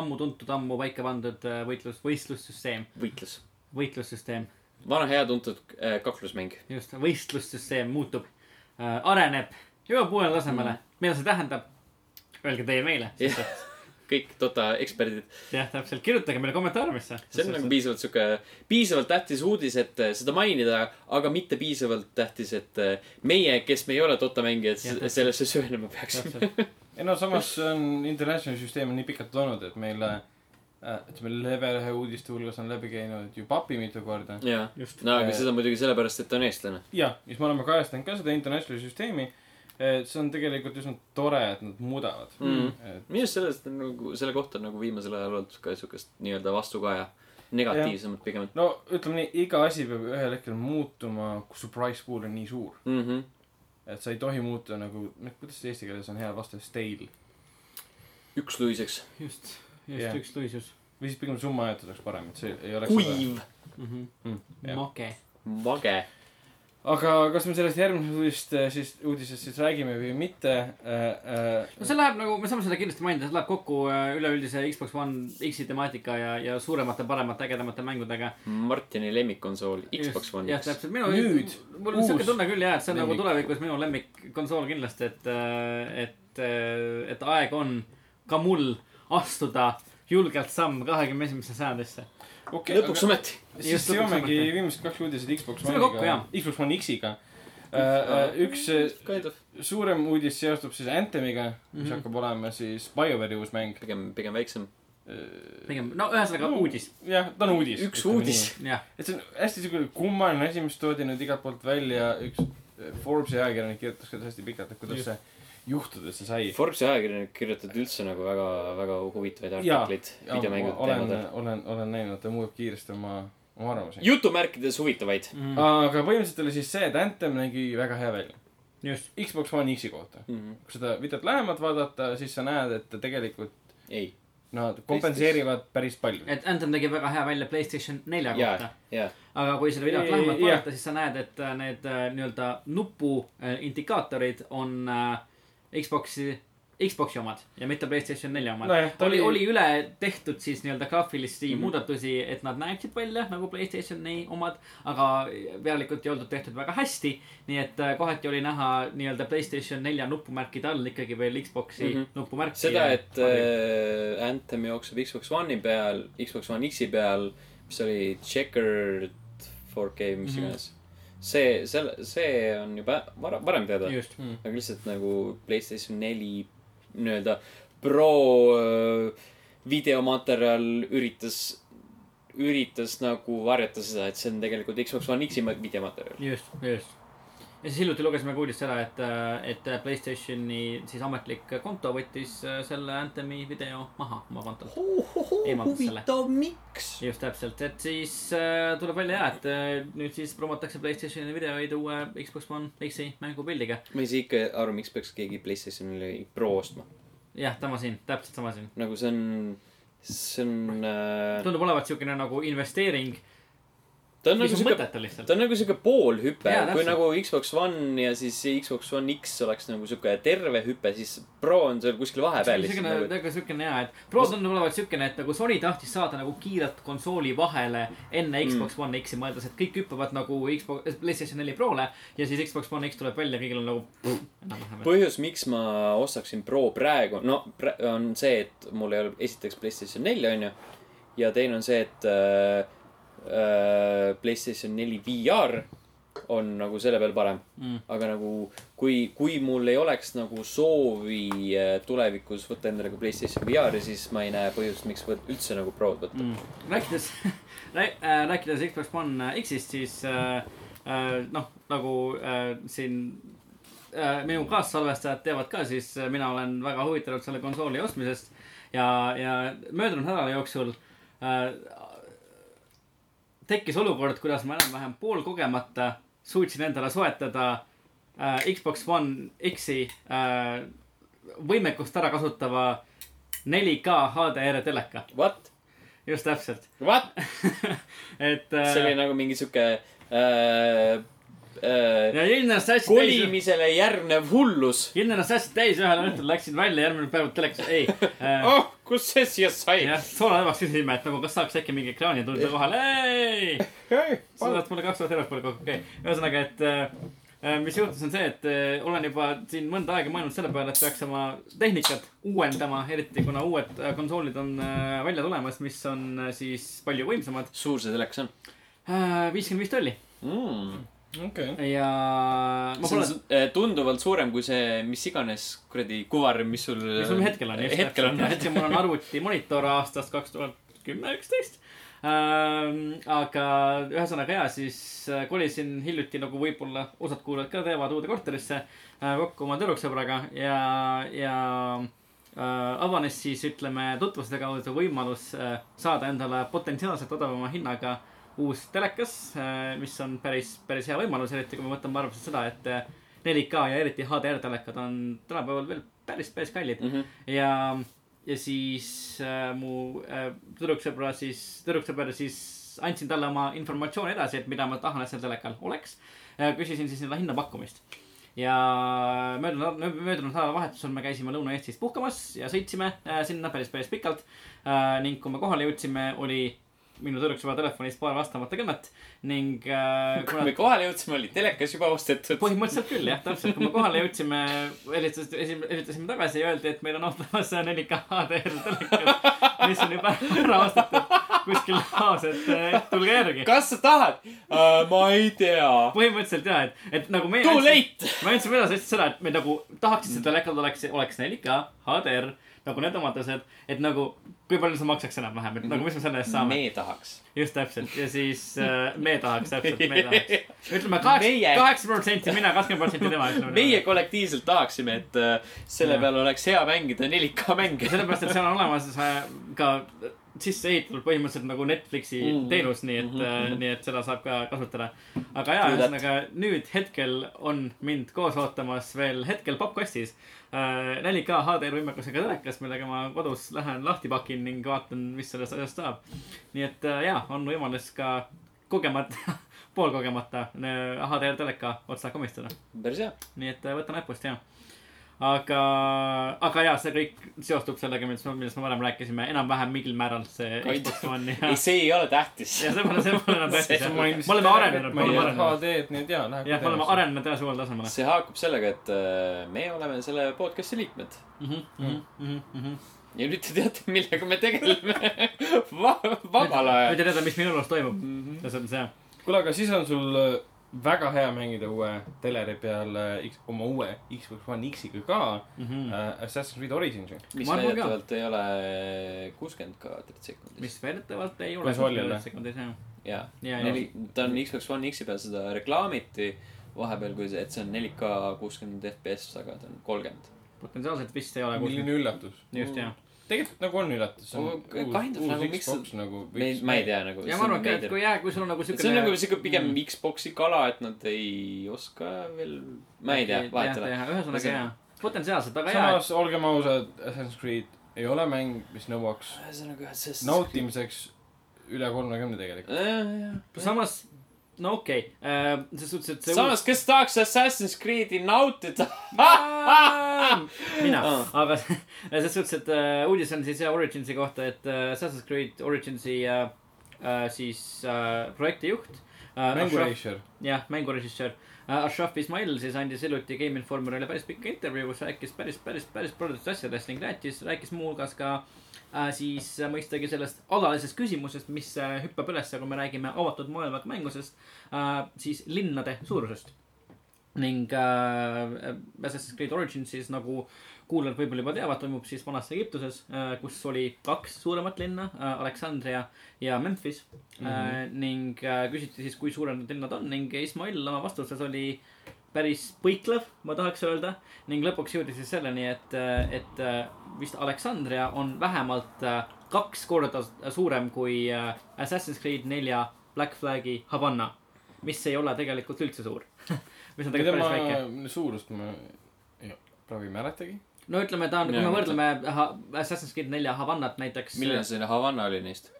ammu tuntud, ammu paika pandud äh, võitlus, võistlussüsteem, võitlus. võitlussüsteem, vana hea tuntud äh, kaklusmäng. just, võistlussüsteem muutub äh,, areneb, jõuab uuele tasemele mm.. mida see tähendab? Öelge teie meile. Jah. kõik Dota eksperdid. jah, täpselt, kirjutage meile kommentaariumisse. see on nagu piisavalt sihuke, piisavalt tähtis uudis, et äh, seda mainida, aga mitte piisavalt tähtis, et äh, meie, kes me ei ole Dota mängijad Jah,, sellesse süvenema peaksime. ei no samas on international süsteem on nii pikalt olnud, et meile äh,, ütleme, level ühe uudiste hulgas on läbi käinud ju papi mitu korda. just. no aga seda muidugi sellepärast, et ta on eestlane. jah, siis me oleme kajastanud ka seda international süsteemi. See on tegelikult üsna tore, et nad muudavad Mm. et minu arust sellest on nagu, selle kohta on nagu viimasel ajal olnud ka siukest nii-öelda vastukaja. negatiivsemat pigem no ütleme nii, iga asi peab ühel hetkel muutuma, kui su price pool on nii suur. mm. -hmm. et sa ei tohi muuta nagu, noh, kuidas see eesti keeles on hea vaste, stale. üksluiseks. just, just üks luisus või siis pigem summajatud oleks parem, et see ei oleks. kuiv. -hmm. Mm. Make. mage. Aga kas me sellest järgmisest uudist, siis uudisest siis räägime või mitte äh,? Äh, no see läheb nagu, me saame seda kindlasti mainida, see läheb kokku äh, üleüldise Xbox One X-i temaatika ja, ja suuremate, paremate, ägedamate mängudega. Martini lemmikkonsool Xbox One jah, X. täpselt, minu Nüüd mul on siuke tunne küll jah, et see on nagu lemmik. tulevikus minu lemmikkonsool kindlasti, et, et, et aeg on ka mul astuda julgelt samm kahekümne esimesse sajandisse. okei, lõpuks ometi. siis seomegi viimased kaks uudised Xbox One'iga Xbox One X-iga. üks äh, Kind of. suurem uudis seostub siis Anthemiga, mis Mhm. hakkab olema siis BioWare'i uus mäng. pigem, pigem väiksem. pigem, no ühesõnaga No. uudis, jah, ta on uudis. üks uudis. et see on hästi siuke kummaline asi, mis toodi nüüd igalt poolt välja, üks äh, Forbesi ajakirjanik kirjutas ka hästi pikalt, et kuidas see juhtuda see sai. Forbesi ajakirjanik kirjutab üldse nagu väga, väga huvitavaid artikleid videomängude olen, teemadel. olen, olen näinud, ta muudab kiiresti oma, oma arvamusi. jutumärkides huvitavaid. Mhm. aga põhimõtteliselt oli siis see, et Anthem nägi väga hea välja. just, Xbox One X-i kohta. kui seda videot lähemalt vaadata, siis sa näed, et ta tegelikult ei, nad kompenseerivad päris palju. et Anthem tegi väga hea välja Playstation nelja jaa kohta., jaa. aga kui seda videot lähemalt vaadata, siis sa näed, et äh, need äh, nii-öelda nupu äh, indikaatorid on äh, Xbox'i, Xbox'i omad ja mitte Playstation nelja omad Nojah, ta oli, oli- üle tehtud siis nii-öelda graafilisi mm. -hmm. muudatusi, et nad näeksid välja nagu Playstationi omad, aga pealikult ei oldud tehtud väga hästi. nii et äh, kohati oli näha nii-öelda Playstation nelja nupumärkide all ikkagi veel Xbox'i mm. -hmm. nupumärki. seda, et äh, Anthem jookseb Xbox One'i peal, Xbox One X-i peal, mis oli checkered 4K, mis Mhm. iganes. see, selle, see on juba varem, varem teada. just, aga lihtsalt nagu Playstation neli nii-öelda pro äh, videomaterjal üritas, üritas nagu varjata seda, et see on tegelikult Xbox One X-i ma- videomaterjal. just, just. Ja siis hiljuti lugesime ka uudist seda, et, et Playstationi siis ametlik konto võttis äh, selle Anthemi video maha oma kontolt. Eemaldas selle. huvitav, miks? just täpselt, et siis äh, tuleb välja jah, et äh, nüüd siis promotakse Playstationi videoid uue Xbox One X-i mängupildiga. ma ei saa ikka aru, miks peaks keegi Playstationile Pro ostma. jah, sama siin, täpselt sama siin. nagu see on, see on äh,, tundub olevat siukene nagu investeering, ta on nagu on siuke, ta on nagu siuke poolhüpe kui nagu Xbox One ja siis Xbox One X oleks nagu siuke terve hüpe, siis Pro on seal kuskil vahepeal siukene, nagu. väga siukene hea, et Pro tundub olevat siukene, et nagu Sony tahtis saada nagu kiirelt konsooli vahele enne Mm. Xbox One X-i, mõeldes, et kõik hüppavad nagu Xbox, PlayStation neli Prole ja siis Xbox One X tuleb välja, kõigil on nagu enam-vähem. põhjus, miks ma ostaksin Pro praegu, no on see, et mul ei ole esiteks Playstation neli, onju. ja teine on see, et äh, Playstation neli VR on nagu selle peal parem. Mm. aga nagu, kui, kui mul ei oleks nagu soovi äh, tulevikus võtta endale ka Playstation VR-i, siis ma ei näe põhjust, miks võt- üldse nagu Prod võtta. mm.. rääkides rää-, äh, rääkides Xbox One X-ist, siis äh, äh, noh, nagu äh, siin äh, minu kaassalvestajad teavad ka, siis äh, mina olen väga huvitatud selle konsooli ostmisest. ja, ja möödunud nädala jooksul äh, tekkis olukord, kuidas ma enam-vähem poolkogemata suutsin endale soetada äh, Xbox One X-i äh, võimekust ära kasutava 4K HDR teleka, What? just täpselt, What? et see oli äh, nagu mingi sihuke äh, äh, kolimisele järgnev hullus. ilm ennast hästi täis, ühel õhtul läksin välja, järgmine päev telekas, ei äh, oh, kust see siia sai? jah, soolaõevaks küsisime, et nagu kas saaks äkki mingi ekraani tulla kohale, ei. sa oled mulle kaks tuhat eurot peale kokku, okei okay.. ühesõnaga, et äh, mis juhtus, on see, et äh, olen juba siin mõnda aega mõelnud selle peale, et peaks oma tehnikat uuendama, eriti kuna uued äh, konsoolid on äh, välja tulemas, mis on äh, siis palju võimsamad. suur see telekas on viiskümmend viis tolli mm.? okei. ja ma see on pole, äh, tunduvalt suurem kui see, mis iganes kuradi kuvar, mis sul. mis sul hetkel on. hetkel on. hetkel mul on arvuti monitor aastast kaks tuhat kümme, üksteist. aga ühesõnaga ja siis äh, kolisin hiljuti nagu võib-olla osad kuulajad ka teavad uude korterisse äh, kokku oma tüdruksõbraga ja, ja avanes siis ütleme tutvuste kaudu võimalus saada endale potentsiaalselt odavama hinnaga uus telekas, mis on päris, päris hea võimalus, eriti kui me võtame arvesse seda, et äh, 4K ja eriti HDR telekad on tänapäeval veel päris, päris kallid Mhm. ja, ja siis äh, mu äh, tüdruksõbra siis, tüdruksõber siis andsin talle oma informatsiooni edasi, et mida ma tahan, et seal telekal oleks. küsisin siis seda hinnapakkumist. ja möödunud, möödunud nädalavahetusel me käisime Lõuna-Eestis puhkamas ja sõitsime sinna päris, päris pikalt ning kui me kohale jõudsime, oli minu tüdruksõbra telefonis paar vastamata kõnet ning äh, kui me kohale jõudsime, oli telekas juba ostetud. põhimõtteliselt küll jah, täpselt, kui me kohale jõudsime, helistasime, helistasime tagasi ja öeldi, et meil on ootamas 4K HDR telekas, mis on juba ära ostetud kuskil laos, et eh, tulge järgi. kas sa tahad uh,? ma ei tea. põhimõtteliselt ja, et, et nagu meie. Too late. me andsime edasi seda, et me nagu tahaks, et see telekal oleks, oleks 4K HDR nagu need omadused, et nagu kui palju see maksaks enam-vähem, et nagu mis me selle eest saame. me tahaks. just täpselt ja siis äh, me tahaks täpselt, me tahaks. ütleme kaheksa, kaheksa protsenti mina, kakskümmend protsenti tema, meie kollektiivselt tahaksime, et uh, selle Jah. peal oleks hea mängida 4K mänge ja. sellepärast, et seal on olemas äh, ka sisse ehitatud põhimõtteliselt nagu Netflixi Mm. mm. teenus, nii et mm. -hmm. nii et seda saab ka kasutada. aga jaa, ühesõnaga nüüd hetkel on mind koos ootamas veel hetkel pappkastis äh, 4K HDR võimekusega telekas, millega ma kodus lähen lahti pakin ning vaatan, mis sellest asjast saab. nii et äh, jaa, on võimalus ka kogemata, poolkogemata äh, HDR teleka otsa komistada. päris hea. nii et äh, võtan näpust ja. aga, aga jaa, see kõik seostub sellega, millest, millest me varem rääkisime, enam-vähem mingil määral see Xbox One ja ei,. see ei ole tähtis. ja see pole, see pole enam tähtis See- jah. ma me oleme arenenud, me oleme arenenud. HD-d, et jaa, läheb. jah, me oleme. arenenud ühele uuele tasemele. see haakub sellega, et uh, me oleme selle podcast'i liikmed. Mhm, ja nüüd te teate, millega me tegeleme Va vabal nüüd ajal. te teate, mis minu elus toimub. Mhm. selles mõttes jah. kuule, aga siis on sul äh, väga hea mängida uue teleri peal äh, X- oma uue Xbox One X-iga ka Mhm. äh, Assassin's Creed Originsi. mis väidetavalt ei ole kuuskümmend kaadrit sekundis. mis väidetavalt ei ole. Konsoolile. sekundis jah. ja, ja neli, ta on Xbox One X-i peal, seda reklaamiti vahepeal, kui see, et see on 4K kuuskümmend FPS, aga ta on kolmkümmend. potentsiaalselt vist ei ole milline üllatus. just jah. Tegelikult nagu on üllatus. kind of nagu miks Xbox nagu. ei, ma ei. tea nagu. ja ma arvan ka, et kui jah, kui sul on nagu see on nagu siukene. siuke pigem Mm. Xbox'i kala, et nad ei oska veel, ma ei tea, vahet ei ole. ühesõnaga jah, potentsiaalselt, aga jaa. samas olgem ausad, Assassin's Creed ei ole mäng, mis nõuaks ühesõnaga, see. nautimiseks üle kolmekümne tegelikult. samas, no okei okay., selles suhtes, et see samas, kes tahaks Assassin's Creed'i nautida? mina Aa., aga selles suhtes, et äh, uudis on siis Originsi kohta, et äh, Assassin's Creed Originsi äh, äh, siis äh, projektijuht äh,. mängurežissöör. jah, mängurežissöör äh, Ashraf Ismail siis andis hiljuti Game Informerile päris pika intervjuu, kus rääkis päris, päris, päris paljudest asjadest ning rääkis, rääkis muuhulgas ka äh, siis äh, mõistagi sellest alalisest küsimusest, mis äh, hüppab ülesse, kui me räägime avatud maailmaga mängusest äh,, siis linnade suurusest ning äh, Assassin's Creed Origins siis nagu kuulajad võib-olla juba teavad, toimub siis vanas Egiptuses äh,, kus oli kaks suuremat linna äh,, Aleksandria ja Memphis mm. -hmm. äh, ning äh, küsiti siis, kui suured need linnad on ning Ismail oma vastuses oli päris põiklev, ma tahaks öelda. ning lõpuks jõudis siis selleni, et, et äh, vist Aleksandria on vähemalt äh, kaks korda suurem kui äh, Assassin's Creed nelja Black Flagi Havana. mis ei ole tegelikult üldse suur. mis on tegelikult päris väike. suurust ma ei- praegu ei mäletagi. no ütleme, ta on, kui me võrdleme Ha- Assassin's Creed nelja Havannat näiteks. milline see Havana oli neist?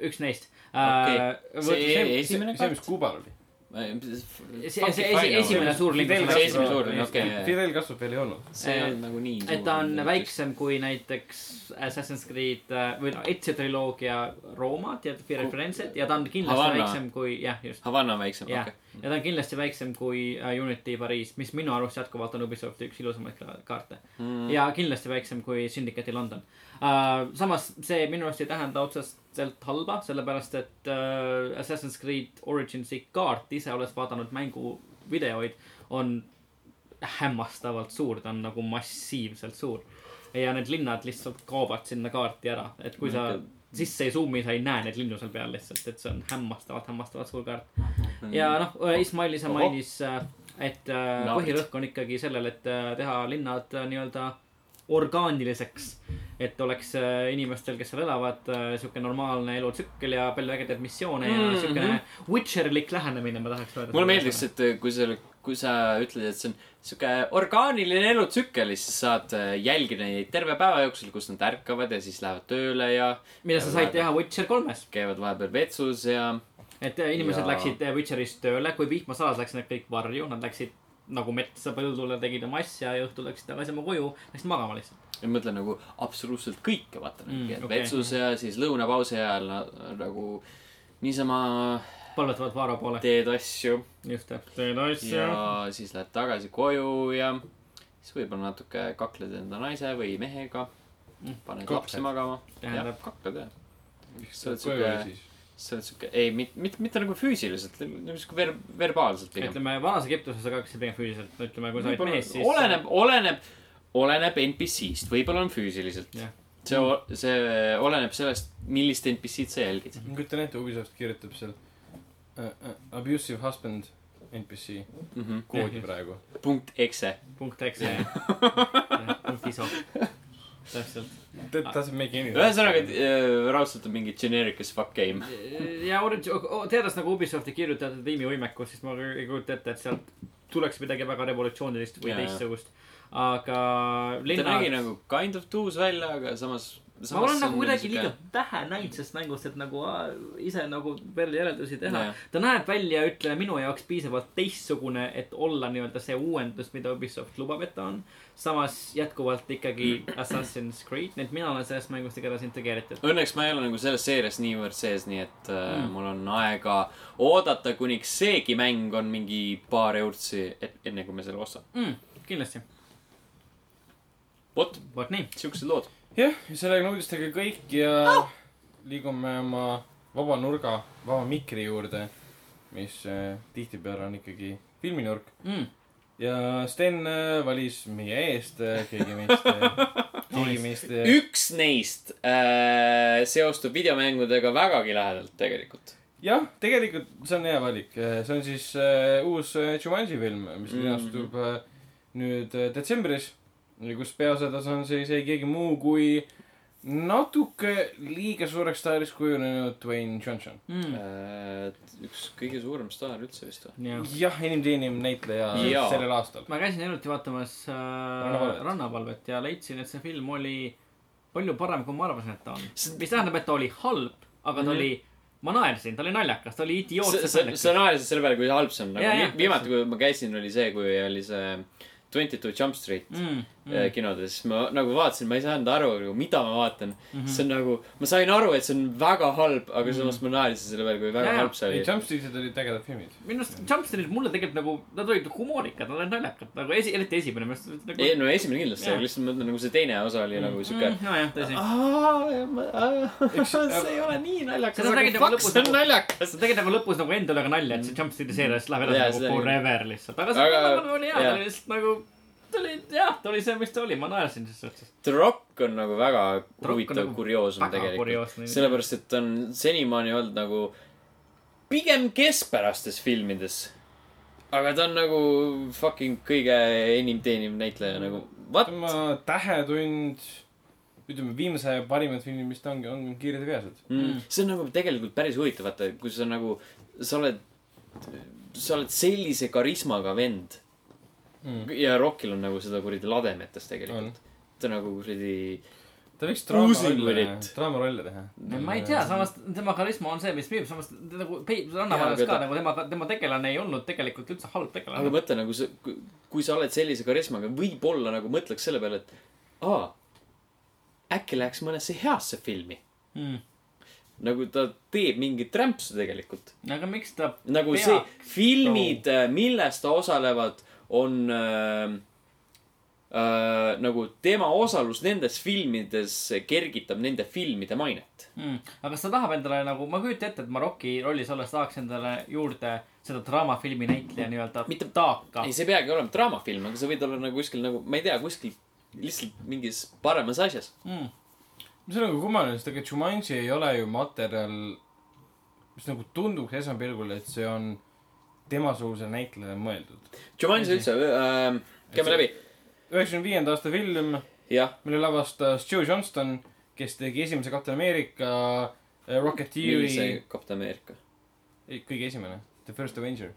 üks neist. Okei. see see, esimene see, mis Kuubal oli. see, see esi- esimene suur linn. Fidel See esimene suur linn, okei. Fidel Castro veel ei olnud. see ei olnud nagu nii suur. et ta on. väiksem kui näiteks Assassin's Creed äh, või noh, Ezio triloogia Rooma, tead, Firenze't ja ta on kindlasti Havana. Väiksem kui, jah, just. Havana on väiksem, okei., ja ta on kindlasti väiksem kui äh, Unity Pariis, mis minu arust jätkuvalt on Ubisofti üks ilusamaid ka- kaarte mm.. ja kindlasti väiksem kui Syndicate'i London uh,. samas see minu arust ei tähenda otseselt halba, sellepärast et uh, Assassin's Creed Origins'i kaart ise, olles vaadanud mängu videoid, on hämmastavalt suur, ta on nagu massiivselt suur. Ja need linnad lihtsalt kaovad sinna kaarti ära, et kui sa Okei. sisse ei zoom'i, sa ei näe neid linnu seal peal lihtsalt, et see on hämmastavalt, hämmastavalt suur kaart. ja noh, Ismail ise mainis, et äh, põhirõhk on ikkagi sellel, et äh, teha linnad äh, nii-öelda orgaaniliseks. et oleks äh, inimestel, kes seal elavad, sihuke normaalne elutsükkel ja palju ägedaid missioone ja Mhm. siukene Witcherlik lähenemine, ma tahaks öelda. mulle meeldiks, et kui sa, kui sa ütled, et see on sihuke orgaaniline elutsükkel, siis sa saad äh, jälgida neid terve päeva jooksul, kus nad ärkavad ja siis lähevad tööle ja mida sa said teha Witcher kolmes, käivad vahepeal vetsus ja et äh, inimesed Jaa. läksid äh, Witcherist tööle, kui vihmasalas läks nad kõik varju, nad läksid nagu metsa põldule, tegid oma asja ja õhtul läksid tagasi oma koju, läksid magama lihtsalt. ja ma mõtlen nagu absoluutselt kõike, vaata Mm, okei. vetsus ja siis lõunapausi ajal na- nagu niisama palvetavad Vaaro poole. teed asju just, teed asju. ja siis lähed tagasi koju ja siis võib-olla natuke kakled enda naise või mehega Mm.. paned Kakled. lapsi magama. jah kakled jah. sa oled siuke- sa oled siuke, ei, mitte, mitte, mitte nagu füüsiliselt, nagu siuke ver-, verbaalselt pigem. ütleme, vanas Egiptuses aga hakkasid pigem füüsiliselt, ütleme, kui sa olid mees, siis. oleneb, oleneb, oleneb NPC-st, võib-olla on füüsiliselt Jah.. see, see oleneb sellest, millist NPC-d sa jälgid. ma kujutan ette, Ubisoft kirjutab seal uh, uh, abusive husband NPC Mm -hmm. koodi Jah. praegu. punkt exe. punkt X, jah. punkt ISO. täpselt. That doesn't make any ühesõnaga, et äh, raudselt on mingi generic as fuck game. ja Orange, teades nagu Ubisofti kirjutajate tiimi võimekust, siis ma ei kujuta ette, et sealt tuleks midagi väga revolutsioonilist või jaa. teistsugust. aga ta nägi linnad, nagu kind of tuus välja, aga samas. Ma olen nagu kuidagi liiga vähe näinud sellest mängust, et nagu aa, ise nagu veel järeldusi teha Jaa.. ta näeb välja, ütleme minu jaoks piisavalt teistsugune, et olla nii-öelda see uuendus, mida Ubisoft lubab, et ta on. samas jätkuvalt ikkagi Assassin's Creed, nii et mina olen sellest mängust igatahes integreeritud. Õnneks ma ei ole nagu selles seerias niivõrd sees, nii et äh, Mm. mul on aega oodata, kuniks seegi mäng on mingi paar eurtsi, et enne kui me selle ostame. mm,. kindlasti, vot, vot nii. siuksed lood. jah, ja sellega on uudistega kõik ja liigume oma vaba nurga, vaba mikri juurde, mis äh, tihtipeale on ikkagi filminurk. mm. ja Sten äh, valis meie eest äh, keegi meist keegi meist üks neist äh, seostub videomängudega vägagi lähedalt tegelikult. jah, tegelikult see on hea valik, see on siis äh, uus Jumanji film, mis Mhm. linastub äh, nüüd äh, detsembris. Kus peaosades on siis ei keegi muu kui natuke liiga suureks staariks kujunenud Dwayne Johnson. Mm. Üks kõige suurem staar üldse vist või? jah, enim teeniv näitleja Jaa. sellel aastal. ma käisin hiljuti vaatamas äh, Rannapalvet. Rannapalvet ja leidsin, et see film oli palju parem, kui ma arvasin, et ta on. See- mis tähendab, et ta oli halb, aga ta Mhm. oli, ma naersin, ta oli naljakas, ta oli idiootselt sa, naljakas. sa naersid selle peale, kui halb see on. Nagu viimati, kui ma käisin, oli see, kui oli see Twenty Two Jump Street mm, mm. kinodes, siis ma nagu vaatasin, ma ei saanud aru nagu, mida ma vaatan mm. -hmm. see on nagu, ma sain aru, et see on väga halb, aga mm -hmm. samas ma naersin selle peale, kui väga jaa. halb see oli. Jump Street'id olid ägedad filmid. minu arust Jumpstreetid mulle tegelikult nagu, nad olid humoorikad, nad olid naljakad, nagu esi, eriti esimene minu arust nagu. ei no esimene kindlasti, aga lihtsalt ma mõtlen nagu see teine osa oli mm. nagu siuke mm,. nojah, tõsi. see ei ole nii naljakas, aga nagu fuck, see on nagu- naljakas. sa tegid nagu lõpus nagu endale ka nalja, et see Jumpstreeti seerias läheb edasi nagu forever lihtsalt, aga see oli hea, ta jaa. oli lihtsalt nagu, ta oli jah, ta oli see, mis ta oli, ma naersin selles suhtes. The Rock on nagu väga on huvitav nagu kurioosum tegelikult. sellepärast, et on senimaani olnud nagu pigem keskpärastes filmides. aga ta on nagu fucking kõige enim teeniv näitleja nagu, what? tema Tähetund, ütleme viimase parimad filmid, mis ta ongi, on Kiired ja veased. mm.. see on nagu tegelikult päris huvitav, vaata, kui sa nagu, sa oled, sa oled sellise karismaga vend Mm. ja Rockil on nagu seda kuradi lademetes tegelikult. ta nagu kuradi, ta võiks draamarolle teha. ma ei tea, samas tema karisma on see, mis müüb, samas ta nagu Jaa, ka aga ta- nagu tema, tema tegelane ei olnud tegelikult üldse halb aga tegelane. mõtle nagu sa, kui sa oled sellise karismaga, võib-olla nagu mõtleks selle peale, et aa, äkki läheks mõnesse heasse filmi. Mm. nagu ta teeb mingit rämpsu tegelikult. aga miks ta nagu Peaks. see, filmid, milles ta osalevad, on äh, äh, nagu tema osalus nendes filmides kergitab nende filmide mainet. mm., aga kas ta tahab endale nagu, ma kujutan ette, et Marocki rollis olles tahaks endale juurde seda draamafilmi näitleja nii-öelda Mitte- taaka ei, see ei peagi olema draamafilm, aga sa võid olla nagu kuskil nagu, ma ei tea, kuskil lihtsalt mingis paremas asjas. mm.. see on nagu kummaline, sest ega Jumanji ei ole ju materjal, mis nagu tunduks esmapilgul, et see on temasugusele näitlejale mõeldud. Jumanji üldse äh,, käime läbi. üheksakümne viienda aasta film, mille lavastas Joe Johnston, kes tegi esimese Captain America, Rocketeeri, millise Kapten Ameerika? kõige esimene, The First Avenger.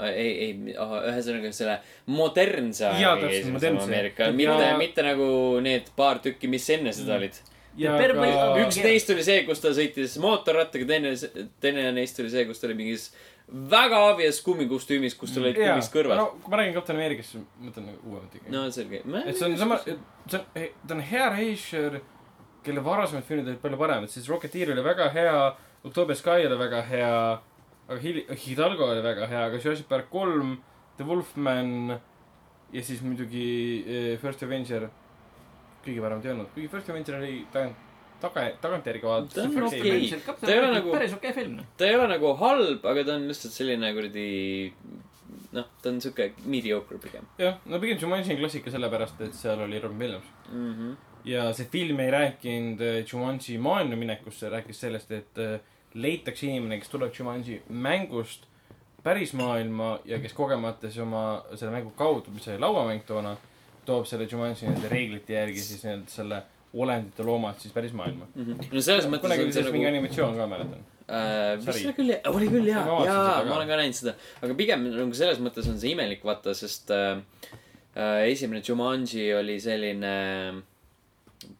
ei, ei, ühesõnaga selle modernse Jaa, aja täpselt, esimese modernse. Ameerika, Ja- mitte, mitte nagu need paar tükki, mis enne seda olid. ja Per- ka üks neist oli see, kus ta sõitis mootorrattaga, teine, teine neist oli see, kus ta oli mingis väga obvious kummikostüümis, kus tal olid jaa, kummist kõrvad. No kui ma räägin Captain Americast, siis ma mõtlen nagu uuemat ikkagi. no selge. et see on sama, see on, ta on hea režissöör, kelle varasemad filmid olid palju paremad, siis Rocketeer oli väga hea, October Sky oli väga hea, aga Hil-, Hidalgo oli väga hea, aga Jurassic Park kolm, The Wolfman ja siis muidugi eh, First Avenger. Kõige paremad ei olnud, kuigi First Avenger oli tagant, taga, tagantjärgi Ta vaadates on päris okei. hea. Ta ei ole nagu- päris okei film. ta ei ole nagu halb, aga ta on lihtsalt selline kuradi, noh, ta on siuke mediocre pigem jah, no pigem Jumanji on klassika sellepärast, et seal oli Robin Williams. mm. -hmm. ja see film ei rääkinud äh, Jumanji maailma minekust, see rääkis sellest, et äh, leitakse inimene, kes tuleb Jumanji mängust päris maailma ja kes kogemata siis oma selle mängu kaudu, mis oli lauamäng toona, toob selle Jumanji nende reeglite järgi siis nii-öelda selle olendite loomad siis päris maailma. Mm -hmm. no selles mõttes kunagi on oli sellest mingi nagu animatsioon ka, mäletan. äh,, vist oli küll, oli küll jaa jaa ma olen ka näinud seda, aga pigem nagu selles mõttes on see imelik vaata, sest äh, äh, esimene Jumanji oli selline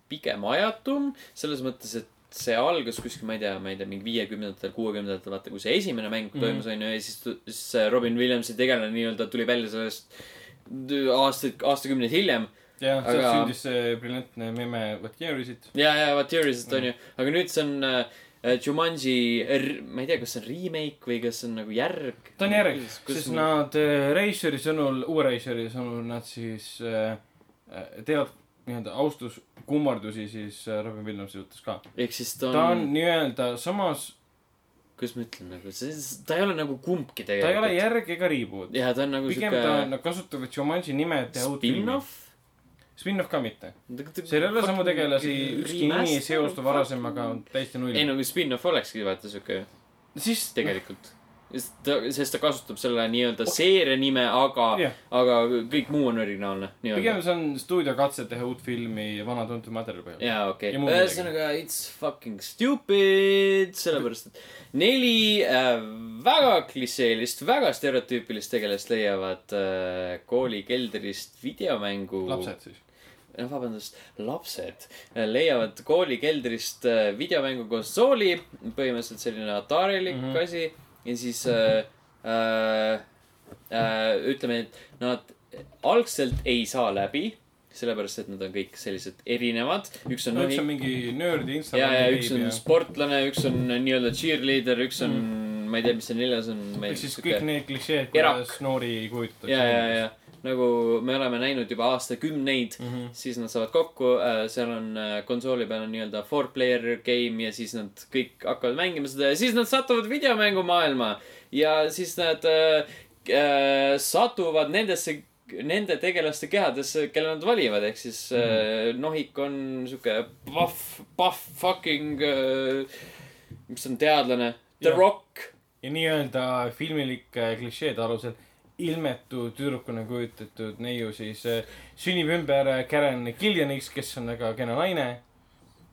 pigem ajatum, selles mõttes, et see algas kuskil, ma ei tea, ma ei tea, mingi viiekümnendatel, kuuekümnendatel, vaata, kui see esimene mäng Mhm. toimus, onju, ja siis, siis Robin Williamsi tegelane nii-öelda tuli välja sellest aastaid, aastakümneid hiljem jah, sealt Aga- sündis see briljantne meme What year is it? ja, ja What Year Is It Mm. onju, aga nüüd see on äh, Jumanji, ma ei tea, kas see on remake või kas see on nagu järg. ta on järg, sest nad äh, režissööri sõnul, uue režissööri sõnul nad siis äh, äh, teevad nii-öelda austuskummardusi siis äh, Robin Williamsi suhtes ka. ehk siis ta on, ta on nii-öelda samas, kuidas ma ütlen nagu, see, ta ei ole nagu kumbki ta ei ole tegelikult. järg ega reboot. ja ta on nagu pigem ta, siuke nad kasutavad Jumanji nime, et teha uut filmi. spin-off. Spin-off ka mitte. seal ei ole samu tegelasi, ükski nimi ei seostu varasemaga, täiesti ei null. no kui spin-off olekski vaata siuke siis tegelikult. sest ta, sest ta kasutab selle nii-öelda seeria nime, aga jah, aga kõik muu on originaalne pigem. see on stuudio katse teha uut filmi vana tuntud materjali põhjal. jaa, okei Ja okay., ühesõnaga it's fucking stupid, sellepärast et neli äh, väga klišeelist, väga stereotüüpilist tegelast leiavad äh, kooli keldrist videomängu. lapsed siis. noh, vabandust, lapsed äh, leiavad kooli keldrist äh, videomängu konsooli, põhimõtteliselt selline Atari-lik mm. -hmm. asi ja siis äh, äh, äh, ütleme, et nad algselt ei saa läbi, sellepärast et nad on kõik sellised erinevad, üks on no üks on mingi nörd ja, Instagrami ja üks on sportlane, üks on nii-öelda cheerleader, üks on mm., ma ei tea, mis see neljas on. ehk siis kõik need klišeed, kuidas noori kujutatakse. ja, ja, ja nagu me oleme näinud juba aastakümneid mm, Mhm. -hmm. siis nad saavad kokku äh,, seal on äh, konsooli peal on nii-öelda four player game ja siis nad kõik hakkavad mängima seda ja siis nad satuvad videomängumaailma ja siis nad äh, äh, satuvad nendesse, nende tegelaste kehadesse, kelle nad valivad, ehk siis mm -hmm. äh, Nohik on sihuke pahv, pahv fucking äh,, mis on, teadlane, The Jah. Rock ja nii-öelda filmilike klišeede alusel ilmetu tüdrukuna kujutatud neiu siis äh, sünnib ümber äh, Karen Gillianiks, kes on väga kena naine.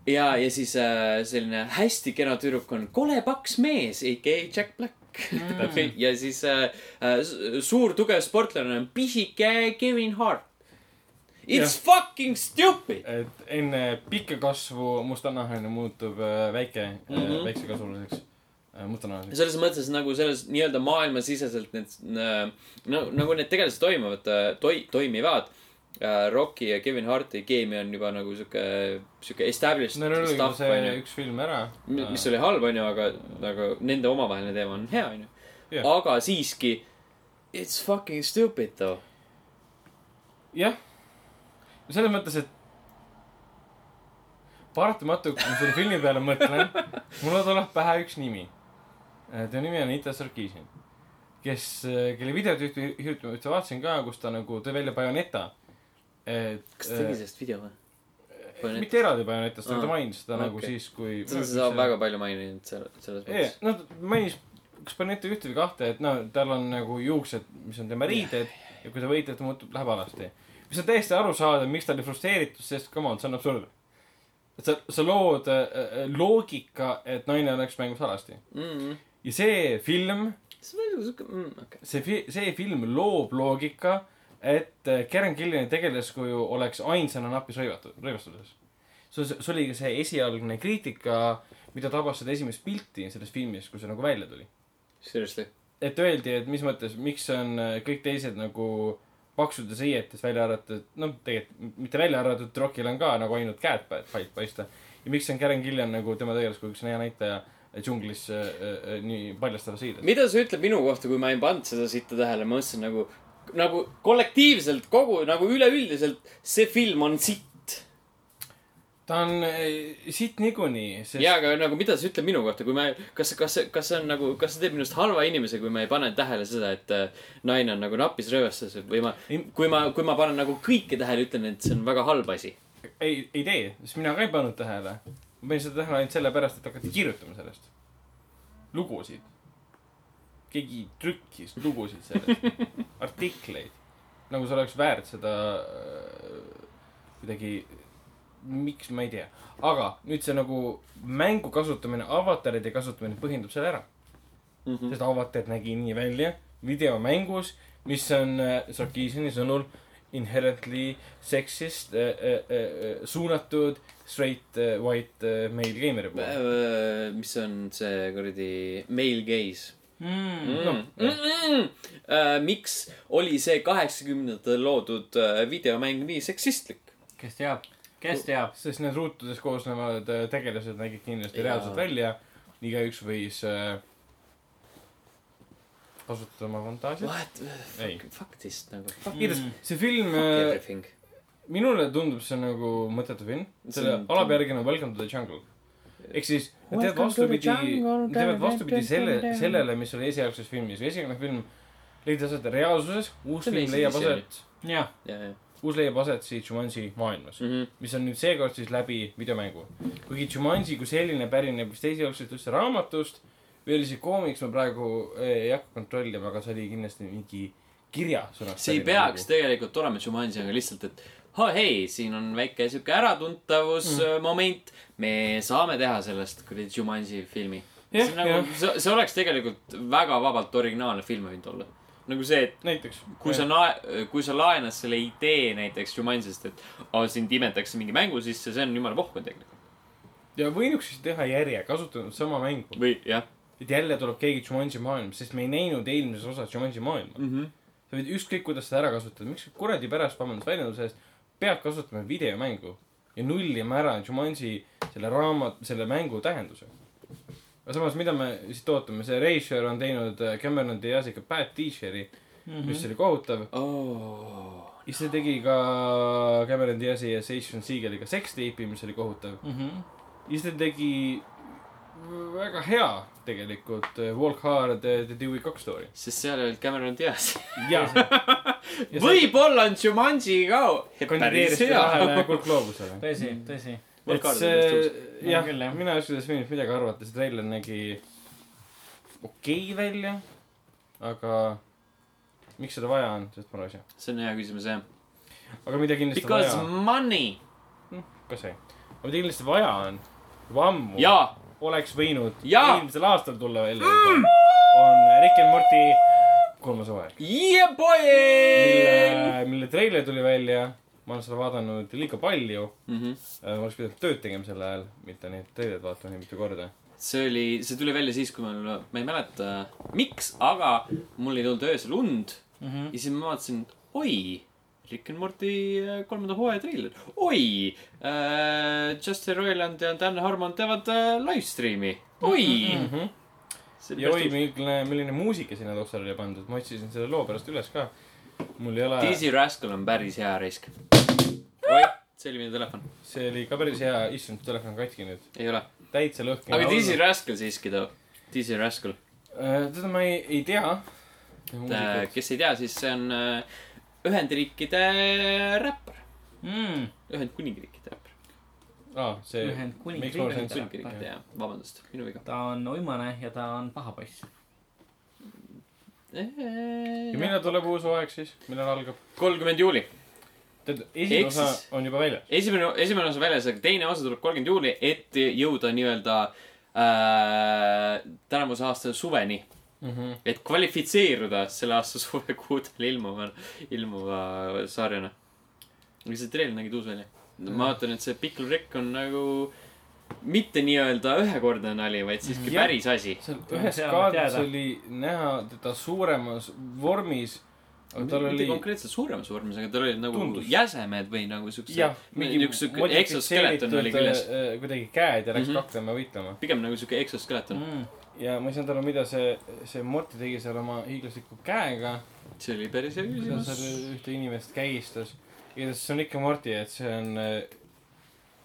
ja, ja siis äh, selline hästi kena tüdruk on kole paks mees, AKA Jack Black mm.. ja siis äh, suur tugev sportlane on pisike Kevin Hart. It's yeah. fucking stupid. et enne pikka kasvu mustanahaline muutub äh, väike mm. -hmm. väiksekasvuliseks äh, mustanahaliseks. selles mõttes nagu selles nii-öelda maailmasiseselt need äh, no, nagu need tegelased toimuvad äh,, toi-, toimivad. Rocki ja Kevin Harti keemia on juba nagu sihuke, sihuke established Neil oli juba see onju. üks film ära. mis oli halb onju, aga, aga nende omavaheline teema on hea onju. Jah. aga siiski, it's fucking stupid though. jah, selles mõttes, et paratamatu, kui ma selle filmi peale mõtlen, mulle tuleb pähe üks nimi. Ta nimi on Ita Sarkeesian, kes, kelle videot ühte, hiljuti ühte vaatasin ka, kus ta nagu tõi välja Bayoneta. et kas ta tegi sellest video või? äh, mitte eraldi Bayonetast, aga ta Aa, mainis seda nagu okei. siis, kui. seda sa väga palju maininud seal, selles mõttes. noh, ta mainis kas Bayoneta ühte või kahte, et no tal on nagu juuksed, mis on tema riided ja kui ta võitleb, ta muutub, läheb alasti. mis on täiesti arusaadav, miks ta oli frustreeritud, sest come on, see on absurd. et sa, sa lood äh, loogika, et naine oleks mängus alasti. Mm. Ja see film, see siuke, okei. see fi-, see film loob loogika, et äh, Karen Gilliani tegelaskuju oleks ainsana napis rõivatud, rõivastuses. see, see oli ka see esialgne kriitika, mida tabas seda esimest pilti selles filmis, kui see nagu välja tuli Seriously. et öeldi, et mis mõttes, miks on äh, kõik teised nagu paksudes riietes välja arvatud, noh, tegelikult mitte välja arvatud, Rockil on ka nagu ainult käed pa- pa- paista. ja miks on Karen Gillan nagu tema tegelaskujuks on hea näitaja äh, džunglis äh, äh, nii paljastavas riides. mida sa ütled minu kohta, kui ma ei pannud seda sitta tähele, ma mõtlesin nagu, nagu kollektiivselt kogu nagu üleüldiselt see film on sitt. ta on äh, siit niikuinii, sest ja, aga nagu mida sa ütled minu kohta, kui ma, kas, kas, kas see on nagu, kas see teeb minust halva inimese, kui ma ei pane tähele seda, et äh, naine on nagu napis rööbastes või ma, kui ma, kui ma panen nagu kõike tähele, ütlen, et see on väga halb asi. ei, ei tee, sest mina ka ei pannud tähele. Ma panin seda tähele ainult sellepärast, et hakati kirjutama sellest. lugusid. keegi trükkis lugusid sellest, artikleid. nagu see oleks väärt seda äh, kuidagi, miks, ma ei tea. aga nüüd see nagu mängu kasutamine, avataride kasutamine põhjendab selle ära. Mhm. sest avatar nägi nii välja videomängus, mis on äh, Sarkeesiani sõnul inherently sexist äh,, äh, äh, suunatud straight äh, white äh, male gamer'i poole. mis on see kuradi male gaze mm.. mm.. Mm -mm. Uh, miks oli see kaheksakümnendatel loodud uh, videomäng nii seksistlik? kes teab, kes teab. sest need ruutudest koosnevad äh, tegelased nägid kindlasti reaalselt välja. igaüks võis äh, kasutada oma fantaasiat. What? Fuck this nagu. Igatahes Mm. see film everything. minule tundub see nagu mõttetu film. See selle järgi on Welcome to the jungle. ehk siis nad teevad vastupidi, nad teevad vastupidi selle, sellele, mis oli esialgses filmis. esimene film leidis aset reaalsuses, uus film leiab aset, jah, ja, ja. uus leiab aset siis Jumanji maailmas. Mhm. mis on nüüd seekord siis läbi videomängu. kuigi Jumanji kui selline pärineb vist esialgselt üldse raamatust või oli see koomiks, ma praegu eh, ei hakka kontrollima, aga see oli kindlasti mingi kirjasõnast. see ei peaks tegelikult olema Jumanji, aga lihtsalt, et oh, hei, siin on väike sihuke äratuntavusmoment mm.. me saame teha sellest kuradi Jumanji filmi. See, nagu, see, see oleks tegelikult väga vabalt originaalne film võinud olla. nagu see, et näiteks. kui sa na-, kui sa laenad selle idee näiteks Jumanjist, et oh, sind imetakse mingi mängu sisse, see on jumala pohhu tegelikult. ja võinuks siis teha järje, kasutanud sama mängu. või jah et jälle tuleb keegi Jumanji maailma, sest me ei näinud eelmises osas Jumanji maailma. mm. -hmm. sa võid ükskõik kuidas seda ära kasutada, miks kuradi pärast, vabandust väljenduse eest, pead kasutama videomängu ja nullima ära Jumanji selle raamat, selle mängu tähenduse. aga samas, mida me siit ootame, see Reischer on teinud äh, Cameron Diaziga Bad Teacheri mm, -hmm. mis oli kohutav. oh.. ja ta tegi ka Cameron Diazi ja Station Seagaliga Sex Tape'i, mis oli kohutav. ja siis ta tegi väga hea tegelikult äh, Walk Hard äh, The Dewey Cox Story. sest seal oli Cameron Diaz. jaa. võib-olla on Jumanji ka kandideeris kahele kuldgloobusele. tõsi, tõsi. et see, jah küll, jah., mina ei oska sellest filmist midagi arvata, see treiler nägi okei välja, aga miks seda vaja on, sest pole asja. see on hea küsimus jah. aga mida kindlasti Because vaja, money. ka see, aga mida kindlasti vaja on, juba ammu jaa, oleks võinud eelmisel aastal tulla välja mm., on Rick and Morty kolmas hooaeg, yeah boy. mille, mille treiler tuli välja, ma olen seda vaadanud liiga palju, Mhm. ma oleks pidanud tööd tegema sel ajal, mitte neid treilereid vaatama nii mitu korda. see oli, see tuli välja siis, kui mul, ma ei mäleta, miks, aga mul ei tulnud öösel und Mhm. ja siis ma vaatasin, oi, Rick and Morty äh, kolmanda hooaja treiler, oi äh,, Justin Roiland ja Dan Harmon teevad äh, live stream'i, oi mm. -hmm. ja oi, milline, milline muusika sinna taustale oli pandud, ma otsisin selle loo pärast üles ka. mul ei ole, Dizzy Rascal on päris hea risk. oi, see oli minu telefon, see oli ka päris hea, issand, telefon katki nüüd, ei ole. täitsa lõhki. aga Dizzy Rascal siiski too, Dizzy Rascal. teda ma ei, ei tea. kes ei tea, siis see on äh, Ühendriikide räppar, mm.. Ühendkuningriikide räppar. aa, see, Ühendkuningriigi miks ma olen räppar. Ühendkuningriikide jah, vabandust, minu viga. ta on uimane ja ta on paha poiss. ja millal tuleb uus hooaeg siis, millal algab? kolmkümmend juuli. tead, esimene Ehk osa on juba väljas. esimene, esimene osa väljas, aga teine osa tuleb kolmkümmend juuli, et jõuda nii-öelda äh, tänavuse aasta suveni. Mhm. et kvalifitseeruda selle aasta suvekuudel ilmuva, ilmuva sarjana. aga see treiler nägi tuus välja. ma vaatan, et see Pickle Rick on nagu mitte nii-öelda ühekordne nali, vaid siiski Jah. päris asi. Ja, ühes kaadris teada. oli näha teda suuremas vormis, aga tal mitte oli, konkreetselt suuremas vormis, aga tal olid nagu Tundus. jäsemed või nagu siuksed jah, mingi exoskeleton oli küljes. äh, kuidagi käed ja läks Mhm. kaklema, võitlema. pigem nagu siuke exoskeleton. Mm. Ja ma ei saanud aru, mida see, see Morty tegi seal oma hiiglasliku käega, see oli päris hea küsimus. ühte inimest kägistas. igatahes see on ikka Morty, et see on,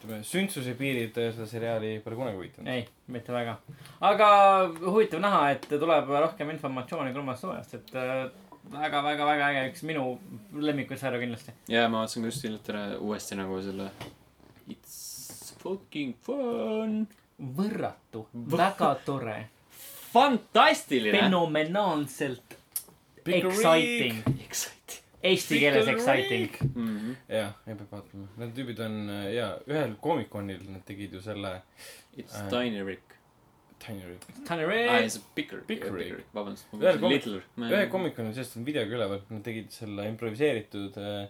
ütleme, sündsuse piirid äh, seda seriaali pole kunagi huvitanud. ei, mitte väga. aga huvitav näha, et tuleb rohkem informatsiooni kolmandast hooajast, et äh, väga-väga-väga äge, üks minu lemmikuid sarju kindlasti. ja ma vaatasin ka just hiljuti ära uuesti nagu selle It's fucking fun. võrratu, väga tore, fantastiline. fenomenaalselt exciting, Exciting eesti keeles exciting. jah, ei peab vaatama. Need tüübid on äh, ja ühel Comic-Conil nad tegid ju selle It's Äh. Tiny Rick. Tiny Rick. Tony aa, Ray, see Bigger. Big Rick. vabandust. Ühel comic- Little. ühe Comic-Conil, sellest on video ka üleval, nad tegid selle improviseeritud äh,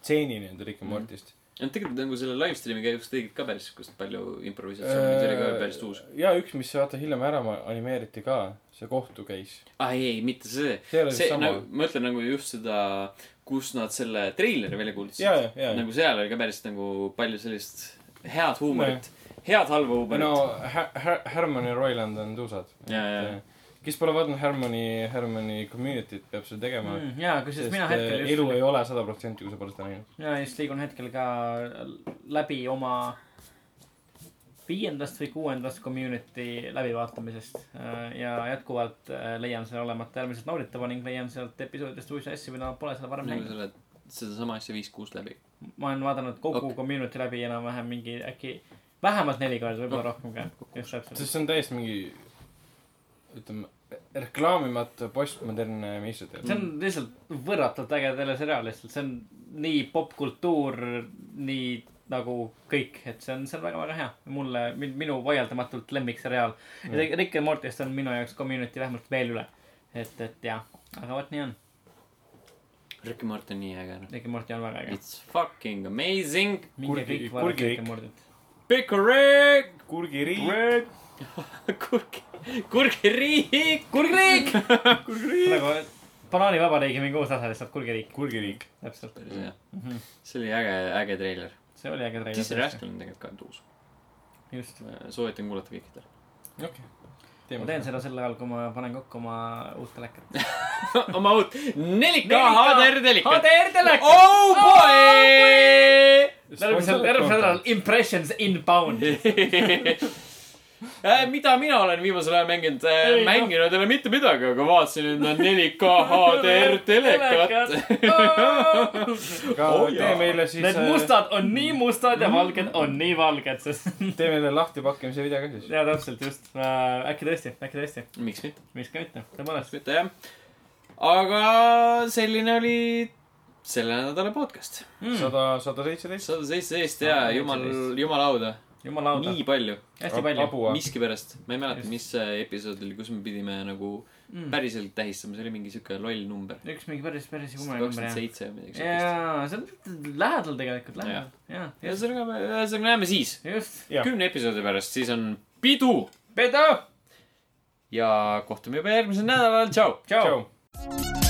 stseeni nii-öelda Rick and Mhm. Mortist. Nad tegelikult nagu selle live stream'i käigus tegid ka päris sihukest palju improvisatsiooni, see oli ka päris uus. ja üks, mis vaata hiljem ära animeeriti ka, see kohtu case. aa ei, ei, mitte see. see see, nagu, ma ütlen nagu just seda, kus nad selle treileri välja kuulutasid. ja, ja, ja, nagu seal oli ka päris nagu palju sellist head huumorit, head halba huumorit no Her- Her- Hermione Roiland on tuusad. ja, ja, kes pole vaadanud Hermione, Hermione Community't, peab seda tegema mm,. jaa, kusjuures mina äh, hetkel just elu ei ole sada protsenti, kui sa pole seda näinud. mina just liigun hetkel ka läbi oma viiendast või kuuendast community läbivaatamisest äh, ja jätkuvalt äh, leian selle olevat äärmiselt nauditava ning leian sealt episoodidest uusi asju, mida pole seda varem näinud. selle, sedasama asja viis-kuus läbi. ma olen vaadanud kogu Ok. okay. community läbi enam-vähem mingi äkki vähemalt neli korda, võib-olla rohkem ka. just täpselt. sest see on täiesti mingi, ütleme, reklaamimata postmodernne meistritöö. see on lihtsalt võrratult äge teleseriaal lihtsalt, see on nii popkultuur, nii nagu kõik, et see on, see on väga-väga hea. mulle, minu vaieldamatult lemmikseriaal mm.. ja Mm. Rick and Morty'st on minu jaoks community vähemalt veel üle. et, et jah, aga vot nii on. Rick and Morty on nii äge, noh. Rick and Morty on väga äge. It's fucking amazing. minge Kurgi- kõik vaadake kurgi Rick and Morty't. Pickerick. kurgiriik. kurgi, kurgiriik. kurgiriik. nagu banaanivabariigi mingi uus osa lihtsalt, kurgiriik. kurgiriik. täpselt. hea. Mhm. see oli äge, äge treiler. see oli äge Disney treiler. Rascal on tegelikult ka nüüd uus. just. soovitan kuulata kõikidel. okei. ma teen seda sel ajal, kui ma panen kokku oma uut telekat. oma uut 4K HDR telikat. HDR telekat. Oh boy. järgmisel, järgmisel nädalal impressions inbound. Äh, mida mina olen viimasel ajal mänginud äh, noh. mänginud ei ole mitte midagi, aga vaatasin enda 4K HDR telekat. Oh, tee meile siis, Need mustad on nii mustad ja valged on nii valged, sest tee meile lahtipakkimise video ka siis. ja täpselt just. äkki tõesti, äkki tõesti, miks mitte, miks ka mitte, tõepoolest. mitte jah. aga selline oli selle nädala podcast. sada, sada seitseteist. sada seitseteist ja jumal seitseteist., jumal auda. Jumala auda, nii palju. hästi palju. Miskipärast, ma ei mäleta, mis see episood oli, kus me pidime nagu Mm. päriselt tähistama, see oli mingi siuke loll number. üks mingi päris, päris kummaline number kakskümmend jah. seitse või midagi siukest. jaa, see on lähedal tegelikult, lähedal. jaa, ühesõnaga, ühesõnaga näeme siis. kümne episoodi pärast, siis on pidu Pedo, ja kohtume juba järgmisel nädalal, tšau. tšau. tšau.